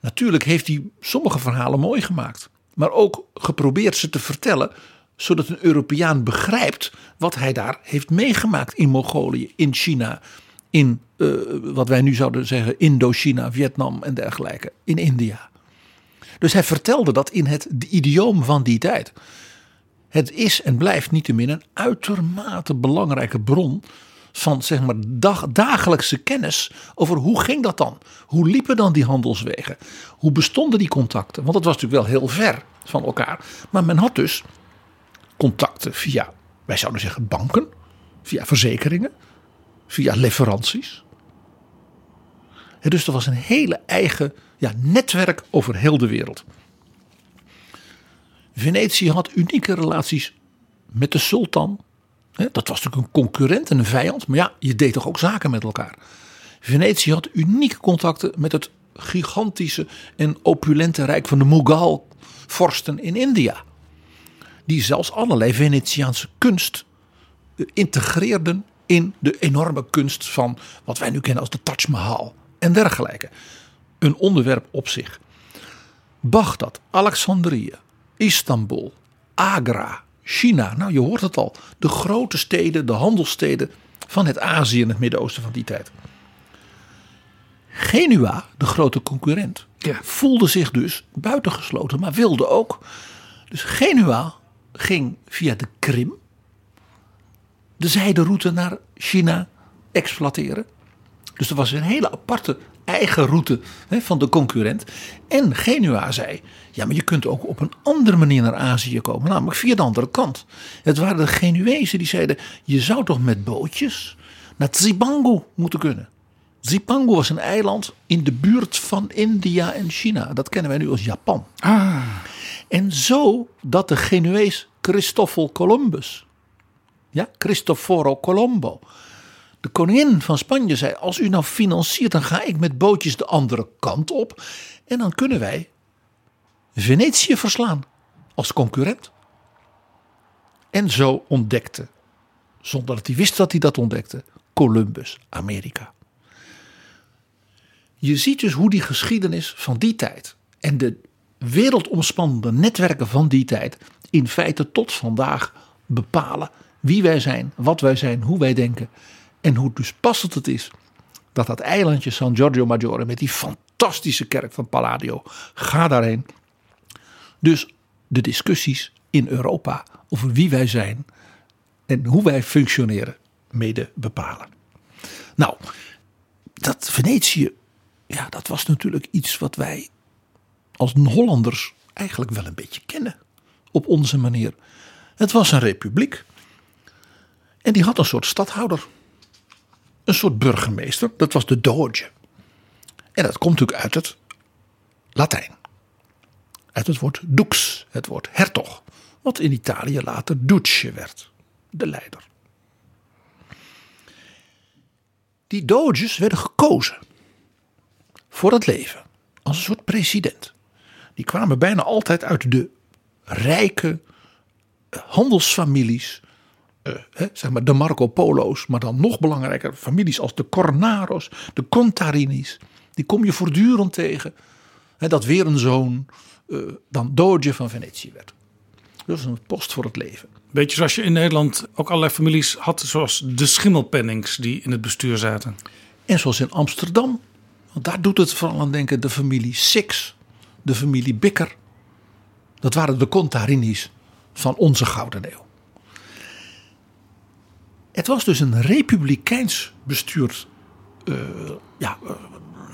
Natuurlijk heeft hij sommige verhalen mooi gemaakt. Maar ook geprobeerd ze te vertellen. Zodat een Europeaan begrijpt wat hij daar heeft meegemaakt in Mongolië, in China. In eh, wat wij nu zouden zeggen Indochina, Vietnam en dergelijke. In India. Dus hij vertelde dat in het idioom van die tijd. Het is en blijft niettemin een uitermate belangrijke bron van zeg maar dag, dagelijkse kennis over hoe ging dat dan? Hoe liepen dan die handelswegen? Hoe bestonden die contacten? Want het was natuurlijk wel heel ver van elkaar. Maar men had dus contacten via, wij zouden zeggen banken, via verzekeringen, via leveranties. Dus er was een hele eigen ja, netwerk over heel de wereld. Venetië had unieke relaties met de sultan. Dat was natuurlijk een concurrent en een vijand. Maar ja, je deed toch ook zaken met elkaar. Venetië had unieke contacten met het gigantische en opulente rijk van de Mughal-vorsten in India. Die zelfs allerlei Venetiaanse kunst eh, integreerden in de enorme kunst van wat wij nu kennen als de Taj Mahal en dergelijke. Een onderwerp op zich. Bagdad, Alexandrië, Istanbul, Agra, China. Nou, je hoort het al. De grote steden, de handelssteden van het Azië en het Midden-Oosten van die tijd. Genua, de grote concurrent, Ja. voelde zich dus buitengesloten, maar wilde ook. Dus Genua ging via de Krim de zijderoute naar China exploiteren. Dus er was een hele aparte eigen route hè, van de concurrent. En Genua zei, ja maar je kunt ook op een andere manier naar Azië komen. Namelijk via de andere kant. Het waren de Genuezen die zeiden, je zou toch met bootjes naar Zipangu moeten kunnen. Zipangu was een eiland in de buurt van India en China. Dat kennen wij nu als Japan. En zo dat de Genuees Christoffel Columbus, ja, Cristoforo Colombo, de koningin van Spanje zei: Als u nou financiert, dan ga ik met bootjes de andere kant op. En dan kunnen wij Venetië verslaan als concurrent. En zo ontdekte, zonder dat hij wist dat hij dat ontdekte, Columbus Amerika. Je ziet dus hoe die geschiedenis van die tijd en de wereldomspannende netwerken van die tijd in feite tot vandaag bepalen wie wij zijn, wat wij zijn, hoe wij denken en hoe dus passend het is dat dat eilandje San Giorgio Maggiore met die fantastische kerk van Palladio, ga daarheen. Dus de discussies in Europa over wie wij zijn en hoe wij functioneren mede bepalen. Nou, dat Venetië, ja, dat was natuurlijk iets wat wij als Hollanders eigenlijk wel een beetje kennen. Op onze manier. Het was een republiek. En die had een soort stadhouder. Een soort burgemeester. Dat was de doge. En dat komt natuurlijk uit het Latijn. Uit het woord dux, het woord hertog. Wat in Italië later duce werd. De leider. Die doges werden gekozen voor het leven als een soort president. Die kwamen bijna altijd uit de rijke handelsfamilies. eh, hè, zeg maar de Marco Polo's, maar dan nog belangrijker families als de Cornaro's, de Contarinis. Die kom je voortdurend tegen. Hè, dat weer een zoon eh, dan doge van Venetië werd. Dat is een post voor het leven. Beetje zoals je in Nederland ook allerlei families had, zoals de Schimmelpennings die in het bestuur zaten. En zoals in Amsterdam, want daar doet het vooral aan denken de familie Six, de familie Bikker. Dat waren de Contarinis van onze Gouden Eeuw. Het was dus een republikeins bestuurd eh, ja, eh,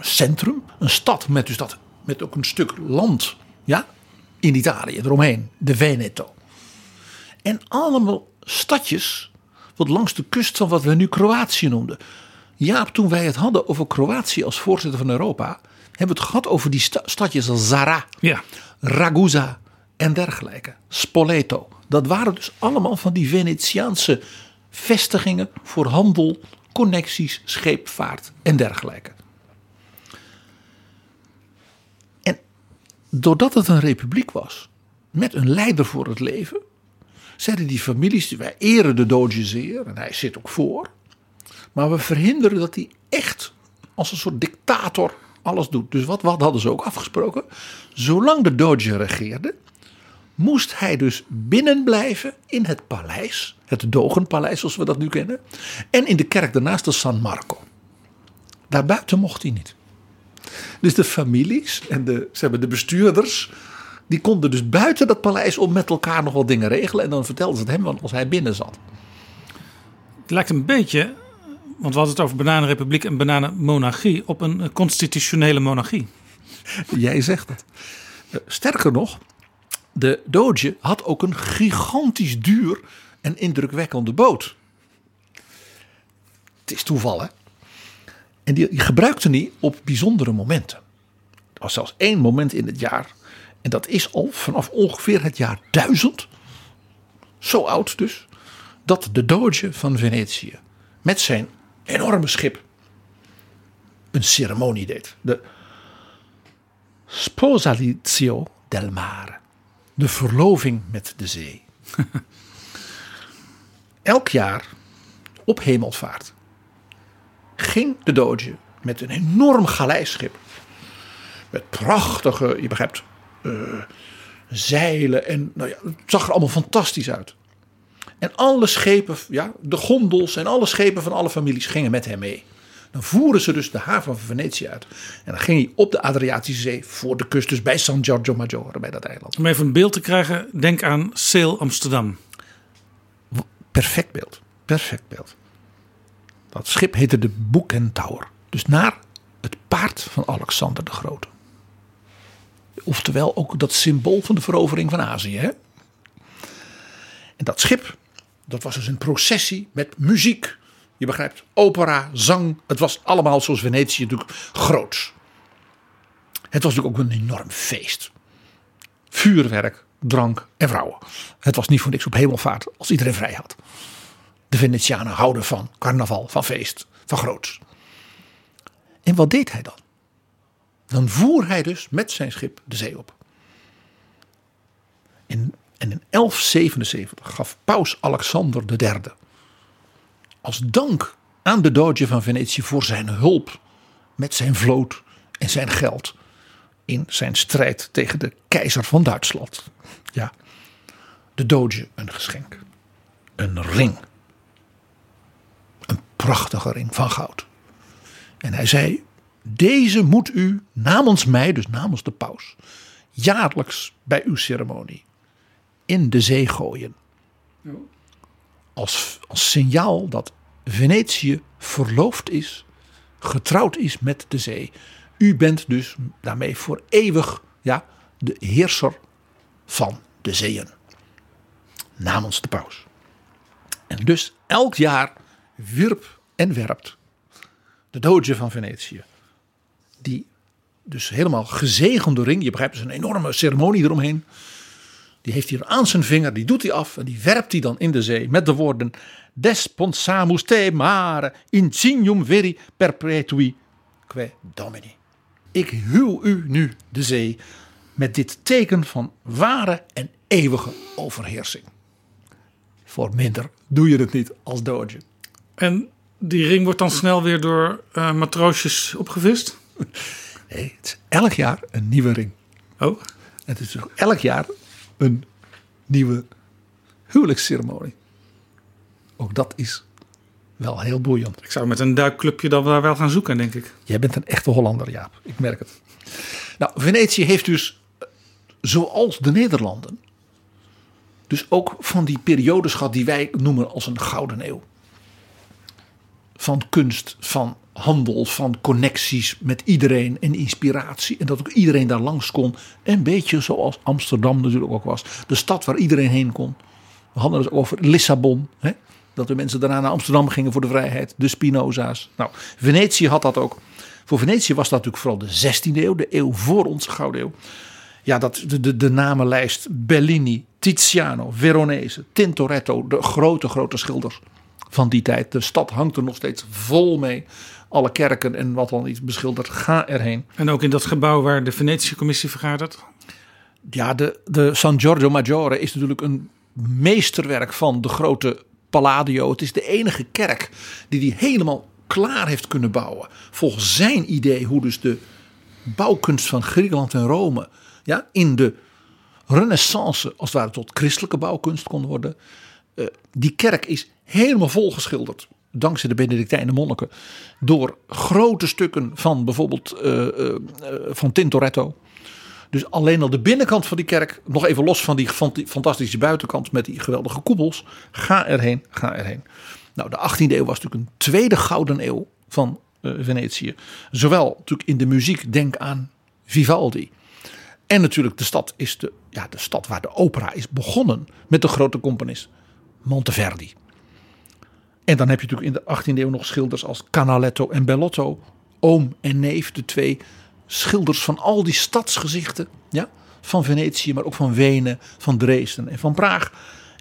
centrum. Een stad met, dus dat, met ook een stuk land ja, in Italië eromheen, de Veneto. En allemaal stadjes wat langs de kust van wat we nu Kroatië noemden. Jaap, toen wij het hadden over Kroatië als voorzitter van Europa, hebben we het gehad over die sta- stadjes als Zara, Ja, Ragusa en dergelijke. Spoleto. Dat waren dus allemaal van die Venetiaanse vestigingen voor handel, connecties, scheepvaart en dergelijke. En doordat het een republiek was, met een leider voor het leven, zeiden die families, wij eren de doge zeer en hij zit ook voor. Maar we verhinderen dat hij echt als een soort dictator alles doet. Dus wat, wat hadden ze ook afgesproken? Zolang de doge regeerde, moest hij dus binnenblijven in het paleis. Het Dogenpaleis zoals we dat nu kennen. En in de kerk daarnaast de San Marco. Daarbuiten mocht hij niet. Dus de families en de, ze hebben de bestuurders... die konden dus buiten dat paleis om met elkaar nog wat dingen regelen. En dan vertelden ze het hem als hij binnen zat. het lijkt een beetje, want we hadden het over bananenrepubliek en bananenmonarchie, op een eh, constitutionele monarchie. Jij zegt het. Eh, Sterker nog, de Doge had ook een gigantisch duur en indrukwekkende boot. Het is toeval, hè? En die, gebruikte hij op bijzondere momenten. Er was zelfs één moment in het jaar. En dat is al vanaf ongeveer het jaar 1000. Zo oud dus. Dat de Doge van Venetië met zijn enorme schip een ceremonie deed. De Sposalizio del mare. De verloving met de zee. Elk jaar op hemelvaart ging de Doge met een enorm galeischip. Met prachtige, je begrijpt, eh, zeilen. En nou ja, het zag er allemaal fantastisch uit. En alle schepen, ja, de gondels en alle schepen van alle families gingen met hem mee. Dan voeren ze dus de haven van Venetië uit. En dan ging hij op de Adriatische Zee voor de kust, dus bij San Giorgio Maggiore, bij dat eiland. Om even een beeld te krijgen, denk aan Sail Amsterdam. Perfect beeld. Perfect beeld. Dat schip heette de Boekentaur. Dus naar het paard van Alexander de Grote. Oftewel ook dat symbool van de verovering van Azië. Hè? En dat schip, dat was dus een processie met muziek. Je begrijpt, opera, zang. Het was allemaal zoals Venetië natuurlijk groots. Het was natuurlijk ook een enorm feest. Vuurwerk, drank en vrouwen. Het was niet voor niks op hemelvaart als iedereen vrij had. De Venetianen houden van carnaval, van feest, van groots. En wat deed hij dan? Dan voer hij dus met zijn schip de zee op. En, en in 1177 gaf paus Alexander III als dank aan de Doge van Venetië voor zijn hulp met zijn vloot en zijn geld in zijn strijd tegen de keizer van Duitsland. Ja, de Doge een geschenk. Een ring. Een prachtige ring van goud. En hij zei: Deze moet u namens mij, dus namens de paus, jaarlijks bij uw ceremonie in de zee gooien. Als, als signaal dat Venetië verloofd is, getrouwd is met de zee. U bent dus daarmee voor eeuwig ja, de heerser van de zeeën. Namens de paus. En dus elk jaar wierp en werpt de Doge van Venetië. Die dus helemaal gezegende ring. Je begrijpt, dus een enorme ceremonie eromheen. Die heeft hij aan zijn vinger, die doet hij af en die werpt hij dan in de zee met de woorden Desponsamus te mare insignum veri perpetui que domini. Ik huw u nu de zee met dit teken van ware en eeuwige overheersing. Voor minder doe je het niet als doodje. En die ring wordt dan snel weer door eh, matroosjes opgevist? Nee, het is elk jaar een nieuwe ring. Oh, Het is ook elk jaar een nieuwe huwelijksceremonie. Ook dat is wel heel boeiend. ik zou met een duikclubje dan daar wel gaan zoeken, denk ik. Jij bent een echte Hollander, Jaap. Ik merk het. Nou, Venetië heeft dus, eh, zoals de Nederlanden, dus ook van die periodes gehad die wij noemen als een gouden eeuw. Van kunst, van handel, van connecties met iedereen en inspiratie. En dat ook iedereen daar langs kon. Een beetje zoals Amsterdam natuurlijk ook was. De stad waar iedereen heen kon. We hadden het over Lissabon. Hè? Dat de mensen daarna naar Amsterdam gingen voor de vrijheid. De Spinoza's. Nou, Venetië had dat ook. Voor Venetië was dat natuurlijk vooral de 16e eeuw. De eeuw voor onze Gouden Eeuw. Ja, dat, de, de, de namenlijst Bellini, Tiziano, Veronese, Tintoretto. De grote, grote schilders van die tijd. De stad hangt er nog steeds vol mee. Alle kerken en wat dan niet beschilderd. Ga erheen. En ook in dat gebouw waar de Venetische Commissie vergadert. Ja, de, de San Giorgio Maggiore is natuurlijk een meesterwerk van de grote Palladio. Het is de enige kerk die hij helemaal klaar heeft kunnen bouwen. Volgens zijn idee hoe dus de bouwkunst van Griekenland en Rome ja, in de renaissance als het ware tot christelijke bouwkunst kon worden. Eh, die kerk is helemaal volgeschilderd. Dankzij de Benedictijnen monniken. Door grote stukken van bijvoorbeeld eh, eh, van Tintoretto. Dus alleen al de binnenkant van die kerk, nog even los van die fant- fantastische buitenkant met die geweldige koepels. Ga erheen, ga erheen. Nou, de 18e eeuw was natuurlijk een tweede gouden eeuw van eh, Venetië. Zowel natuurlijk in de muziek, denk aan Vivaldi. En natuurlijk de stad is de, ja, de stad waar de opera is begonnen met de grote componist Monteverdi. En dan heb je natuurlijk in de 18e eeuw nog schilders als Canaletto en Bellotto. Oom en neef, de twee schilders van al die stadsgezichten. Ja, van Venetië, maar ook van Wenen, van Dresden en van Praag.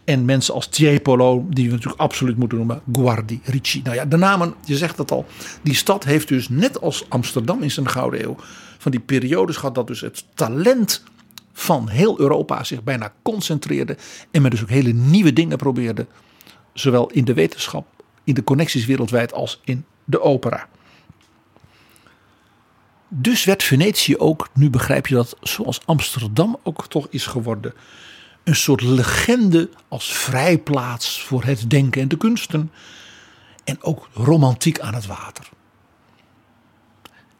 En mensen als Tiepolo, die we natuurlijk absoluut moeten noemen. Guardi, Ricci. Nou ja, de namen, je zegt het al. Die stad heeft dus net als Amsterdam in zijn Gouden Eeuw. van die periodes gehad dat dus het talent van heel Europa zich bijna concentreerde. En men dus ook hele nieuwe dingen probeerde. Zowel in de wetenschap, in de connecties wereldwijd als in de opera. Dus werd Venetië ook, nu begrijp je dat, zoals Amsterdam ook toch is geworden, een soort legende als vrijplaats voor het denken en de kunsten. En ook romantiek aan het water.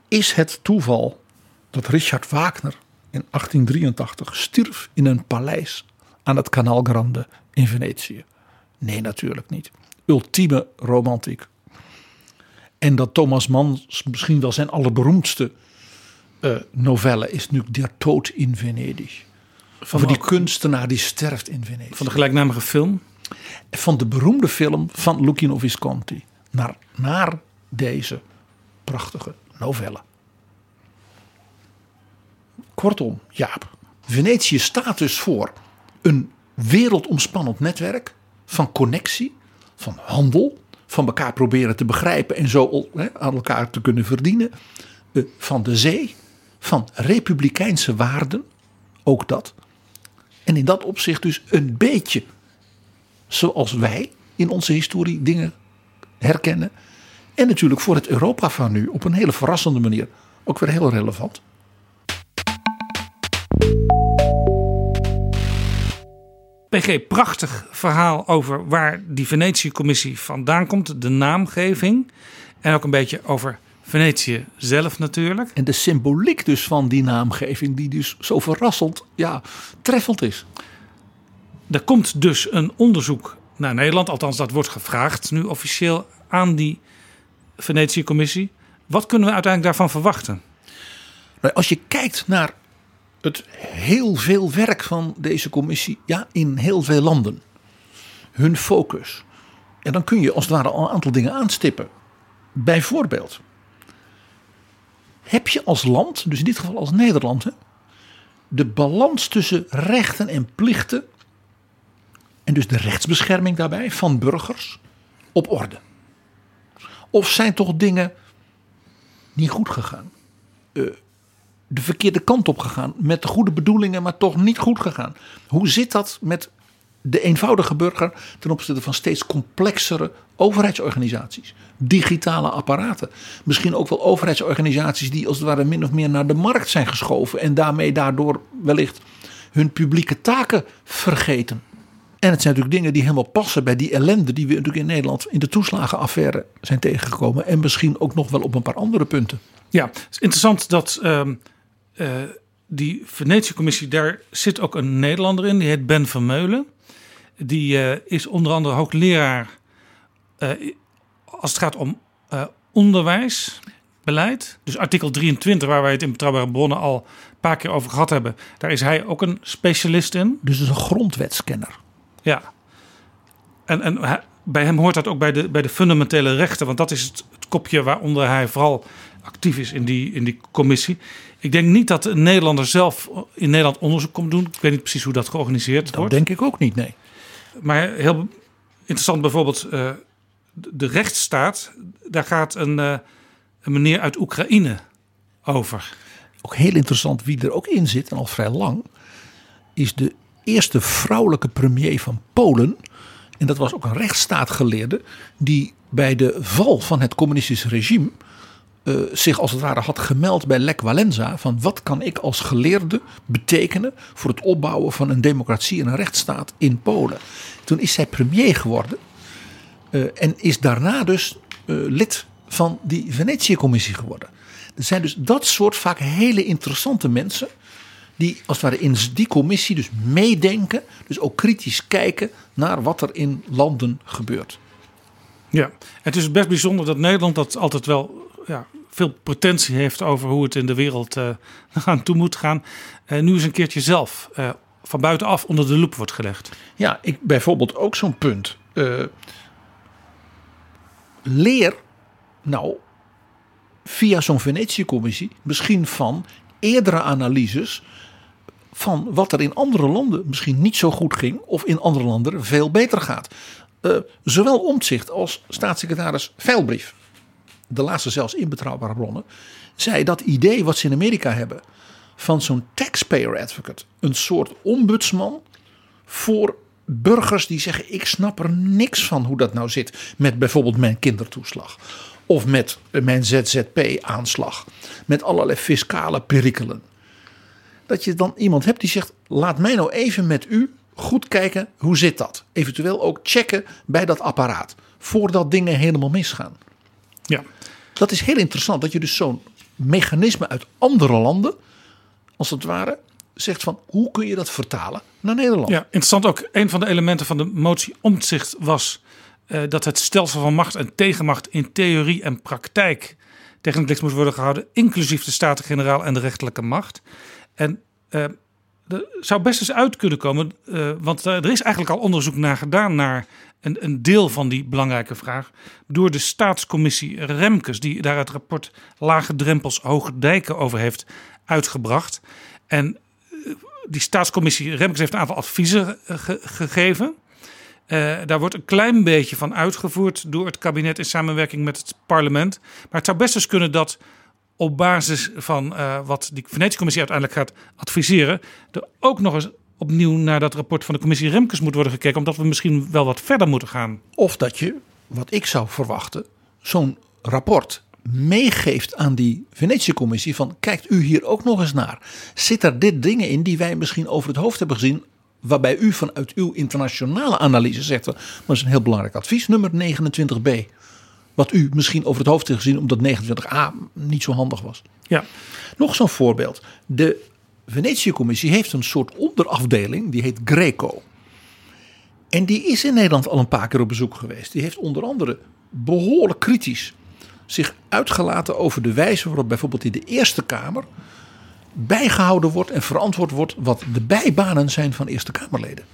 Is het toeval dat Richard Wagner in 1883 stierf in een paleis aan het Canal Grande in Venetië? Nee, natuurlijk niet. Ultieme romantiek. En dat Thomas Mann misschien wel zijn allerberoemdste eh, novelle is nu Der Tod in Venedig. Van die ook- kunstenaar die sterft in Venedig. Van de gelijknamige film. Van de beroemde film van Lucchino Visconti. Naar, naar deze prachtige novelle. Kortom, Jaap. Venetië staat dus voor een wereldomspannend netwerk van connectie, van handel, van elkaar proberen te begrijpen en zo aan elkaar te kunnen verdienen. eh, Van de zee, van republikeinse waarden, ook dat. En in dat opzicht dus een beetje zoals wij in onze historie dingen herkennen. En natuurlijk voor het Europa van nu op een hele verrassende manier ook weer heel relevant. PG, prachtig verhaal over waar die Venetië-commissie vandaan komt. De naamgeving. En ook een beetje over Venetië zelf natuurlijk. En de symboliek dus van die naamgeving die dus zo verrassend ja, treffend is. Er komt dus een onderzoek naar Nederland. Althans, dat wordt gevraagd nu officieel aan die Venetië-commissie. Wat kunnen we uiteindelijk daarvan verwachten? Nou, als je kijkt naar het heel veel werk van deze commissie ja, in heel veel landen. Hun focus. En dan kun je als het ware al een aantal dingen aanstippen. Bijvoorbeeld. Heb je als land, dus in dit geval als Nederland, de balans tussen rechten en plichten. En dus de rechtsbescherming daarbij van burgers op orde. Of zijn toch dingen niet goed gegaan? Eh, de verkeerde kant op gegaan. Met de goede bedoelingen, maar toch niet goed gegaan. Hoe zit dat met de eenvoudige burger ten opzichte van steeds complexere overheidsorganisaties? Digitale apparaten. Misschien ook wel overheidsorganisaties die als het ware min of meer naar de markt zijn geschoven. En daarmee daardoor wellicht hun publieke taken vergeten. En het zijn natuurlijk dingen die helemaal passen bij die ellende die we natuurlijk in Nederland in de toeslagenaffaire zijn tegengekomen. En misschien ook nog wel op een paar andere punten. Ja, het is interessant dat ehm, eh, die Venetië-commissie, daar zit ook een Nederlander in, die heet Ben Vermeulen. Die eh, is onder andere hoogleraar eh, als het gaat om eh, onderwijs, beleid. Dus artikel 23, waar wij het in betrouwbare bronnen al een paar keer over gehad hebben. Daar is hij ook een specialist in. Dus is een grondwetskenner. Ja. En, en bij hem hoort dat ook bij de, bij de fundamentele rechten. Want dat is het, het kopje waaronder hij vooral actief is in die, in die commissie. Ik denk niet dat een Nederlander zelf in Nederland onderzoek komt doen. Ik weet niet precies hoe dat georganiseerd Dat wordt. denk ik ook niet, nee. Maar heel interessant bijvoorbeeld eh, de de rechtsstaat. Daar gaat een, eh, een meneer uit Oekraïne over. Ook heel interessant wie er ook in zit, en al vrij lang, is de eerste vrouwelijke premier van Polen. En dat was ook een rechtsstaatgeleerde die bij de val van het communistische regime eh, zich als het ware had gemeld bij Lech Walesa van wat kan ik als geleerde betekenen voor het opbouwen van een democratie en een rechtsstaat in Polen. Toen is zij premier geworden eh, en is daarna dus eh, lid van die Venetië-commissie geworden. Er zijn dus dat soort vaak hele interessante mensen die als het ware in die commissie dus meedenken, dus ook kritisch kijken naar wat er in landen gebeurt. Ja, het is best bijzonder dat Nederland dat altijd wel ja, veel pretentie heeft over hoe het in de wereld eh aan toe moet gaan. En nu eens een keertje zelf eh, van buitenaf onder de loep wordt gelegd. Ja, ik bijvoorbeeld ook zo'n punt. Eh, leer nou via zo'n Venetië-commissie misschien van eerdere analyses van wat er in andere landen misschien niet zo goed ging of in andere landen veel beter gaat. Eh, zowel Omtzigt als staatssecretaris Veilbrief, de laatste zelfs in betrouwbare bronnen, zei dat idee wat ze in Amerika hebben van zo'n taxpayer advocate, een soort ombudsman voor burgers die zeggen: Ik snap er niks van hoe dat nou zit met bijvoorbeeld mijn kindertoeslag. Of met mijn ZZP-aanslag. Met allerlei fiscale perikelen. Dat je dan iemand hebt die zegt: Laat mij nou even met u goed kijken hoe zit dat. Eventueel ook checken bij dat apparaat. Voordat dingen helemaal misgaan. Ja, Dat is heel interessant dat je dus zo'n mechanisme uit andere landen, als het ware, zegt van hoe kun je dat vertalen naar Nederland. ja interessant ook. Een van de elementen van de motie omzicht was eh, dat het stelsel van macht en tegenmacht in theorie en praktijk tegen het licht moest worden gehouden, inclusief de Staten-Generaal en de rechterlijke macht. En eh, er zou best eens uit kunnen komen, eh, want eh, er is eigenlijk al onderzoek naar gedaan naar een, een deel van die belangrijke vraag door de staatscommissie Remkes, die daar het rapport Lage Drempels, Hoge Dijken over heeft uitgebracht. En eh, die staatscommissie Remkes heeft een aantal adviezen ge- gegeven. Daar wordt een klein beetje van uitgevoerd door het kabinet in samenwerking met het parlement. Maar het zou best eens kunnen dat op basis van eh, wat die Venetië-commissie uiteindelijk gaat adviseren, er ook nog eens opnieuw naar dat rapport van de commissie Remkes moet worden gekeken, omdat we misschien wel wat verder moeten gaan. Of dat je, wat ik zou verwachten, zo'n rapport meegeeft aan die Venetië-commissie van kijkt u hier ook nog eens naar. Zit er dit dingen in die wij misschien over het hoofd hebben gezien, waarbij u vanuit uw internationale analyse zegt, dat is een heel belangrijk advies, nummer 29b. Wat u misschien over het hoofd heeft gezien omdat 29a niet zo handig was. Ja, Nog zo'n voorbeeld. De Venetië-commissie heeft een soort onderafdeling, die heet Greco. En die is in Nederland al een paar keer op bezoek geweest. Die heeft onder andere behoorlijk kritisch zich uitgelaten over de wijze waarop bijvoorbeeld in de Eerste Kamer bijgehouden wordt en verantwoord wordt wat de bijbanen zijn van Eerste Kamerleden.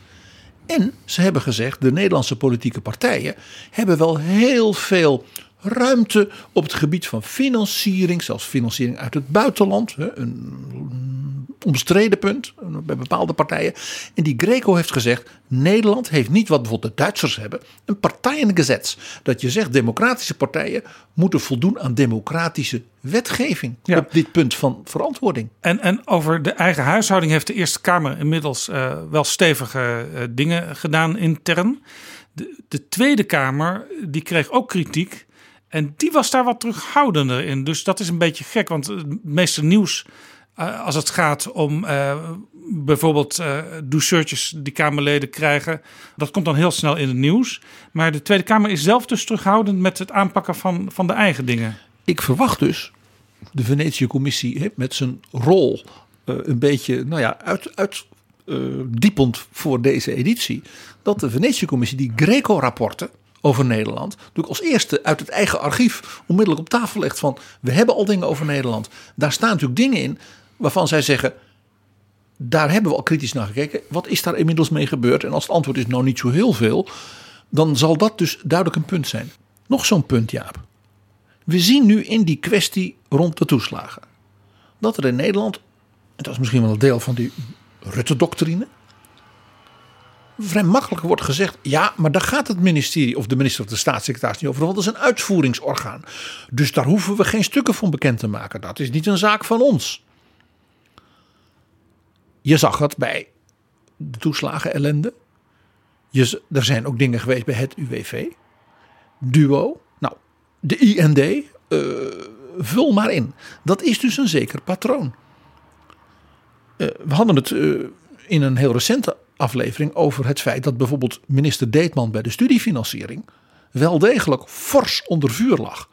En ze hebben gezegd, de Nederlandse politieke partijen hebben wel heel veel ruimte op het gebied van financiering, zelfs financiering uit het buitenland. Een omstreden punt bij bepaalde partijen. En die Greco heeft gezegd: Nederland heeft niet wat bijvoorbeeld de Duitsers hebben, een partijengezet. Dat je zegt: democratische partijen moeten voldoen aan democratische wetgeving Ja. op dit punt van verantwoording. En, en over de eigen huishouding heeft de Eerste Kamer inmiddels eh, wel stevige eh, dingen gedaan intern. De, de Tweede Kamer die kreeg ook kritiek. En die was daar wat terughoudender in. Dus dat is een beetje gek. Want het meeste nieuws eh, als het gaat om eh, bijvoorbeeld eh douceurtjes die Kamerleden krijgen. Dat komt dan heel snel in het nieuws. Maar de Tweede Kamer is zelf dus terughoudend met het aanpakken van, van de eigen dingen. Ik verwacht dus de Venetië-commissie hè, met zijn rol een beetje nou ja, uit, uit, diepend voor deze editie. Dat de Venetië-commissie die Greco-rapporten over Nederland natuurlijk als eerste uit het eigen archief onmiddellijk op tafel legt van we hebben al dingen over Nederland. Daar staan natuurlijk dingen in waarvan zij zeggen daar hebben we al kritisch naar gekeken. Wat is daar inmiddels mee gebeurd? En als het antwoord is nou niet zo heel veel, dan zal dat dus duidelijk een punt zijn. Nog zo'n punt, Jaap. We zien nu in die kwestie rond de toeslagen dat er in Nederland, en dat is misschien wel een deel van die Rutte-doctrine, vrij makkelijk wordt gezegd: ja, maar daar gaat het ministerie of de minister of de staatssecretaris niet over, want dat is een uitvoeringsorgaan. Dus daar hoeven we geen stukken van bekend te maken. Dat is niet een zaak van ons. Je zag het bij de toeslagen ellende. Je, er zijn ook dingen geweest bij het UWV. Duo. Nou, de IND. eh, vul maar in. Dat is dus een zeker patroon. Eh, we hadden het eh, in een heel recente aflevering over het feit dat bijvoorbeeld minister Deetman bij de studiefinanciering wel degelijk fors onder vuur lag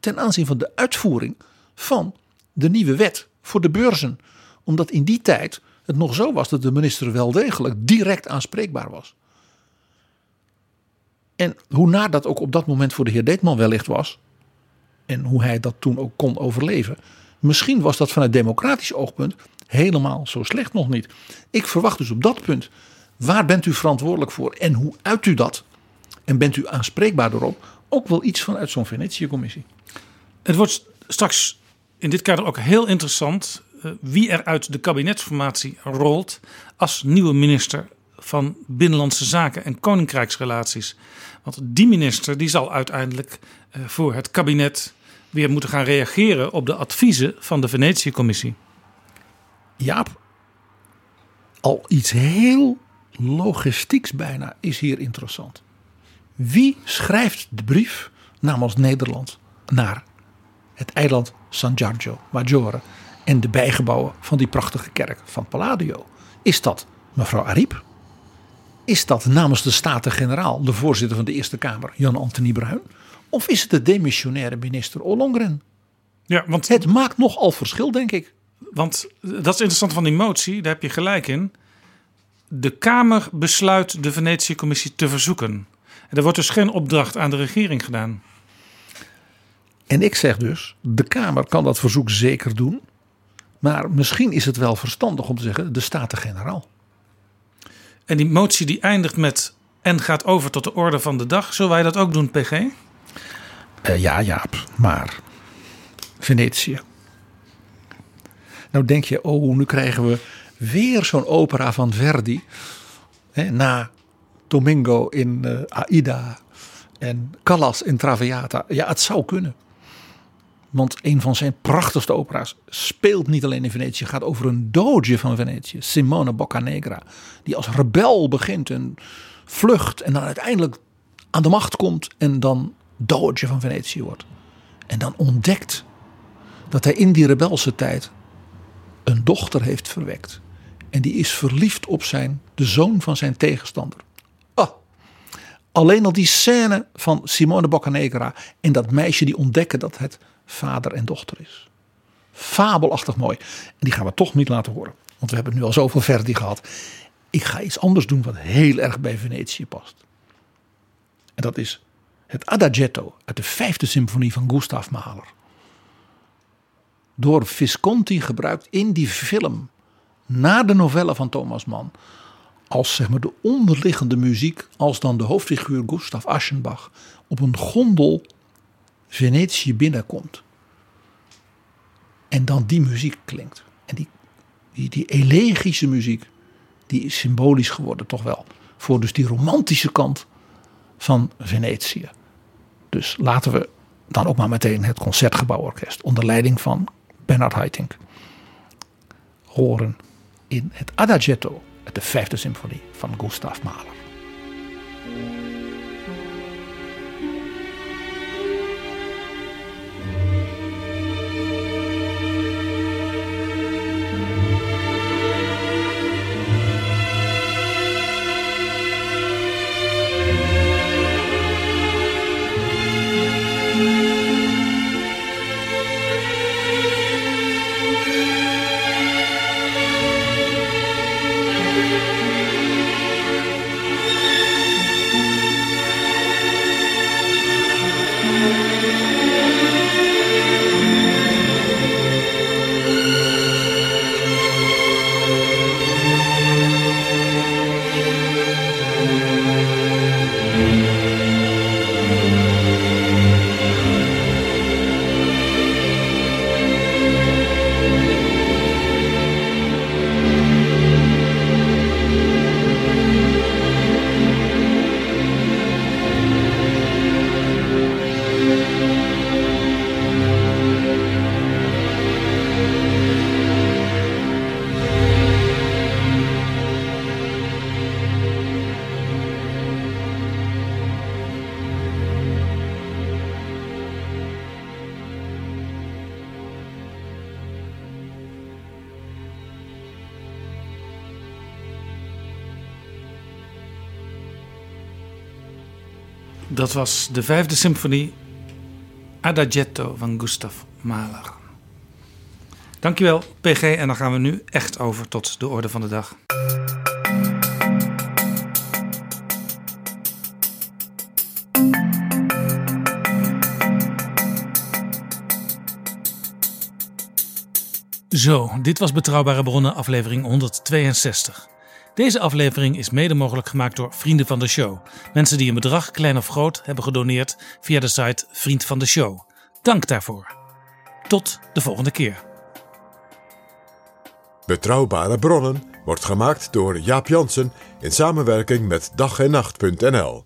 ten aanzien van de uitvoering van de nieuwe wet voor de beurzen. Omdat in die tijd het nog zo was dat de minister wel degelijk direct aanspreekbaar was. En hoe naar dat ook op dat moment voor de heer Deetman wellicht was. En hoe hij dat toen ook kon overleven. Misschien was dat vanuit democratisch oogpunt helemaal zo slecht nog niet. Ik verwacht dus op dat punt. Waar bent u verantwoordelijk voor en hoe uit u dat? En bent u aanspreekbaar erop? Ook wel iets vanuit zo'n Venetië-commissie. Het wordt straks in dit kader ook heel interessant eh, wie er uit de kabinetsformatie rolt als nieuwe minister van Binnenlandse Zaken en Koninkrijksrelaties. Want die minister die zal uiteindelijk eh, voor het kabinet weer moeten gaan reageren op de adviezen van de Venetië-commissie. Jaap, al iets heel logistieks bijna is hier interessant. Wie schrijft de brief namens Nederland naar het eiland San Giorgio Maggiore en de bijgebouwen van die prachtige kerk van Palladio? Is dat mevrouw Ariep? Is dat namens de Staten-Generaal, de voorzitter van de Eerste Kamer, Jan-Anthony Bruin? Of is het de demissionaire minister Ollongren? Ja, want Het maakt nogal verschil, denk ik. Want dat is interessant van die motie, daar heb je gelijk in. De Kamer besluit de Venetië-commissie te verzoeken. En er wordt dus geen opdracht aan de regering gedaan. En ik zeg dus, de Kamer kan dat verzoek zeker doen. Maar misschien is het wel verstandig om te zeggen, de Staten-Generaal. En die motie die eindigt met en gaat over tot de orde van de dag. Zullen wij dat ook doen, PG? Eh, ja, Jaap, maar Venetië. Nou denk je, oh, nu krijgen we weer zo'n opera van Verdi. Hè, na Domingo in eh, Aida en Callas in Traviata. Ja, het zou kunnen. Want een van zijn prachtigste opera's speelt niet alleen in Venetië. gaat over een doge van Venetië. Simone Boccanegra. Die als rebel begint en vlucht. En dan uiteindelijk aan de macht komt. En dan doge van Venetië wordt. En dan ontdekt dat hij in die rebelse tijd een dochter heeft verwekt. En die is verliefd op zijn, de zoon van zijn tegenstander. Ah, alleen al die scène van Simone Boccanegra en dat meisje die ontdekken dat het vader en dochter is. Fabelachtig mooi. En die gaan we toch niet laten horen. Want we hebben nu al zoveel Verdi gehad. Ik ga iets anders doen wat heel erg bij Venetië past. En dat is het Adagietto uit de vijfde symfonie van Gustav Mahler. Door Visconti gebruikt in die film na de novelle van Thomas Mann als zeg maar de onderliggende muziek als dan de hoofdfiguur Gustav Aschenbach op een gondel Venetië binnenkomt. En dan die muziek klinkt. En die die, die elegische muziek, die is symbolisch geworden toch wel. Voor dus die romantische kant van Venetië. Dus laten we dan ook maar meteen het Concertgebouworkest onder leiding van Bernard Haitink horen in het Adagietto, de vijfde symfonie van Gustav Mahler. Dat was de vijfde symfonie Adagietto van Gustav Mahler. Dankjewel, PG. En dan gaan we nu echt over tot de orde van de dag. Zo, dit was Betrouwbare Bronnen, aflevering 162. Deze aflevering is mede mogelijk gemaakt door vrienden van de show. Mensen die een bedrag, klein of groot, hebben gedoneerd via de site Vriend van de Show. Dank daarvoor. Tot de volgende keer. Betrouwbare bronnen wordt gemaakt door Jaap Jansen in samenwerking met dag en nacht.nl.